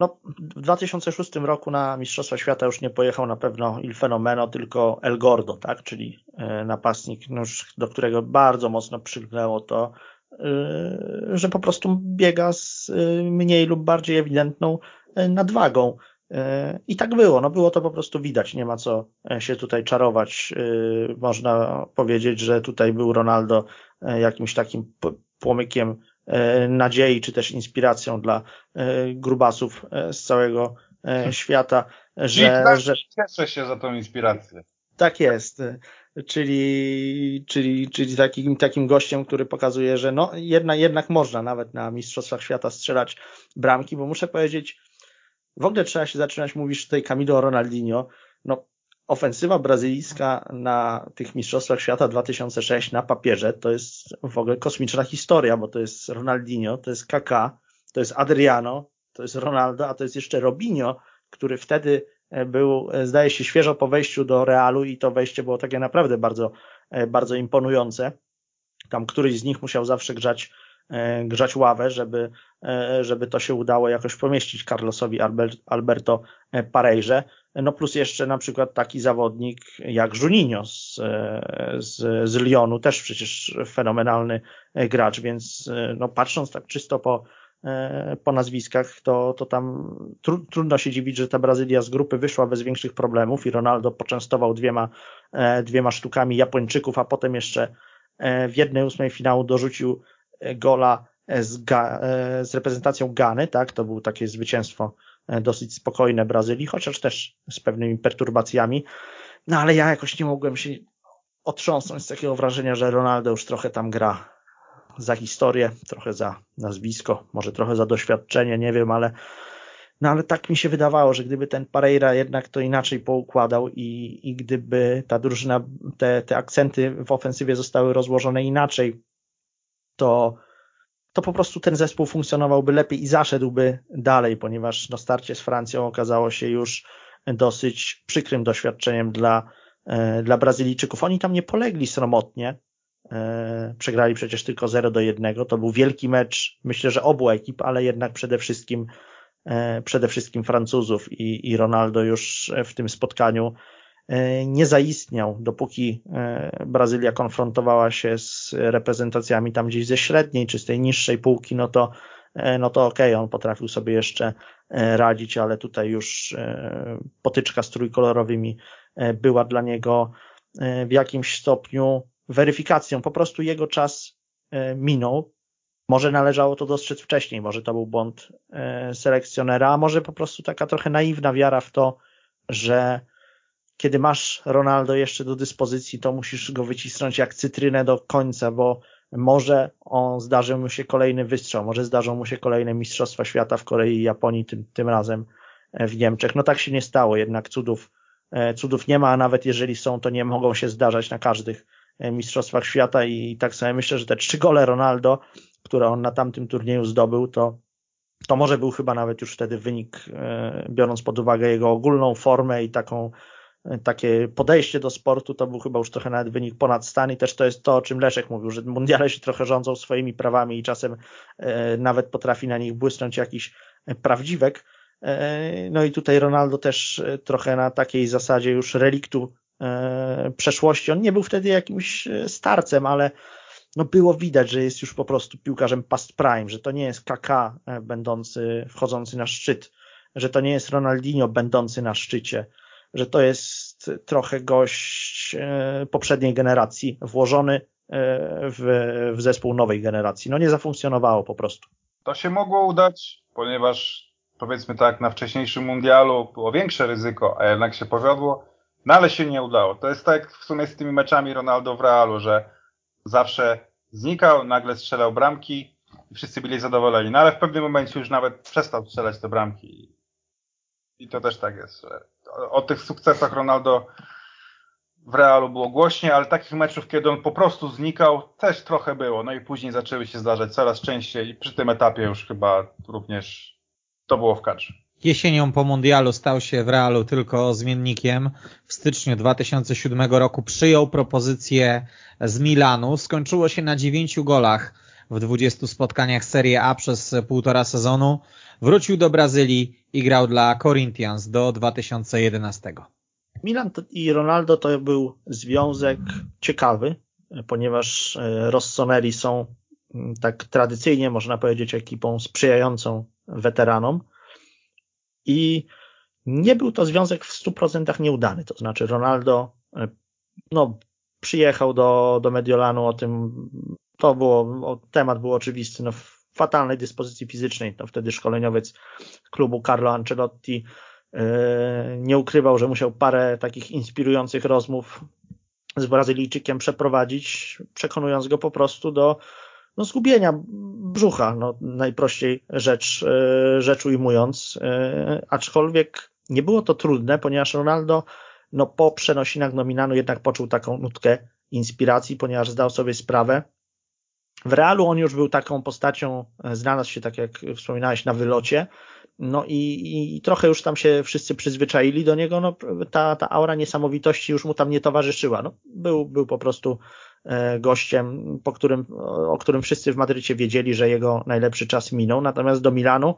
No, w 2006 roku na Mistrzostwa Świata już nie pojechał na pewno Il Fenomeno, tylko El Gordo, tak? czyli e, napastnik, no do którego bardzo mocno przygnęło to, że po prostu biega z mniej lub bardziej ewidentną nadwagą. I tak było, no było to po prostu widać, nie ma co e, się tutaj czarować. E, można powiedzieć, że tutaj był Ronaldo e, jakimś takim płomykiem nadziei, czy też inspiracją dla grubasów z całego świata, że, że... Cieszę się za tą inspirację. Tak jest. Czyli, czyli, czyli takim, takim gościem, który pokazuje, że no jednak, jednak można nawet na Mistrzostwach Świata strzelać bramki, bo muszę powiedzieć, w ogóle trzeba się zaczynać, mówisz tutaj Camilo Ronaldinho, no ofensywa brazylijska na tych Mistrzostwach Świata 2006 na papierze to jest w ogóle kosmiczna historia, bo to jest Ronaldinho, to jest Kaká, to jest Adriano, to jest Ronaldo, a to jest jeszcze Robinho, który wtedy e, był, e, zdaje się, świeżo po wejściu do Realu i to wejście było takie naprawdę bardzo, e, bardzo imponujące. Tam któryś z nich musiał zawsze grzać grzać ławę, żeby, e, żeby to się udało jakoś pomieścić Carlosowi Alberto Parejrze. No plus jeszcze na przykład taki zawodnik jak Juninho z, z, z Lyonu, też przecież fenomenalny gracz, więc no patrząc tak czysto po, po nazwiskach, to, to tam tru, trudno się dziwić, że ta Brazylia z grupy wyszła bez większych problemów i Ronaldo poczęstował dwiema, dwiema sztukami Japończyków, a potem jeszcze w jednej ósmej finału dorzucił gola z, Ga, z reprezentacją Gany, tak, to było takie zwycięstwo e, dosyć spokojne Brazylii, chociaż też z pewnymi perturbacjami, no ale ja jakoś nie mogłem się otrząsnąć z takiego wrażenia, że Ronaldo już trochę tam gra za historię, trochę za nazwisko, może trochę za doświadczenie, nie wiem, ale no ale tak mi się wydawało, że gdyby ten Pereira jednak to inaczej poukładał i, i gdyby ta drużyna, te, te akcenty w ofensywie zostały rozłożone inaczej, to, to po prostu ten zespół funkcjonowałby lepiej i zaszedłby dalej, ponieważ no, starcie z Francją okazało się już dosyć przykrym doświadczeniem dla, e, dla Brazylijczyków. Oni tam nie polegli sromotnie, e, przegrali przecież tylko 0 do 1. To był wielki mecz, myślę, że obu ekip, ale jednak przede wszystkim e, przede wszystkim Francuzów i, i Ronaldo już w tym spotkaniu nie zaistniał, dopóki e, Brazylia konfrontowała się z reprezentacjami tam gdzieś ze średniej czy z tej niższej półki, no to, e, no to okej, okay, on potrafił sobie jeszcze radzić, ale tutaj już potyczka z trójkolorowymi była dla niego w jakimś stopniu weryfikacją. Po prostu jego czas minął. Może należało to dostrzec wcześniej, może to był błąd selekcjonera, a może po prostu taka trochę naiwna wiara w to, że kiedy masz Ronaldo jeszcze do dyspozycji, to musisz go wycisnąć jak cytrynę do końca, bo może on zdarzy mu się kolejny wystrzał, może zdarzą mu się kolejne Mistrzostwa Świata w Korei i Japonii, tym, tym razem e, w Niemczech. No tak się nie stało, jednak cudów, e, cudów nie ma, a nawet jeżeli są, to nie mogą się zdarzać na każdych e, Mistrzostwach Świata i tak sobie myślę, że te trzy gole Ronaldo, które on na tamtym turnieju zdobył, to to może był chyba nawet już wtedy wynik, biorąc pod uwagę jego ogólną formę i taką takie podejście do sportu to był chyba już trochę nawet wynik ponad stan i też to jest to, o czym Leszek mówił, że mundiale się trochę rządzą swoimi prawami i czasem e, nawet potrafi na nich błysnąć jakiś prawdziwek. E, no i tutaj Ronaldo też e, trochę na takiej zasadzie już reliktu przeszłości. On nie był wtedy jakimś starcem, ale no było widać, że jest już po prostu piłkarzem past prime, że to nie jest KK będący, wchodzący na szczyt, że to nie jest Ronaldinho będący na szczycie, że to jest trochę gość e, poprzedniej generacji, włożony e, w, w zespół nowej generacji. No nie zafunkcjonowało po prostu. To się mogło udać, ponieważ powiedzmy tak, na wcześniejszym mundialu było większe ryzyko, a jednak się powiodło, no ale się nie udało. To jest tak w sumie z tymi meczami Ronaldo w Realu, że zawsze znikał, nagle strzelał bramki i wszyscy byli zadowoleni. No ale w pewnym momencie już nawet przestał strzelać te bramki. I to też tak jest, że o tych sukcesach Ronaldo w Realu było głośniej, ale takich meczów, kiedy on po prostu znikał, też trochę było. No i później zaczęły się zdarzać coraz częściej i przy tym etapie już chyba również to było w kadrze. Jesienią po mundialu stał się w Realu tylko zmiennikiem. W styczniu 2007 roku przyjął propozycję z Milanu. Skończyło się na dziewięciu golach w 20 spotkaniach Serie A przez półtora sezonu. Wrócił do Brazylii i grał dla Corinthians do 2011. Milan i Ronaldo to był związek ciekawy, ponieważ e, Rossoneri są mm, tak tradycyjnie, można powiedzieć, ekipą sprzyjającą weteranom i nie był to związek w 100% nieudany. To znaczy Ronaldo e, no, przyjechał do, do Mediolanu, o tym to było, temat był oczywisty, no, fatalnej dyspozycji fizycznej. To wtedy szkoleniowiec klubu Carlo Ancelotti e, nie ukrywał, że musiał parę takich inspirujących rozmów z Brazylijczykiem przeprowadzić, przekonując go po prostu do no, zgubienia brzucha, no, najprościej rzecz, e, rzecz ujmując. E, aczkolwiek nie było to trudne, ponieważ Ronaldo no, po przenosinach nominanu jednak poczuł taką nutkę inspiracji, ponieważ zdał sobie sprawę. W realu on już był taką postacią, e, znalazł się, tak jak wspominałeś, na wylocie, no i, i trochę już tam się wszyscy przyzwyczaili do niego, no ta, ta aura niesamowitości już mu tam nie towarzyszyła. No, był, był po prostu e, gościem, po którym, o którym wszyscy w Madrycie wiedzieli, że jego najlepszy czas minął. Natomiast do Milanu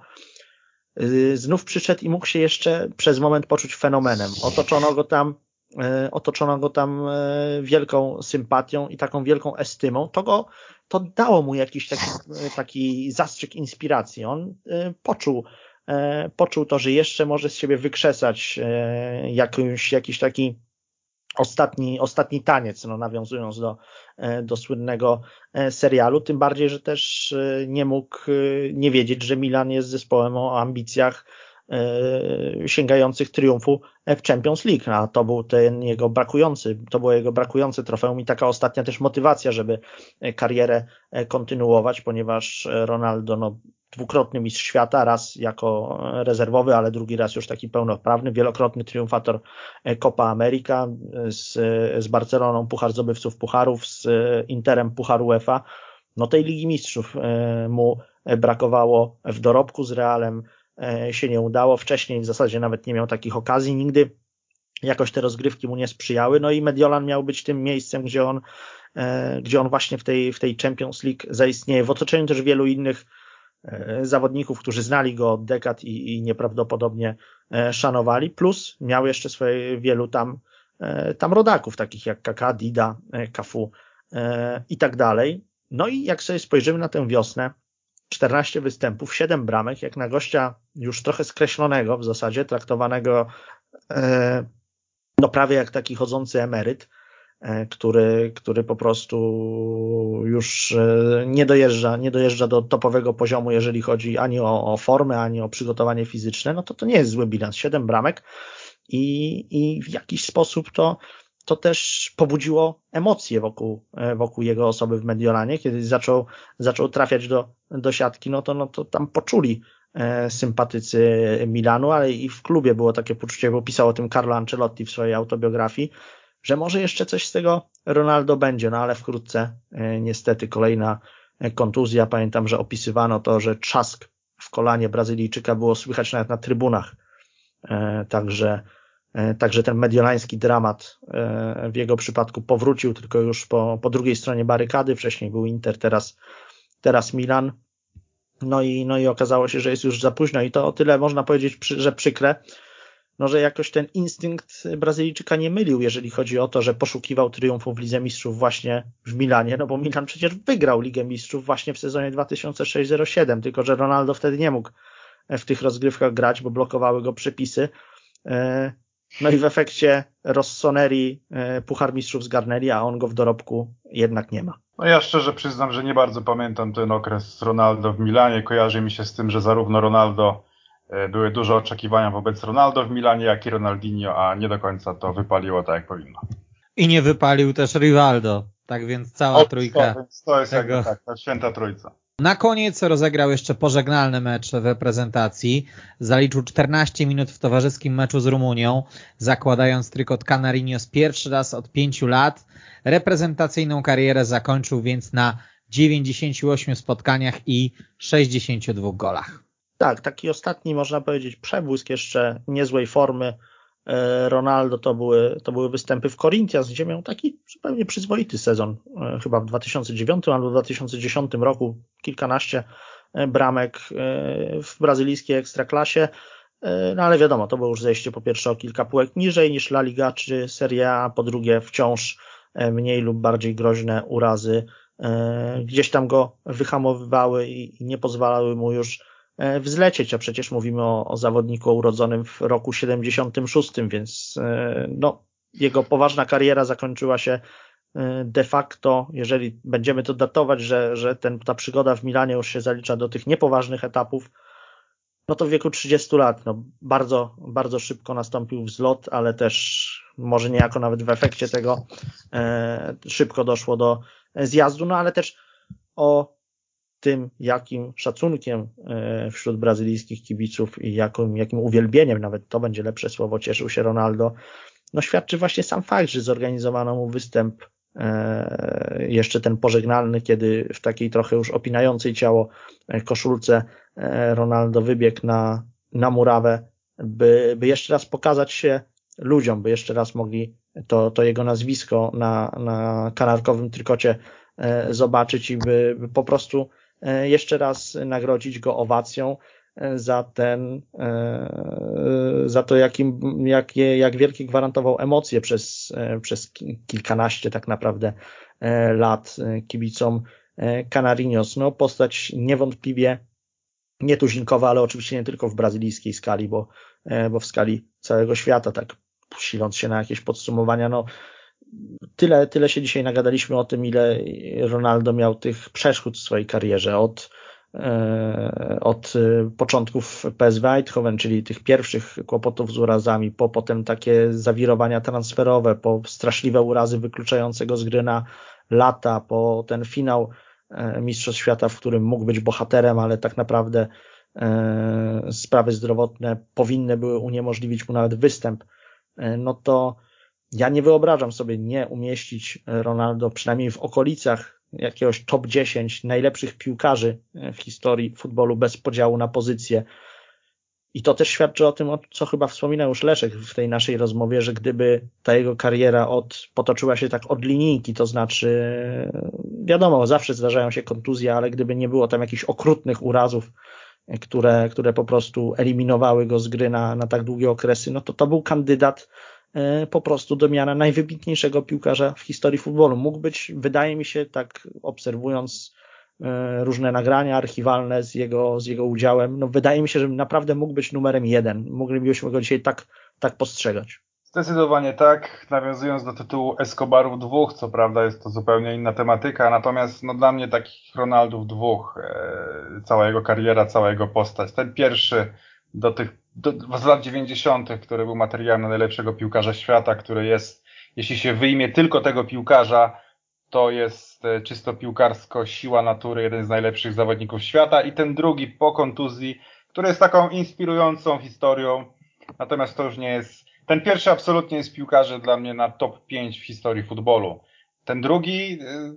y, znów przyszedł i mógł się jeszcze przez moment poczuć fenomenem. Otoczono go tam, e, otoczono go tam wielką sympatią i taką wielką estymą. To go, to dało mu jakiś taki, taki zastrzyk inspiracji. On poczuł E, poczuł to, że jeszcze może z siebie wykrzesać e, jakąś, jakiś taki ostatni, ostatni taniec, no, nawiązując do, do słynnego serialu, tym bardziej, że też nie mógł nie wiedzieć, że Milan jest zespołem o ambicjach sięgających triumfu w Champions League, a to był ten jego brakujący, to było jego brakujące trofeum i taka ostatnia też motywacja, żeby karierę kontynuować, ponieważ Ronaldo no, dwukrotny mistrz świata, raz jako rezerwowy, ale drugi raz już taki pełnoprawny, wielokrotny triumfator e, Copa America, z, z Barceloną Puchar Zdobywców Pucharów, z Interem Puchar UEFA. No tej Ligi Mistrzów e, mu brakowało w dorobku, z Realem e, się nie udało, wcześniej w zasadzie nawet nie miał takich okazji, nigdy. Jakoś te rozgrywki mu nie sprzyjały, no i Mediolan miał być tym miejscem, gdzie on, gdzie on właśnie w tej, w tej Champions League zaistnieje, w otoczeniu też wielu innych E, zawodników, którzy znali go od dekad i, i nieprawdopodobnie e, szanowali, plus miał jeszcze swoje wielu tam, e, tam rodaków, takich jak Kaka, Dida, Kafu i tak dalej. No i jak sobie spojrzymy na tę wiosnę, 14 występów, 7 bramek, jak na gościa już trochę skreślonego w zasadzie, traktowanego no prawie jak taki chodzący emeryt, E, który, który po prostu już e, nie dojeżdża, nie dojeżdża do topowego poziomu, jeżeli chodzi ani o, o formę, ani o przygotowanie fizyczne, no to to nie jest zły bilans. Siedem bramek i, i w jakiś sposób to, to też pobudziło emocje wokół, e, wokół jego osoby w Mediolanie, kiedy zaczął, zaczął trafiać do, do siatki, no to, no to tam poczuli sympatycy Milanu, ale i w klubie było takie poczucie, bo pisał o tym Carlo Ancelotti w swojej autobiografii, że może jeszcze coś z tego Ronaldo będzie, no ale wkrótce e, niestety kolejna e, kontuzja. Pamiętam, że opisywano to, że trzask w kolanie Brazylijczyka było słychać nawet na trybunach. E, także, także ten mediolański dramat w jego przypadku powrócił, tylko już po, po drugiej stronie barykady. Wcześniej był Inter, teraz, teraz Milan. No i, no i okazało się, że jest już za późno i to o tyle można powiedzieć, że przykre, no, że jakoś ten instynkt Brazylijczyka nie mylił, jeżeli chodzi o to, że poszukiwał triumfu w Lidze Mistrzów właśnie w Milanie, no bo Milan przecież wygrał Ligę Mistrzów właśnie w sezonie 2006-07, tylko że Ronaldo wtedy nie mógł w tych rozgrywkach grać, bo blokowały go przepisy. No i w efekcie Rossoneri e, Puchar Mistrzów zgarnęli, a on go w dorobku jednak nie ma. No ja szczerze przyznam, że nie bardzo pamiętam ten okres Ronaldo w Milanie. Kojarzy mi się z tym, że zarówno Ronaldo E, były duże oczekiwania wobec Ronaldo w Milanie, jak i Ronaldinho, a nie do końca to wypaliło tak, jak powinno. I nie wypalił też Rivaldo, tak więc cała o, trójka. To, to jest tego... jakby tak, ta święta trójca. Na koniec rozegrał jeszcze pożegnalny mecz w reprezentacji. Zaliczył 14 minut w towarzyskim meczu z Rumunią, zakładając trykot Canarinos pierwszy raz od 5 lat. Reprezentacyjną karierę zakończył więc na 98 spotkaniach i 62 golach. Tak, taki ostatni, można powiedzieć, przebłysk jeszcze niezłej formy Ronaldo to były, to były występy w Corinthians, gdzie miał taki zupełnie przyzwoity sezon, e, chyba w 2009 albo 2010 roku, kilkanaście e, bramek w brazylijskiej ekstraklasie, no ale wiadomo, to było już zejście po pierwsze o kilka półek niżej niż La Liga czy Serie A, po drugie wciąż mniej lub bardziej groźne urazy. Gdzieś tam go wyhamowywały i nie pozwalały mu już E, wzlecieć, a przecież mówimy o, o zawodniku urodzonym w roku 76, więc e, no, jego poważna kariera zakończyła się e, de facto, jeżeli będziemy to datować, że, że ten, ta przygoda w Milanie już się zalicza do tych niepoważnych etapów, no to w wieku 30 lat, no bardzo, bardzo szybko nastąpił wzlot, ale też może niejako nawet w efekcie tego e, szybko doszło do zjazdu, no ale też o tym, jakim szacunkiem e, wśród brazylijskich kibiców i jakim, jakim uwielbieniem, nawet to będzie lepsze słowo, cieszył się Ronaldo, no świadczy właśnie sam fakt, że zorganizowano mu występ e, jeszcze ten pożegnalny, kiedy w takiej trochę już opinającej ciało e, koszulce Ronaldo wybiegł na, na murawę, by, by jeszcze raz pokazać się ludziom, by jeszcze raz mogli to, to jego nazwisko na, na kanarkowym trykocie zobaczyć i by, by po prostu jeszcze raz nagrodzić go owacją e, za ten, e, za to, jakim, jak, jak wielkie gwarantował emocje przez, przez kilkanaście tak naprawdę lat kibicom Canarinos. No, postać niewątpliwie nietuzinkowa, ale oczywiście nie tylko w brazylijskiej skali, bo, bo w skali całego świata, tak siląc się na jakieś podsumowania, no, tyle, tyle się dzisiaj nagadaliśmy o tym, ile Ronaldo miał tych przeszkód w swojej karierze. Od, e, od początków PSV Eindhoven, czyli tych pierwszych kłopotów z urazami, po potem takie zawirowania transferowe, po straszliwe urazy wykluczające go z gry na lata, po ten finał e, Mistrzostw Świata, w którym mógł być bohaterem, ale tak naprawdę e, sprawy zdrowotne powinny były uniemożliwić mu nawet występ, no to ja nie wyobrażam sobie nie umieścić Ronaldo przynajmniej w okolicach jakiegoś top 10 najlepszych piłkarzy w historii futbolu bez podziału na pozycje. I to też świadczy o tym, o co chyba wspominał już Leszek w tej naszej rozmowie, że gdyby ta jego kariera od, potoczyła się tak od linijki, to znaczy, wiadomo, zawsze zdarzają się kontuzje, ale gdyby nie było tam jakichś okrutnych urazów, które, które po prostu eliminowały go z gry na, na tak długie okresy, no to to był kandydat E, po prostu do miana najwybitniejszego piłkarza w historii futbolu. Mógł być, wydaje mi się, tak obserwując e, różne nagrania archiwalne z jego, z jego udziałem, no wydaje mi się, że naprawdę mógł być numerem jeden. Moglibyśmy go dzisiaj tak, tak postrzegać. Zdecydowanie tak, nawiązując do tytułu Escobarów dwóch, co prawda jest to zupełnie inna tematyka, natomiast no dla mnie takich Ronaldów dwóch, e, cała jego kariera, cała jego postać. Ten pierwszy do tych do, z lat 90., który był materiałem na najlepszego piłkarza świata, który jest, jeśli się wyjmie tylko tego piłkarza, to jest e, czysto piłkarsko siła natury, jeden z najlepszych zawodników świata i ten drugi po kontuzji, który jest taką inspirującą historią, natomiast to już nie jest, ten pierwszy absolutnie jest piłkarzem dla mnie na top 5 w historii futbolu. Ten drugi e,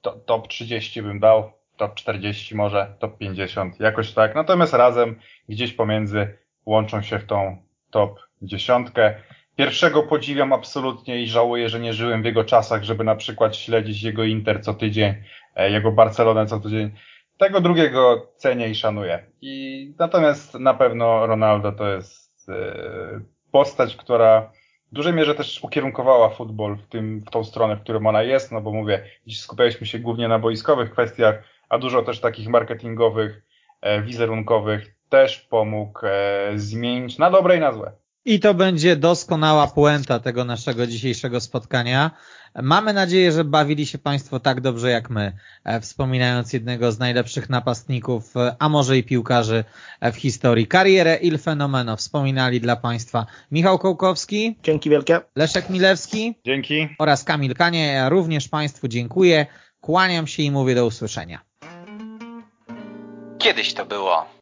to, top 30 bym dał, top 40 może, top 50, jakoś tak, natomiast razem gdzieś pomiędzy łączą się w tą top dziesiątkę. Pierwszego podziwiam absolutnie i żałuję, że nie żyłem w jego czasach, żeby na przykład śledzić jego Inter co tydzień, e, jego Barcelonę co tydzień. Tego drugiego cenię i szanuję. I natomiast na pewno Ronaldo to jest e, postać, która w dużej mierze też ukierunkowała futbol w, tym, w tą stronę, w którym ona jest, no bo mówię, dziś skupialiśmy się głównie na boiskowych kwestiach, a dużo też takich marketingowych, e, wizerunkowych też pomógł e, zmienić na dobre i na złe. I to będzie doskonała puenta tego naszego dzisiejszego spotkania. Mamy nadzieję, że bawili się Państwo tak dobrze jak my, e, wspominając jednego z najlepszych napastników, a może i piłkarzy w historii. Karierę Il Fenomeno wspominali dla Państwa Michał Kołkowski. Dzięki wielkie. Leszek Milewski. Dzięki. Oraz Kamil Kanie. Ja również Państwu dziękuję. Kłaniam się i mówię do usłyszenia. Kiedyś to było.